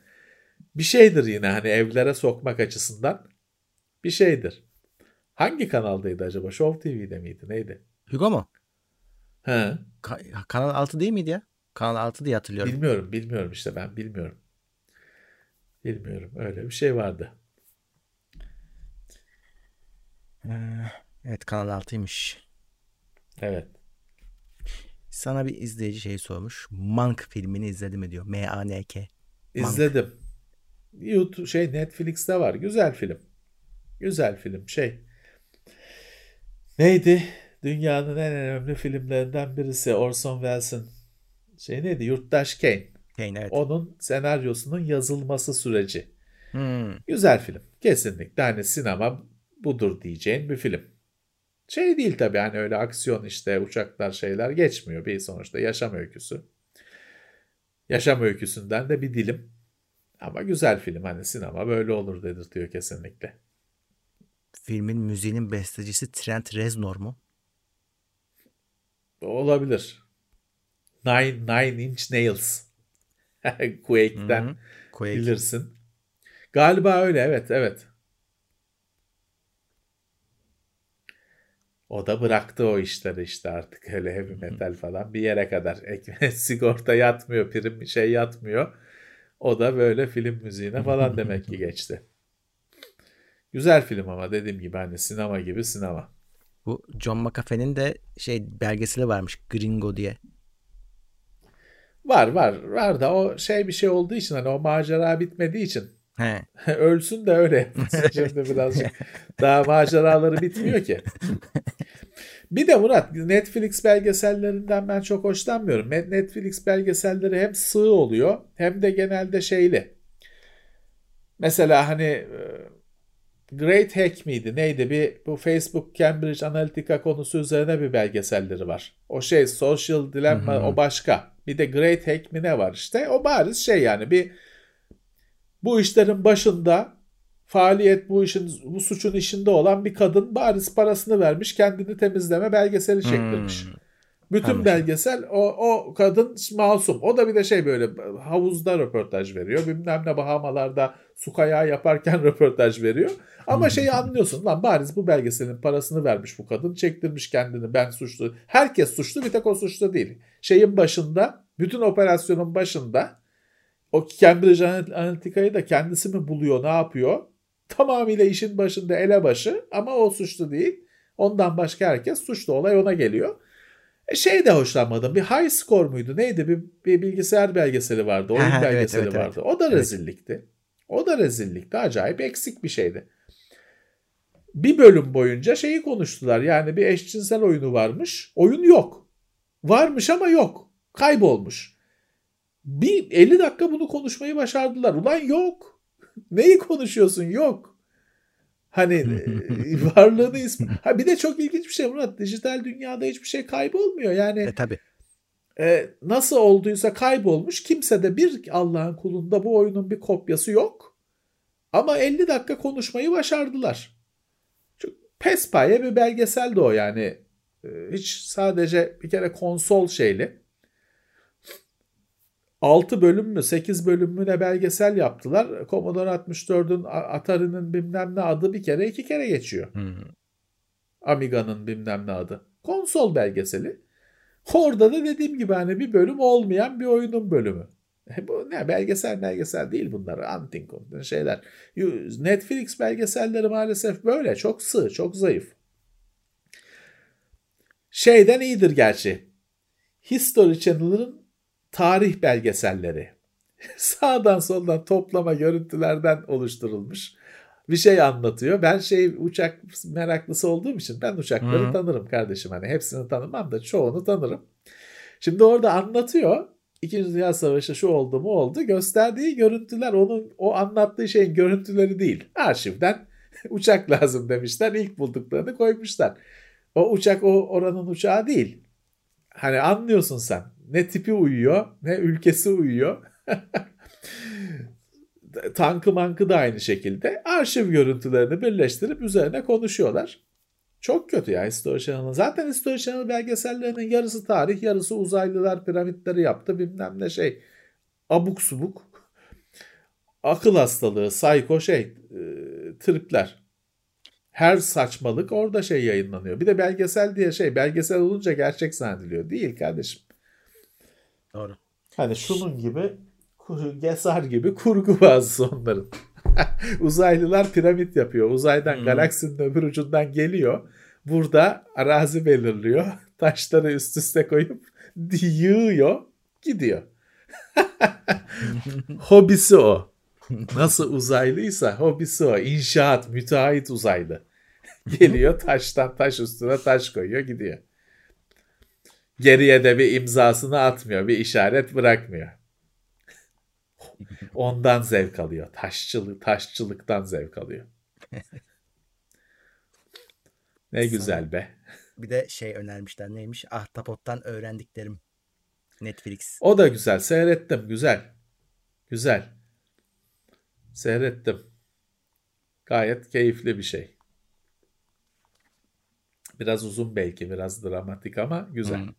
Bir şeydir yine hani evlere sokmak açısından bir şeydir. Hangi kanaldaydı acaba? Show TV'de miydi? Neydi? Hugo mu? He. Ka- Kanal 6 değil miydi ya? Kanal 6 diye hatırlıyorum. Bilmiyorum, bilmiyorum işte ben bilmiyorum. Bilmiyorum. Öyle bir şey vardı. Ee, evet Kanal 6'ymış. Evet. Sana bir izleyici şey sormuş. Mank filmini izledi mi diyor. M-A-N-K. İzledim. YouTube şey Netflix'te var. Güzel film. Güzel film. Şey. Neydi? Dünyanın en önemli filmlerinden birisi Orson Welles'in şey neydi? Yurttaş Kane. Kane evet. Onun senaryosunun yazılması süreci. Hmm. Güzel film. Kesinlikle. Hani sinema budur diyeceğin bir film. Şey değil tabii hani öyle aksiyon işte uçaklar şeyler geçmiyor. Bir sonuçta yaşam öyküsü. Yaşam öyküsünden de bir dilim. Ama güzel film hani sinema böyle olur dedirtiyor kesinlikle. Filmin müziğinin bestecisi Trent Reznor mu? Olabilir. Nine, Nine Inch Nails. Quake'den Quake. bilirsin. Galiba öyle evet evet. O da bıraktı o işleri işte artık öyle heavy metal falan bir yere kadar. Sigorta yatmıyor, prim şey yatmıyor. O da böyle film müziğine falan demek ki geçti. Güzel film ama dediğim gibi hani sinema gibi sinema. Bu John McAfee'nin de şey belgeseli varmış Gringo diye. Var var var da o şey bir şey olduğu için hani o macera bitmediği için He. ölsün de öyle. Şimdi birazcık daha maceraları bitmiyor ki. Bir de Murat Netflix belgesellerinden ben çok hoşlanmıyorum. Netflix belgeselleri hem sığ oluyor hem de genelde şeyli. Mesela hani e, Great Hack miydi neydi bir bu Facebook Cambridge Analytica konusu üzerine bir belgeselleri var. O şey Social Dilemma hı hı. o başka. Bir de Great Hack mi ne var işte o bariz şey yani bir bu işlerin başında faaliyet bu işin bu suçun işinde olan bir kadın bariz parasını vermiş kendini temizleme belgeseli hmm. çektirmiş. Hmm. Bütün Anladım. belgesel o, o kadın masum. O da bir de şey böyle havuzda röportaj veriyor. Bilmem ne Bahamalarda su kayağı yaparken röportaj veriyor. Ama şeyi anlıyorsun lan bariz bu belgeselin parasını vermiş bu kadın. Çektirmiş kendini ben suçlu. Herkes suçlu bir tek o suçlu değil. Şeyin başında bütün operasyonun başında o Cambridge Analytica'yı da kendisi mi buluyor ne yapıyor? Tamamıyla işin başında elebaşı ama o suçlu değil. Ondan başka herkes suçlu olay ona geliyor. E şey de hoşlanmadım. Bir high score muydu? Neydi? Bir, bir bilgisayar belgeseli vardı. Oyun Aha, belgeseli evet, evet, vardı. Evet. O da rezillikti. Evet. O da rezillikti. Acayip eksik bir şeydi. Bir bölüm boyunca şeyi konuştular. Yani bir eşcinsel oyunu varmış. Oyun yok. Varmış ama yok. Kaybolmuş. Bir 50 dakika bunu konuşmayı başardılar. Ulan yok. Neyi konuşuyorsun? Yok. Hani e, varlığını ismi. Ha bir de çok ilginç bir şey Murat. Dijital dünyada hiçbir şey kaybolmuyor. Yani e, tabii. E, nasıl olduysa kaybolmuş. Kimse de bir Allah'ın kulunda bu oyunun bir kopyası yok. Ama 50 dakika konuşmayı başardılar. Çok pespaye bir belgesel de o yani. E, hiç sadece bir kere konsol şeyli. 6 bölüm mü 8 bölüm mü ne belgesel yaptılar. Commodore 64'ün Atari'nin bilmem ne adı bir kere iki kere geçiyor. Hmm. Amiga'nın bilmem ne adı. Konsol belgeseli. Orada da dediğim gibi hani bir bölüm olmayan bir oyunun bölümü. E bu ne belgesel belgesel değil bunlar. Antin şeyler. Netflix belgeselleri maalesef böyle. Çok sığ, çok zayıf. Şeyden iyidir gerçi. History Channel'ın tarih belgeselleri. Sağdan soldan toplama görüntülerden oluşturulmuş. bir şey anlatıyor. Ben şey uçak meraklısı olduğum için ben uçakları Hı. tanırım kardeşim. Hani hepsini tanımam da çoğunu tanırım. Şimdi orada anlatıyor. İkinci Dünya Savaşı şu oldu mu oldu. Gösterdiği görüntüler onun o anlattığı şeyin görüntüleri değil. Arşivden uçak lazım demişler. İlk bulduklarını koymuşlar. O uçak o oranın uçağı değil. Hani anlıyorsun sen. Ne tipi uyuyor ne ülkesi uyuyor. Tankı mankı da aynı şekilde. Arşiv görüntülerini birleştirip üzerine konuşuyorlar. Çok kötü ya History Channel'ın. Zaten History Channel belgesellerinin yarısı tarih, yarısı uzaylılar piramitleri yaptı bilmem ne şey. Abuk subuk. Akıl hastalığı, psycho şey, e, tripler. Her saçmalık orada şey yayınlanıyor. Bir de belgesel diye şey, belgesel olunca gerçek zannediliyor. Değil kardeşim. Doğru. Hani şunun gibi, Gesar gibi kurgu bazısı onların. Uzaylılar piramit yapıyor. Uzaydan Hmm. galaksinin öbür ucundan geliyor. Burada arazi belirliyor. Taşları üst üste koyup yığıyor. Gidiyor. hobisi o. Nasıl uzaylıysa hobisi o. İnşaat, müteahhit uzaylı. Geliyor taştan taş üstüne taş koyuyor gidiyor. Geriye de bir imzasını atmıyor. Bir işaret bırakmıyor. Ondan zevk alıyor. Taşçılık, taşçılıktan zevk alıyor. Ne güzel be. Bir de şey önermişler neymiş? Ahtapot'tan öğrendiklerim. Netflix. O da güzel. Seyrettim. Güzel. Güzel. Seyrettim. Gayet keyifli bir şey. Biraz uzun belki, biraz dramatik ama güzel. Hı.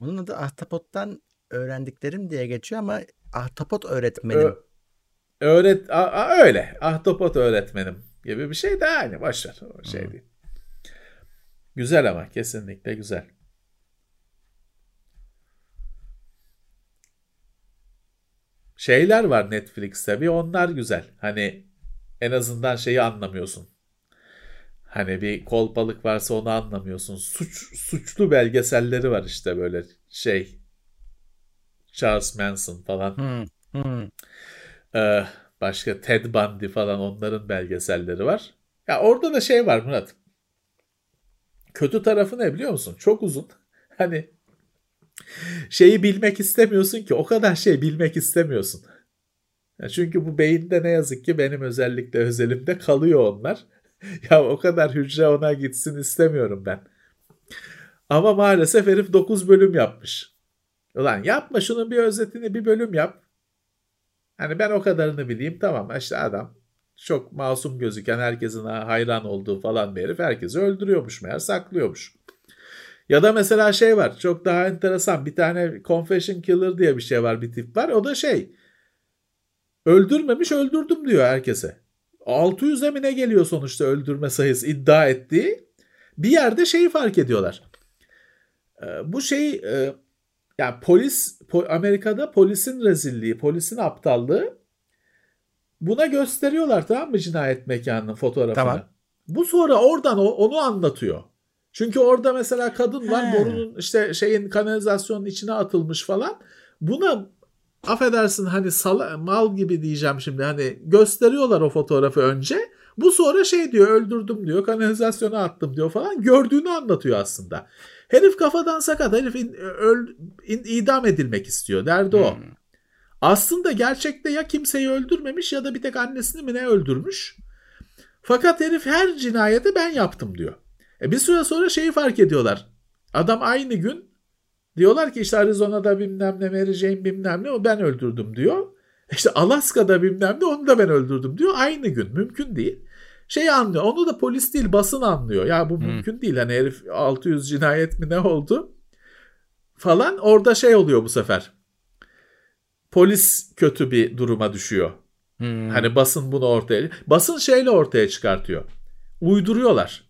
Bunun adı Ahtapot'tan öğrendiklerim diye geçiyor ama Ahtapot öğretmenim. Ö- öğret a- a- öyle. Ahtapot öğretmenim gibi bir şey de aynı. Boş ver. O şey Hı. değil. Güzel ama kesinlikle güzel. Şeyler var Netflix'te bir onlar güzel. Hani en azından şeyi anlamıyorsun. Hani bir kolpalık varsa onu anlamıyorsun. Suç suçlu belgeselleri var işte böyle şey. Charles Manson falan. Hı, hı. Ee, başka Ted Bundy falan onların belgeselleri var. Ya orada da şey var Murat. Kötü tarafı ne biliyor musun? Çok uzun. Hani şeyi bilmek istemiyorsun ki o kadar şey bilmek istemiyorsun. Ya çünkü bu beyinde ne yazık ki benim özellikle özelimde kalıyor onlar. Ya o kadar hücre ona gitsin istemiyorum ben. Ama maalesef herif 9 bölüm yapmış. Ulan yapma şunun bir özetini bir bölüm yap. Hani ben o kadarını bileyim tamam işte adam çok masum gözüken herkesin hayran olduğu falan bir herif herkesi öldürüyormuş meğer saklıyormuş. Ya da mesela şey var çok daha enteresan bir tane confession killer diye bir şey var bir tip var o da şey öldürmemiş öldürdüm diyor herkese. 600'e mi ne geliyor sonuçta öldürme sayısı iddia ettiği bir yerde şeyi fark ediyorlar. Ee, bu şey e, yani polis po- Amerika'da polisin rezilliği, polisin aptallığı buna gösteriyorlar tamam mı cinayet mekanının fotoğrafını. Tamam. Bu sonra oradan onu anlatıyor. Çünkü orada mesela kadın var He. borunun işte şeyin kanalizasyonun içine atılmış falan. Buna affedersin hani sala, mal gibi diyeceğim şimdi hani gösteriyorlar o fotoğrafı önce. Bu sonra şey diyor öldürdüm diyor kanalizasyona attım diyor falan gördüğünü anlatıyor aslında. Herif kafadan sakat herif in- öl, in- idam edilmek istiyor derdi o. Hmm. Aslında gerçekte ya kimseyi öldürmemiş ya da bir tek annesini mi ne öldürmüş. Fakat herif her cinayeti ben yaptım diyor. E bir süre sonra şeyi fark ediyorlar. Adam aynı gün diyorlar ki işte Arizona'da bilmem ne Mary Jane bilmem ne o ben öldürdüm diyor. İşte Alaska'da bilmem ne onu da ben öldürdüm diyor. Aynı gün mümkün değil. Şey anlıyor onu da polis değil basın anlıyor. Ya bu Hmm. mümkün değil hani herif 600 cinayet mi ne oldu falan orada şey oluyor bu sefer. Polis kötü bir duruma düşüyor. Hmm. Hani basın bunu ortaya basın şeyle ortaya çıkartıyor. Uyduruyorlar.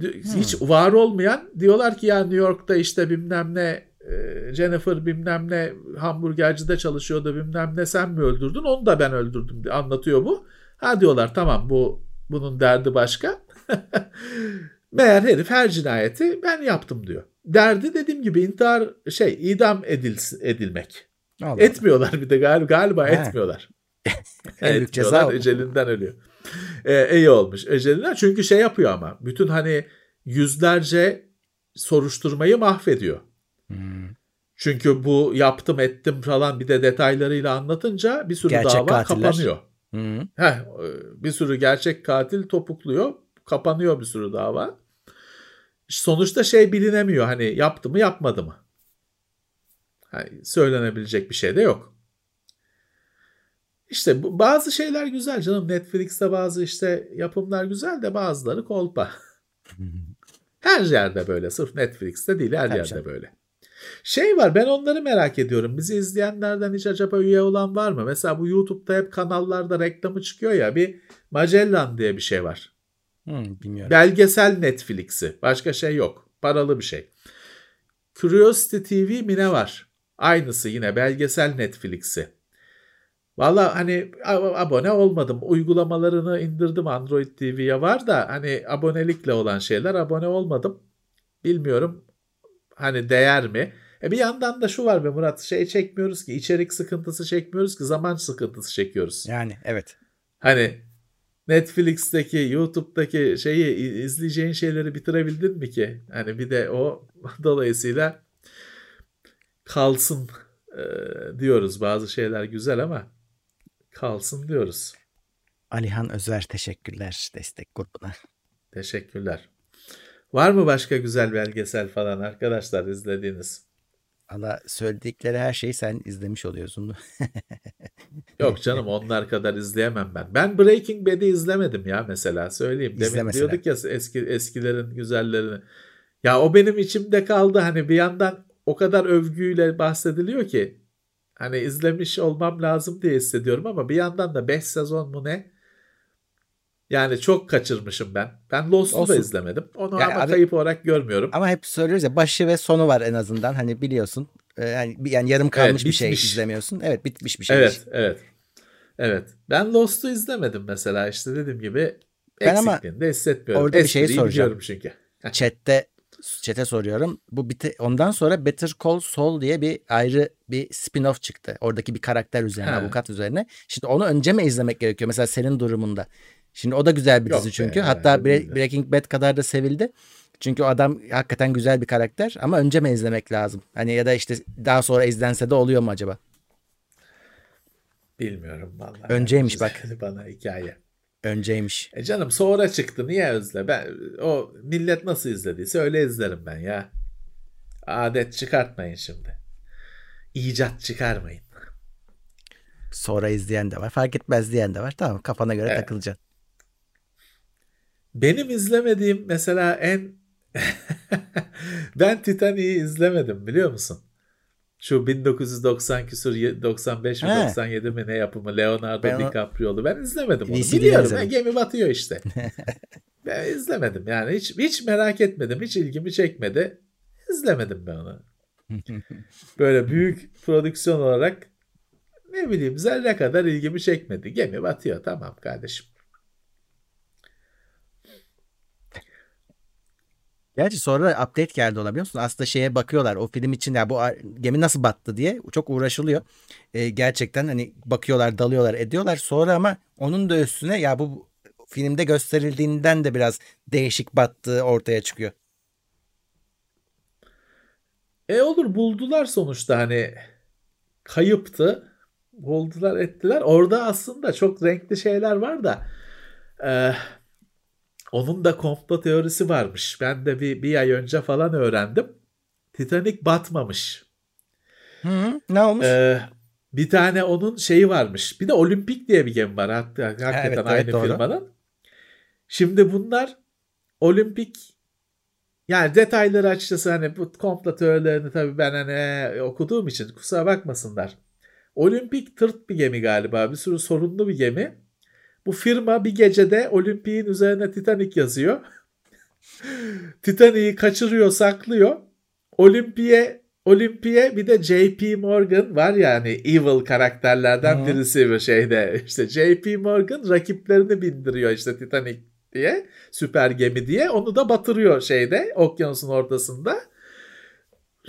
Di- Hiç var olmayan diyorlar ki ya New York'ta işte bilmem ne e, Jennifer bilmem ne hamburgercide çalışıyordu bilmem ne sen mi öldürdün onu da ben öldürdüm diye anlatıyor bu. Ha diyorlar tamam bu bunun derdi başka. Meğer herif her cinayeti ben yaptım diyor. Derdi dediğim gibi intihar şey idam edil, edilmek. Allah. Etmiyorlar bir de galiba, galiba He. etmiyorlar. ceza o. Ecelinden ölüyor. Ee, iyi olmuş. Ecelinden çünkü şey yapıyor ama bütün hani yüzlerce soruşturmayı mahvediyor. Hmm. Çünkü bu yaptım ettim falan bir de detaylarıyla anlatınca bir sürü gerçek dava katiller. kapanıyor. Hmm. Heh, bir sürü gerçek katil topukluyor. Kapanıyor bir sürü dava. Sonuçta şey bilinemiyor hani yaptı mı yapmadı mı? Yani söylenebilecek bir şey de yok. İşte bu, bazı şeyler güzel canım. Netflix'te bazı işte yapımlar güzel de bazıları kolpa. her yerde böyle. Sırf Netflix'te değil her Tabii yerde canım. böyle. Şey var ben onları merak ediyorum. Bizi izleyenlerden hiç acaba üye olan var mı? Mesela bu YouTube'da hep kanallarda reklamı çıkıyor ya. Bir Magellan diye bir şey var. Hmm, bilmiyorum. Belgesel Netflix'i. Başka şey yok. Paralı bir şey. Curiosity TV mi ne var? Aynısı yine belgesel Netflix'i. Valla hani abone olmadım. Uygulamalarını indirdim Android TV'ye var da hani abonelikle olan şeyler abone olmadım. Bilmiyorum hani değer mi? E bir yandan da şu var be Murat şey çekmiyoruz ki içerik sıkıntısı çekmiyoruz ki zaman sıkıntısı çekiyoruz. Yani evet. Hani Netflix'teki, YouTube'daki şeyi izleyeceğin şeyleri bitirebildin mi ki? Hani bir de o dolayısıyla kalsın e, diyoruz. Bazı şeyler güzel ama kalsın diyoruz. Alihan Özer teşekkürler destek grubuna. Teşekkürler. Var mı başka güzel belgesel falan arkadaşlar izlediğiniz? Allah söyledikleri her şeyi sen izlemiş oluyorsun. Yok canım onlar kadar izleyemem ben. Ben Breaking Bad'i izlemedim ya mesela söyleyeyim. Demin İzle diyorduk ya eski eskilerin güzellerini. Ya o benim içimde kaldı hani bir yandan o kadar övgüyle bahsediliyor ki hani izlemiş olmam lazım diye hissediyorum ama bir yandan da 5 sezon mu ne? Yani çok kaçırmışım ben. Ben Lost'u da izlemedim. Onu yani ama abi, kayıp olarak görmüyorum. Ama hep söylüyoruz ya başı ve sonu var en azından. Hani biliyorsun. Ee, yani, yani yarım kalmış evet, bir şey izlemiyorsun. Evet bitmiş bir şey. Evet evet. Evet. Ben Lost'u izlemedim mesela işte dediğim gibi ben ama hissetmiyorum. Orada bir şey soracağım. çünkü. Chat'te chat'e soruyorum. Bu bite, ondan sonra Better Call Saul diye bir ayrı bir spin-off çıktı. Oradaki bir karakter üzerine, ha. avukat üzerine. Şimdi onu önce mi izlemek gerekiyor? Mesela senin durumunda. Şimdi o da güzel bir Yok dizi çünkü. Be, Hatta Bre- Breaking Bad kadar da sevildi. Çünkü o adam hakikaten güzel bir karakter ama önce mi izlemek lazım? Hani ya da işte daha sonra izlense de oluyor mu acaba? Bilmiyorum vallahi. Önceymiş bak. Bana hikaye. Önceymiş. E canım sonra çıktı niye özle? Ben o millet nasıl izlediyse öyle izlerim ben ya. Adet çıkartmayın şimdi. İcat çıkarmayın. Sonra izleyen de var. Fark etmez diyen de var. Tamam kafana göre evet. takılacaksın. Benim izlemediğim mesela en ben Titanic'i izlemedim biliyor musun? Şu 1990 küsur 95 mi 97 mi ne yapımı Leonardo ben DiCaprio'lu ben izlemedim onu. Biliyorum ben gemi batıyor işte. ben izlemedim yani hiç hiç merak etmedim. Hiç ilgimi çekmedi. İzlemedim ben onu. Böyle büyük prodüksiyon olarak ne bileyim zerre kadar ilgimi çekmedi. Gemi batıyor tamam kardeşim. Gerçi sonra update geldi ona biliyor musun? Aslında şeye bakıyorlar o film için ya bu gemi nasıl battı diye çok uğraşılıyor. Ee, gerçekten hani bakıyorlar dalıyorlar ediyorlar sonra ama onun da üstüne ya bu filmde gösterildiğinden de biraz değişik battığı ortaya çıkıyor. E olur buldular sonuçta hani kayıptı. Buldular ettiler. Orada aslında çok renkli şeyler var da. Eee onun da komplo teorisi varmış. Ben de bir, bir ay önce falan öğrendim. Titanic batmamış. Hı, ne olmuş? Ee, bir tane onun şeyi varmış. Bir de Olimpik diye bir gemi var. Hatta, hakikaten evet, aynı evet, firmanın. Şimdi bunlar Olimpik yani detayları açıkçası hani bu komplo teorilerini tabii ben hani okuduğum için kusura bakmasınlar. Olimpik tırt bir gemi galiba. Bir sürü sorunlu bir gemi. Bu firma bir gecede Olimpik'in üzerine Titanic yazıyor. Titanic'i kaçırıyor, saklıyor. Olimpik'e Olimpik'e bir de JP Morgan var yani evil karakterlerden Hı. birisi bir şeyde. İşte JP Morgan rakiplerini bindiriyor işte Titanic diye, süper gemi diye. Onu da batırıyor şeyde, okyanusun ortasında.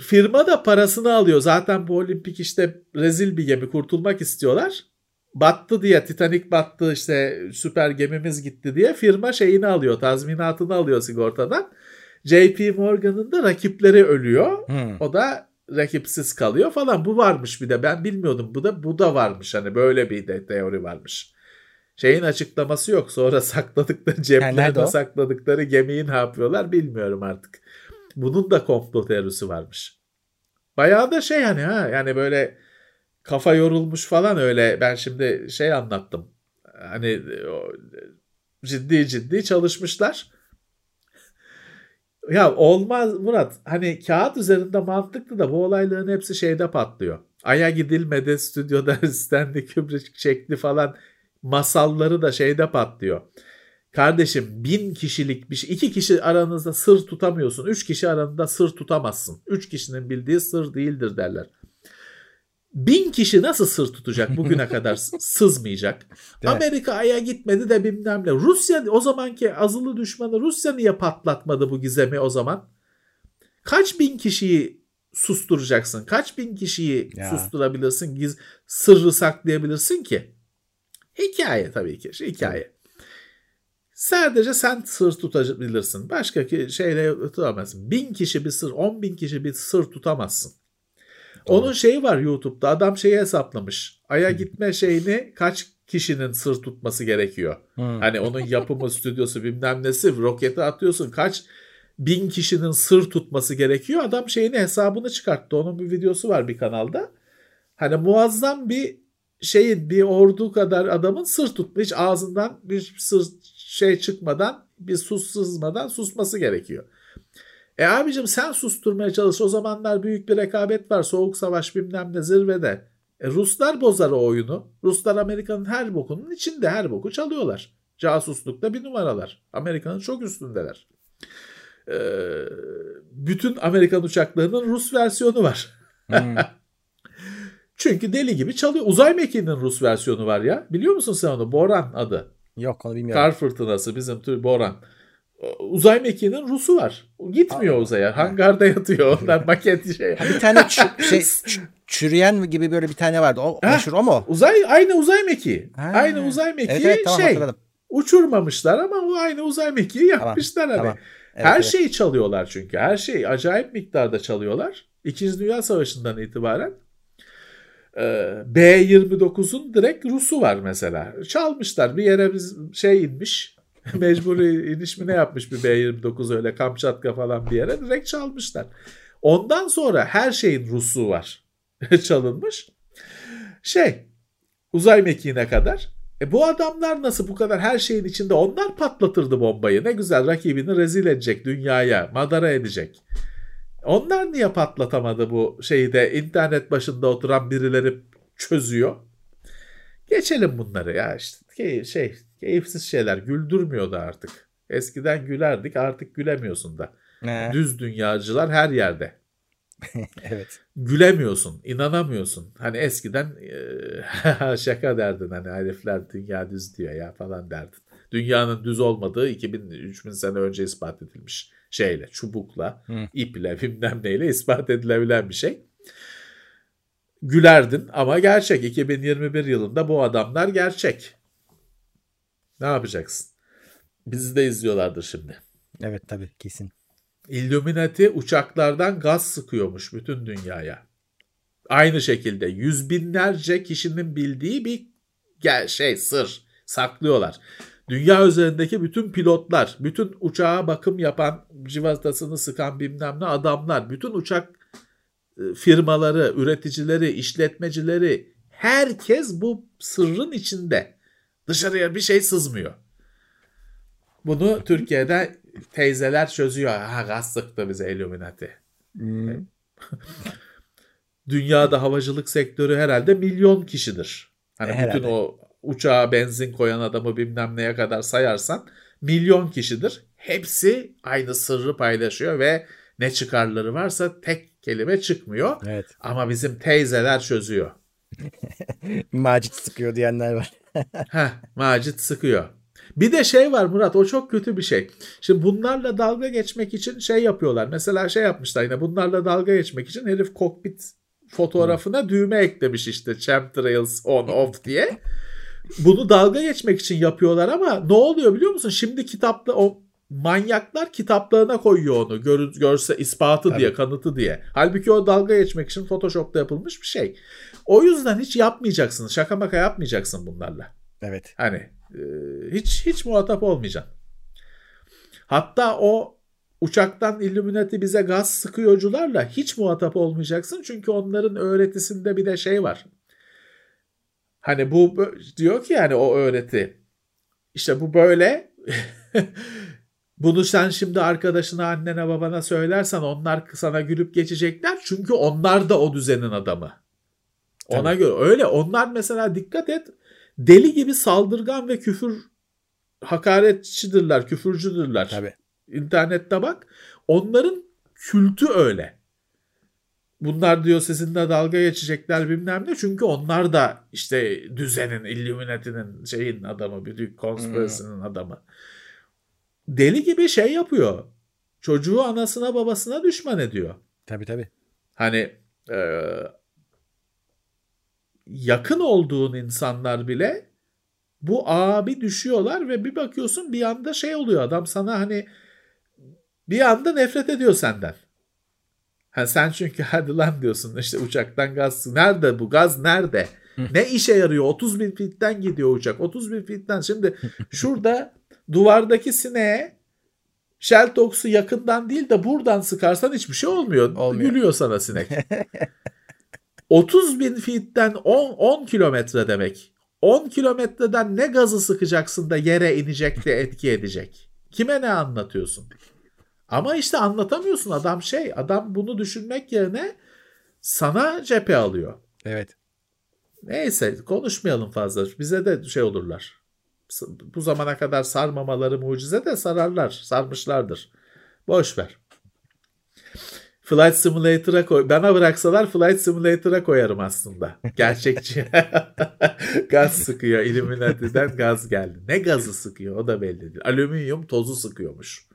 Firma da parasını alıyor. Zaten bu olimpik işte rezil bir gemi kurtulmak istiyorlar. Battı diye Titanic battı işte süper gemimiz gitti diye firma şeyini alıyor tazminatını alıyor sigortadan. JP Morgan'ın da rakipleri ölüyor. Hmm. O da rakipsiz kalıyor falan. Bu varmış bir de ben bilmiyordum. Bu da bu da varmış hani böyle bir de teori varmış. Şeyin açıklaması yok. Sonra sakladıkları ceplerine o? sakladıkları gemiyi ne yapıyorlar bilmiyorum artık. Bunun da komplo teorisi varmış. Bayağı da şey hani ha yani böyle kafa yorulmuş falan öyle ben şimdi şey anlattım. Hani ciddi ciddi çalışmışlar. Ya olmaz Murat. Hani kağıt üzerinde mantıklı da bu olayların hepsi şeyde patlıyor. Ay'a gidilmedi stüdyoda Stanley Kubrick çekti falan masalları da şeyde patlıyor. Kardeşim bin kişilik bir şey. iki kişi aranızda sır tutamıyorsun. Üç kişi aranızda sır tutamazsın. Üç kişinin bildiği sır değildir derler. Bin kişi nasıl sır tutacak bugüne kadar sızmayacak. Değil? Amerika Ay'a gitmedi de bilmem ne. Rusya o zamanki azılı düşmanı Rusya niye patlatmadı bu gizemi o zaman? Kaç bin kişiyi susturacaksın? Kaç bin kişiyi Ya. susturabilirsin? Giz, sırrı saklayabilirsin ki? Hikaye tabii ki. Hikaye. Sadece sen sır tutabilirsin. Başka ki şeyle tutamazsın. Bin kişi bir sır, on bin kişi bir sır tutamazsın. Doğru. Onun şeyi var YouTube'da. Adam şeyi hesaplamış. Ay'a gitme şeyini kaç kişinin sır tutması gerekiyor. Hmm. Hani onun yapımı, stüdyosu bilmem nesi. Roketi atıyorsun. Kaç bin kişinin sır tutması gerekiyor. Adam şeyini hesabını çıkarttı. Onun bir videosu var bir kanalda. Hani muazzam bir şeyin bir ordu kadar adamın sır tutma hiç ağzından bir sır şey çıkmadan bir sus sızmadan susması gerekiyor. E abicim sen susturmaya çalış. O zamanlar büyük bir rekabet var. Soğuk savaş bilmem ne zirvede. E Ruslar bozar o oyunu. Ruslar Amerika'nın her bokunun içinde her boku çalıyorlar. Casuslukta bir numaralar. Amerika'nın çok üstündeler. E, bütün Amerikan uçaklarının Rus versiyonu var. Hmm. Çünkü deli gibi çalıyor. Uzay mekiğinin Rus versiyonu var ya. Biliyor musun sen onu? Boran adı. Yok onu bilmiyorum. Kar fırtınası bizim tür Boran. Uzay mekiğinin Rus'u var. Gitmiyor Allah. uzaya. Hangarda yatıyor. Onlar maket şey. Bir tane çü- şey ç- çürüyen gibi böyle bir tane vardı. O Ha? meşhur o mu? Uzay aynı uzay mekiği. Ha. Aynı uzay mekiği Evet, evet tamam şey. hatırladım. Uçurmamışlar ama o aynı uzay mekiği yapmışlar hani. Tamam. Evet, Her evet. şeyi çalıyorlar çünkü. Her şeyi acayip miktarda çalıyorlar. İkinci Dünya Savaşı'ndan itibaren. Ee, B-29'un direkt Rus'u var mesela. Çalmışlar. Bir yere biz şey inmiş. Mecburi iniş mi ne yapmış bir B-29 öyle Kamçatka falan bir yere. Direkt çalmışlar. Ondan sonra her şeyin Rus'u var. Çalınmış. Şey uzay mekiğine kadar. E bu adamlar nasıl bu kadar her şeyin içinde onlar patlatırdı bombayı. Ne güzel rakibini rezil edecek dünyaya, madara edecek. Onlar niye patlatamadı bu şeyi de internet başında oturan birileri çözüyor. Geçelim bunları ya işte şey keyifsiz şeyler güldürmüyordu artık. Eskiden gülerdik artık gülemiyorsun da. He, Düz dünyacılar her yerde evet. gülemiyorsun, inanamıyorsun. Hani eskiden eee, şaka derdin hani herifler dünya düz diyor ya falan derdin. Dünyanın düz olmadığı 2000-3000 sene önce ispat edilmiş şeyle, çubukla, Hı. iple bilmem neyle ispat edilebilen bir şey. Gülerdin ama gerçek. 2021 yılında bu adamlar gerçek. Ne yapacaksın? Bizi de izliyorlardır şimdi. Evet tabii kesin. Illuminati uçaklardan gaz sıkıyormuş bütün dünyaya. Aynı şekilde yüz binlerce kişinin bildiği bir şey sır saklıyorlar. Dünya üzerindeki bütün pilotlar, bütün uçağa bakım yapan, civatasını sıkan bilmem ne adamlar, bütün uçak e, firmaları, üreticileri, işletmecileri herkes bu sırrın içinde. Dışarıya bir şey sızmıyor. Bunu Türkiye'de teyzeler çözüyor. Ha gaz sıktı bize Illuminati. Hmm. Dünyada havacılık sektörü herhalde milyon kişidir. Hani E, herhalde. bütün o uçağa benzin koyan adamı bilmem neye kadar sayarsan milyon kişidir. Hepsi aynı sırrı paylaşıyor ve ne çıkarları varsa tek kelime çıkmıyor. Evet. Ama bizim teyzeler çözüyor. Macit sıkıyor diyenler var. Heh, Macit sıkıyor. Bir de şey var Murat o çok kötü bir şey. Şimdi bunlarla dalga geçmek için şey yapıyorlar. Mesela şey yapmışlar yine bunlarla dalga geçmek için herif kokpit fotoğrafına düğme eklemiş işte chemtrails on off diye. Bunu dalga geçmek için yapıyorlar ama ne oluyor biliyor musun? Şimdi kitapta o manyaklar kitaplarına koyuyor onu gör, görse ispatı Tabii. diye kanıtı diye. Halbuki o dalga geçmek için Photoshop'ta yapılmış bir şey. O yüzden hiç yapmayacaksın. Şaka maka yapmayacaksın bunlarla. Evet. Hani e, hiç hiç muhatap olmayacaksın. Hatta o uçaktan Illuminati bize gaz sıkıyorcularla hiç muhatap olmayacaksın. Çünkü onların öğretisinde bir de şey var. Hani bu diyor ki yani o öğreti. İşte bu böyle Bunu sen şimdi arkadaşına, annene, babana söylersen onlar sana gülüp geçecekler. Çünkü onlar da o düzenin adamı. Ona Tabii. göre öyle. Onlar mesela dikkat et deli gibi saldırgan ve küfür hakaretçidirler, küfürcüdürler. Tabii. İnternette bak. Onların kültü öyle. Bunlar diyor sizinle dalga geçecekler bilmem ne. Çünkü onlar da işte düzenin, Illuminati'nin şeyin adamı, büyük conspiracy'nin hmm. adamı deli gibi şey yapıyor. Çocuğu anasına babasına düşman ediyor. Tabii tabii. Hani e, yakın olduğun insanlar bile bu abi düşüyorlar ve bir bakıyorsun bir anda şey oluyor adam sana hani bir anda nefret ediyor senden. Ha sen çünkü hadi lan diyorsun işte uçaktan gaz nerede bu gaz nerede? ne işe yarıyor? 30 bin fitten gidiyor uçak. 30 bin fitten şimdi şurada duvardaki sineğe Sheltox'u yakından değil de buradan sıkarsan hiçbir şey olmuyor. olmuyor. Gülüyor sana sinek. 30 bin feet'ten 10, 10 kilometre demek. 10 kilometreden ne gazı sıkacaksın da yere inecek de etki edecek? Kime ne anlatıyorsun? Ama işte anlatamıyorsun adam şey. Adam bunu düşünmek yerine sana cephe alıyor. Evet. Neyse konuşmayalım fazla. Bize de şey olurlar bu zamana kadar sarmamaları mucize de sararlar. Sarmışlardır. Boş ver. Flight Simulator'a koy. Bana bıraksalar Flight Simulator'a koyarım aslında. Gerçekçi. gaz sıkıyor. Illuminati'den gaz geldi. Ne gazı sıkıyor o da belli değil. Alüminyum tozu sıkıyormuş.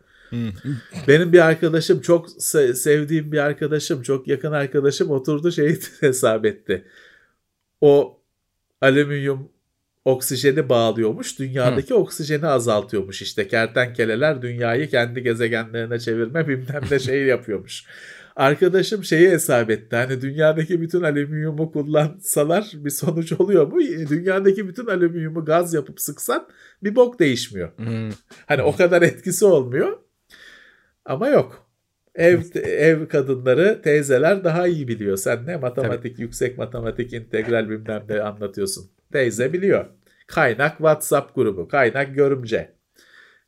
Benim bir arkadaşım çok sevdiğim bir arkadaşım çok yakın arkadaşım oturdu şeyi hesap etti. O alüminyum oksijeni bağlıyormuş. Dünyadaki Hı. oksijeni azaltıyormuş. İşte kertenkeleler dünyayı kendi gezegenlerine çevirme bilmem ne şey yapıyormuş. Arkadaşım şeyi hesap etti. Hani dünyadaki bütün alüminyumu kullansalar bir sonuç oluyor mu? Dünyadaki bütün alüminyumu gaz yapıp sıksan bir bok değişmiyor. Hmm. Hani o kadar etkisi olmuyor. Ama yok. Ev ev kadınları, teyzeler daha iyi biliyor. Sen ne matematik, Tabii. yüksek matematik, integral bilmem ne anlatıyorsun. Teyze biliyor. Kaynak WhatsApp grubu. Kaynak görümce.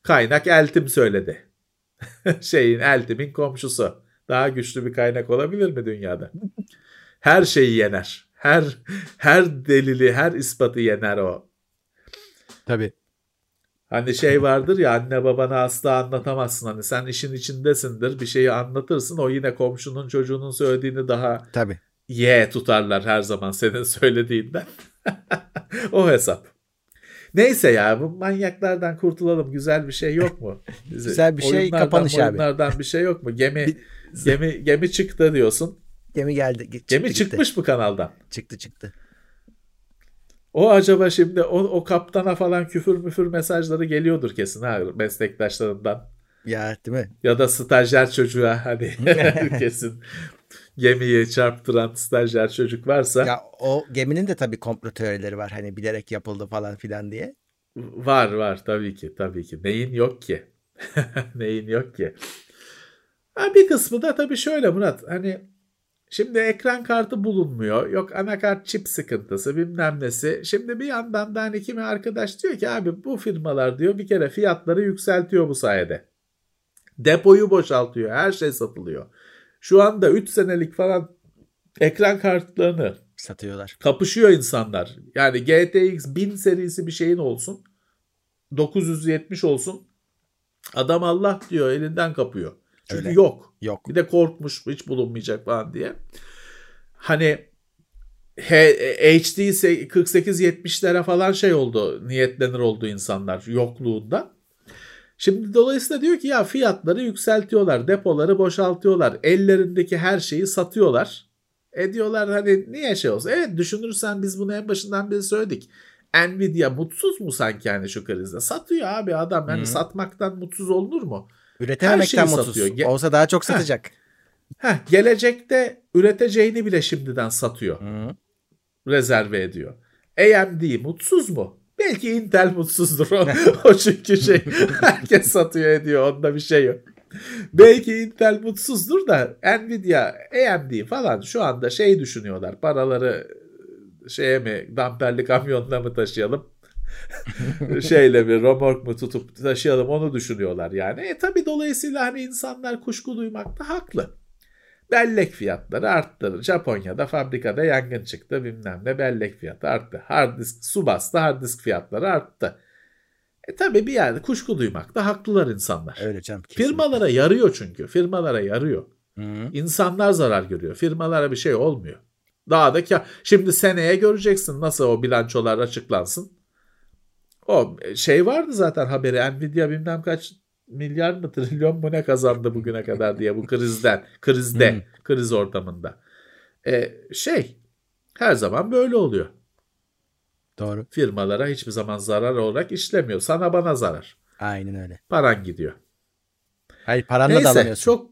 Kaynak Eltim söyledi. Şeyin Eltim'in komşusu. Daha güçlü bir kaynak olabilir mi dünyada? Her şeyi yener. Her her delili, her ispatı yener o. Tabii. Hani şey vardır ya anne babana asla anlatamazsın. Hani sen işin içindesindir bir şeyi anlatırsın. O yine komşunun çocuğunun söylediğini daha Tabii. ye tutarlar her zaman senin söylediğinden. o hesap. Neyse ya bu manyaklardan kurtulalım. Güzel bir şey yok mu? Bize, Güzel bir şey kapanış abi. Oyunlardan bir şey yok mu? Gemi gemi gemi çıktı diyorsun. Gemi geldi. Çıktı, gemi gitti. çıkmış mı kanaldan? Çıktı çıktı. O acaba şimdi o, o kaptana falan küfür müfür mesajları geliyordur kesin ha meslektaşlarından. Ya değil mi? Ya da stajyer çocuğa hani kesin gemiyi çarptıran stajyer çocuk varsa. Ya o geminin de tabii komplo teorileri var. Hani bilerek yapıldı falan filan diye. Var var tabii ki tabii ki. Neyin yok ki? Neyin yok ki? Ha, bir kısmı da tabii şöyle Murat. Hani şimdi ekran kartı bulunmuyor. Yok anakart çip sıkıntısı bilmem nesi. Şimdi bir yandan da hani kimi arkadaş diyor ki abi bu firmalar diyor bir kere fiyatları yükseltiyor bu sayede. Depoyu boşaltıyor. Her şey satılıyor. Şu anda 3 senelik falan ekran kartlarını satıyorlar. Kapışıyor insanlar. Yani GTX 1000 serisi bir şeyin olsun. 970 olsun. Adam Allah diyor elinden kapıyor. Çünkü Öyle. yok. Yok. Bir de korkmuş hiç bulunmayacak falan diye. Hani HD 48-70'lere falan şey oldu. Niyetlenir oldu insanlar yokluğunda. Şimdi dolayısıyla diyor ki ya fiyatları yükseltiyorlar, depoları boşaltıyorlar, ellerindeki her şeyi satıyorlar. E diyorlar hani niye şey olsun? Evet düşünürsen biz bunu en başından beri söyledik. Nvidia mutsuz mu sanki yani şu krizde? Satıyor abi adam. Yani Hı. satmaktan mutsuz olunur mu? Üretememekten mutsuz. satıyor. Ge- Olsa daha çok satacak. Heh, gelecekte üreteceğini bile şimdiden satıyor. Hı. Rezerve ediyor. AMD mutsuz mu? Belki Intel mutsuzdur o, o çünkü şey herkes satıyor ediyor onda bir şey yok. Belki Intel mutsuzdur da Nvidia, AMD falan şu anda şey düşünüyorlar. Paraları şeye mi damperli kamyonla mı taşıyalım? Şeyle bir romork mu tutup taşıyalım onu düşünüyorlar yani. E tabi dolayısıyla hani insanlar kuşku duymakta haklı. Bellek fiyatları arttı. Japonya'da fabrikada yangın çıktı bilmem ne bellek fiyatı arttı. Hard disk su bastı hard disk fiyatları arttı. E tabi bir yerde kuşku duymakta haklılar insanlar. Öyle canım. kesin. Firmalara yarıyor çünkü. Firmalara yarıyor. Hı. İnsanlar zarar görüyor. Firmalara bir şey olmuyor. Daha da ki şimdi seneye göreceksin nasıl o bilançolar açıklansın. O şey vardı zaten haberi Nvidia bilmem kaç milyar mı trilyon mu ne kazandı bugüne kadar diye bu krizden krizde Hmm. kriz ortamında. E, şey her zaman böyle oluyor. Doğru. Firmalara hiçbir zaman zarar olarak işlemiyor. Sana bana zarar. Aynen öyle. Paran gidiyor. Hayır paranla da Neyse alamıyorsun. çok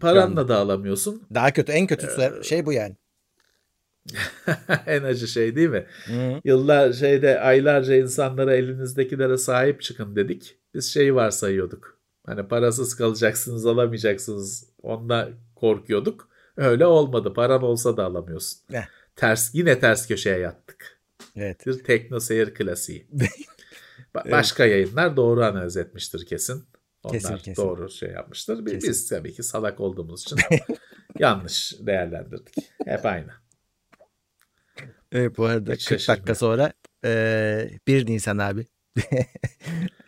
paranla da alamıyorsun. Daha kötü. En Ee, kötüsü şey bu yani. en acı şey değil mi? Hı. Yıllar şeyde aylarca insanlara elinizdekilere sahip çıkın dedik. Biz şeyi varsayıyorduk. Hani parasız kalacaksınız alamayacaksınız. Onda korkuyorduk. Öyle olmadı. Paran olsa da alamıyorsun. Eh. Ters yine ters köşeye yattık. Evet. Bir tekno seyir klasiği. Ba- Başka yayınlar doğru analiz etmiştir kesin. Onlar Kesin, kesin. doğru şey yapmıştır. Kesin. biz tabii ki salak olduğumuz için yanlış değerlendirdik. Hep aynı. Evet bu arada Hiç 40 dakika şaşırmıyorum. sonra eee 1 Nisan abi.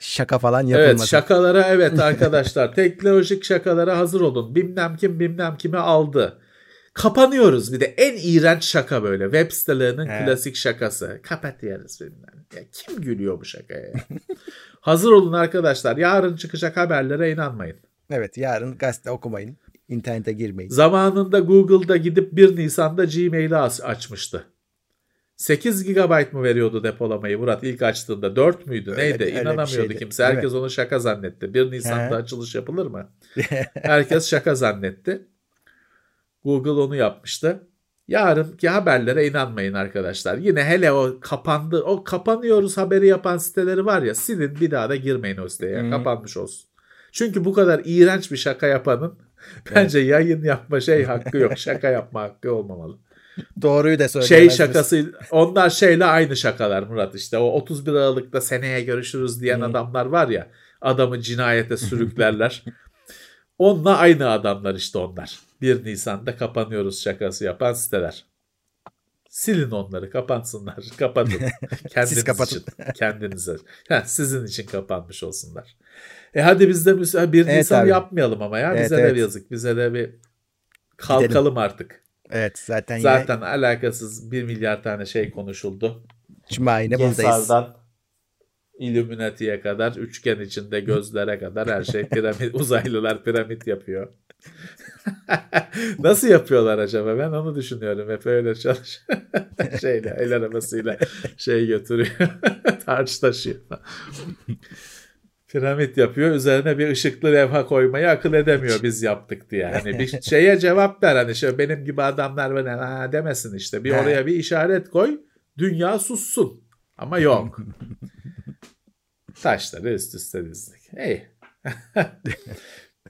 Şaka falan Evet yapılmasın. şakalara evet arkadaşlar teknolojik şakalara hazır olun. Bilmem kim bilmem kimi aldı. Kapanıyoruz bir de en iğrenç şaka böyle web sitelerinin He. klasik şakası. Kapatıyoruz bilmem. Ya kim gülüyor bu şakaya ya? hazır olun arkadaşlar yarın çıkacak haberlere inanmayın. Evet yarın gazete okumayın. İnternete girmeyin. Zamanında Google'da gidip 1 Nisan'da Gmail'i aç- açmıştı. 8 GB mı veriyordu depolamayı Murat? İlk açtığında 4 müydü? Öyle neydi? bir- inanamıyordu şeydi. kimse. Herkes onu şaka zannetti. 1 Nisan'da He. açılış yapılır mı? Herkes şaka zannetti. Google onu yapmıştı. Yarınki haberlere inanmayın arkadaşlar. Yine hele o kapandı. O kapanıyoruz haberi yapan siteleri var ya silin bir daha da girmeyin o siteye. Hı. kapanmış olsun. Çünkü bu kadar iğrenç bir şaka yapanın bence yayın yapma şey hakkı yok. Şaka yapma hakkı olmamalı Doğruyu da şey söyleyemez şakası onlar şeyle aynı şakalar Murat işte o 31 Aralık'ta seneye görüşürüz diyen Hı. adamlar var ya adamı cinayete sürüklerler. Onunla aynı adamlar işte onlar. 1 Nisan'da kapanıyoruz şakası yapan siteler. Silin onları kapansınlar. Kapatın. Kendiniz kapatın. için. Kendinize. Ha, sizin için kapanmış olsunlar. E hadi biz de 1 Evet Nisan abi. yapmayalım ama ya. Evet, Bize de evet. bir yazık. Bize de bir kalkalım artık. Evet zaten, yine Zaten alakasız 1 milyar tane şey konuşuldu. Cuma yine buradayız. Gesar'dan Illuminati'ye kadar, üçgen içinde gözlere kadar her şey piramit, uzaylılar piramit yapıyor. Nasıl yapıyorlar acaba? Ben onu düşünüyorum. Hep öyle çalış. Şeyle, el arabasıyla şey götürüyor. Tarç taşıyor. Piramit yapıyor. Üzerine bir ışıklı levha koymayı akıl edemiyor biz yaptık diye. Hani bir şeye cevap ver. Hani şey, benim gibi adamlar böyle ha demesin işte. Bir oraya bir işaret koy. Dünya sussun. Ama yok. Taşları üst üste dizdik. Hey.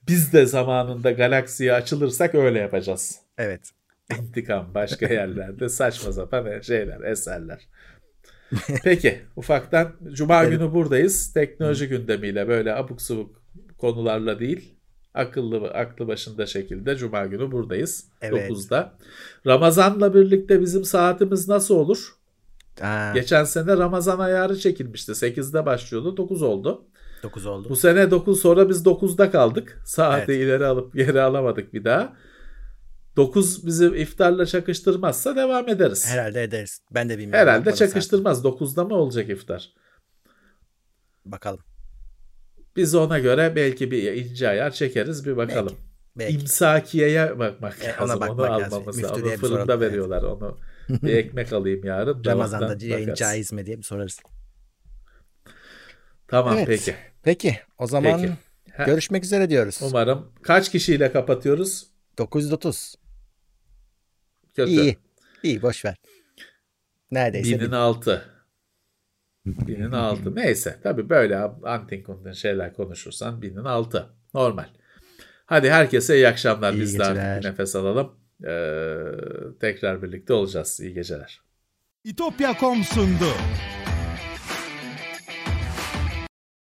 Biz de zamanında galaksiye açılırsak öyle yapacağız. Evet. İntikam başka yerlerde saçma sapan şeyler, eserler. Peki ufaktan Cuma Evet. günü buradayız. Teknoloji gündemiyle böyle abuk subuk konularla değil. Akıllı aklı başında şekilde Cuma günü buradayız. Evet. 9'da. Ramazan'la birlikte bizim saatimiz nasıl olur? Aa, Geçen sene Ramazan ayarı çekilmişti. 8'de başlıyordu. 9 oldu. 9 oldu. Bu sene 9 sonra biz 9'da kaldık. Saati Evet. ileri alıp geri alamadık bir daha. 9 bizi iftarla çakıştırmazsa devam ederiz. Herhalde ederiz. Ben de bilmiyorum. Herhalde çakıştırmaz. 9'da mı olacak iftar? Bakalım. Biz ona göre belki bir ince ayar çekeriz bir bakalım. Belki. İmsakiyeye bakmak E, ona lazım. bakmak onu lazım. almamız lazım. Onu soralım, fırında evet. veriyorlar. Onu bir ekmek alayım yarın. da Ramazan'da yayın caiz mi diye bir sorarız. Tamam Evet. peki. Peki o zaman Peki. Görüşmek üzere diyoruz. Umarım. Kaç kişiyle kapatıyoruz? 930. Kötü. İyi. İyi boş ver. Neredeyse. Binin bin. altı. Binin altı. Neyse. Tabii böyle antin kuntin şeyler konuşursan binin altı. Normal. Hadi herkese iyi akşamlar. İyi Biz de artık geceler. bir nefes alalım. Ee, tekrar birlikte olacağız. İyi geceler. İtopya.com sundu.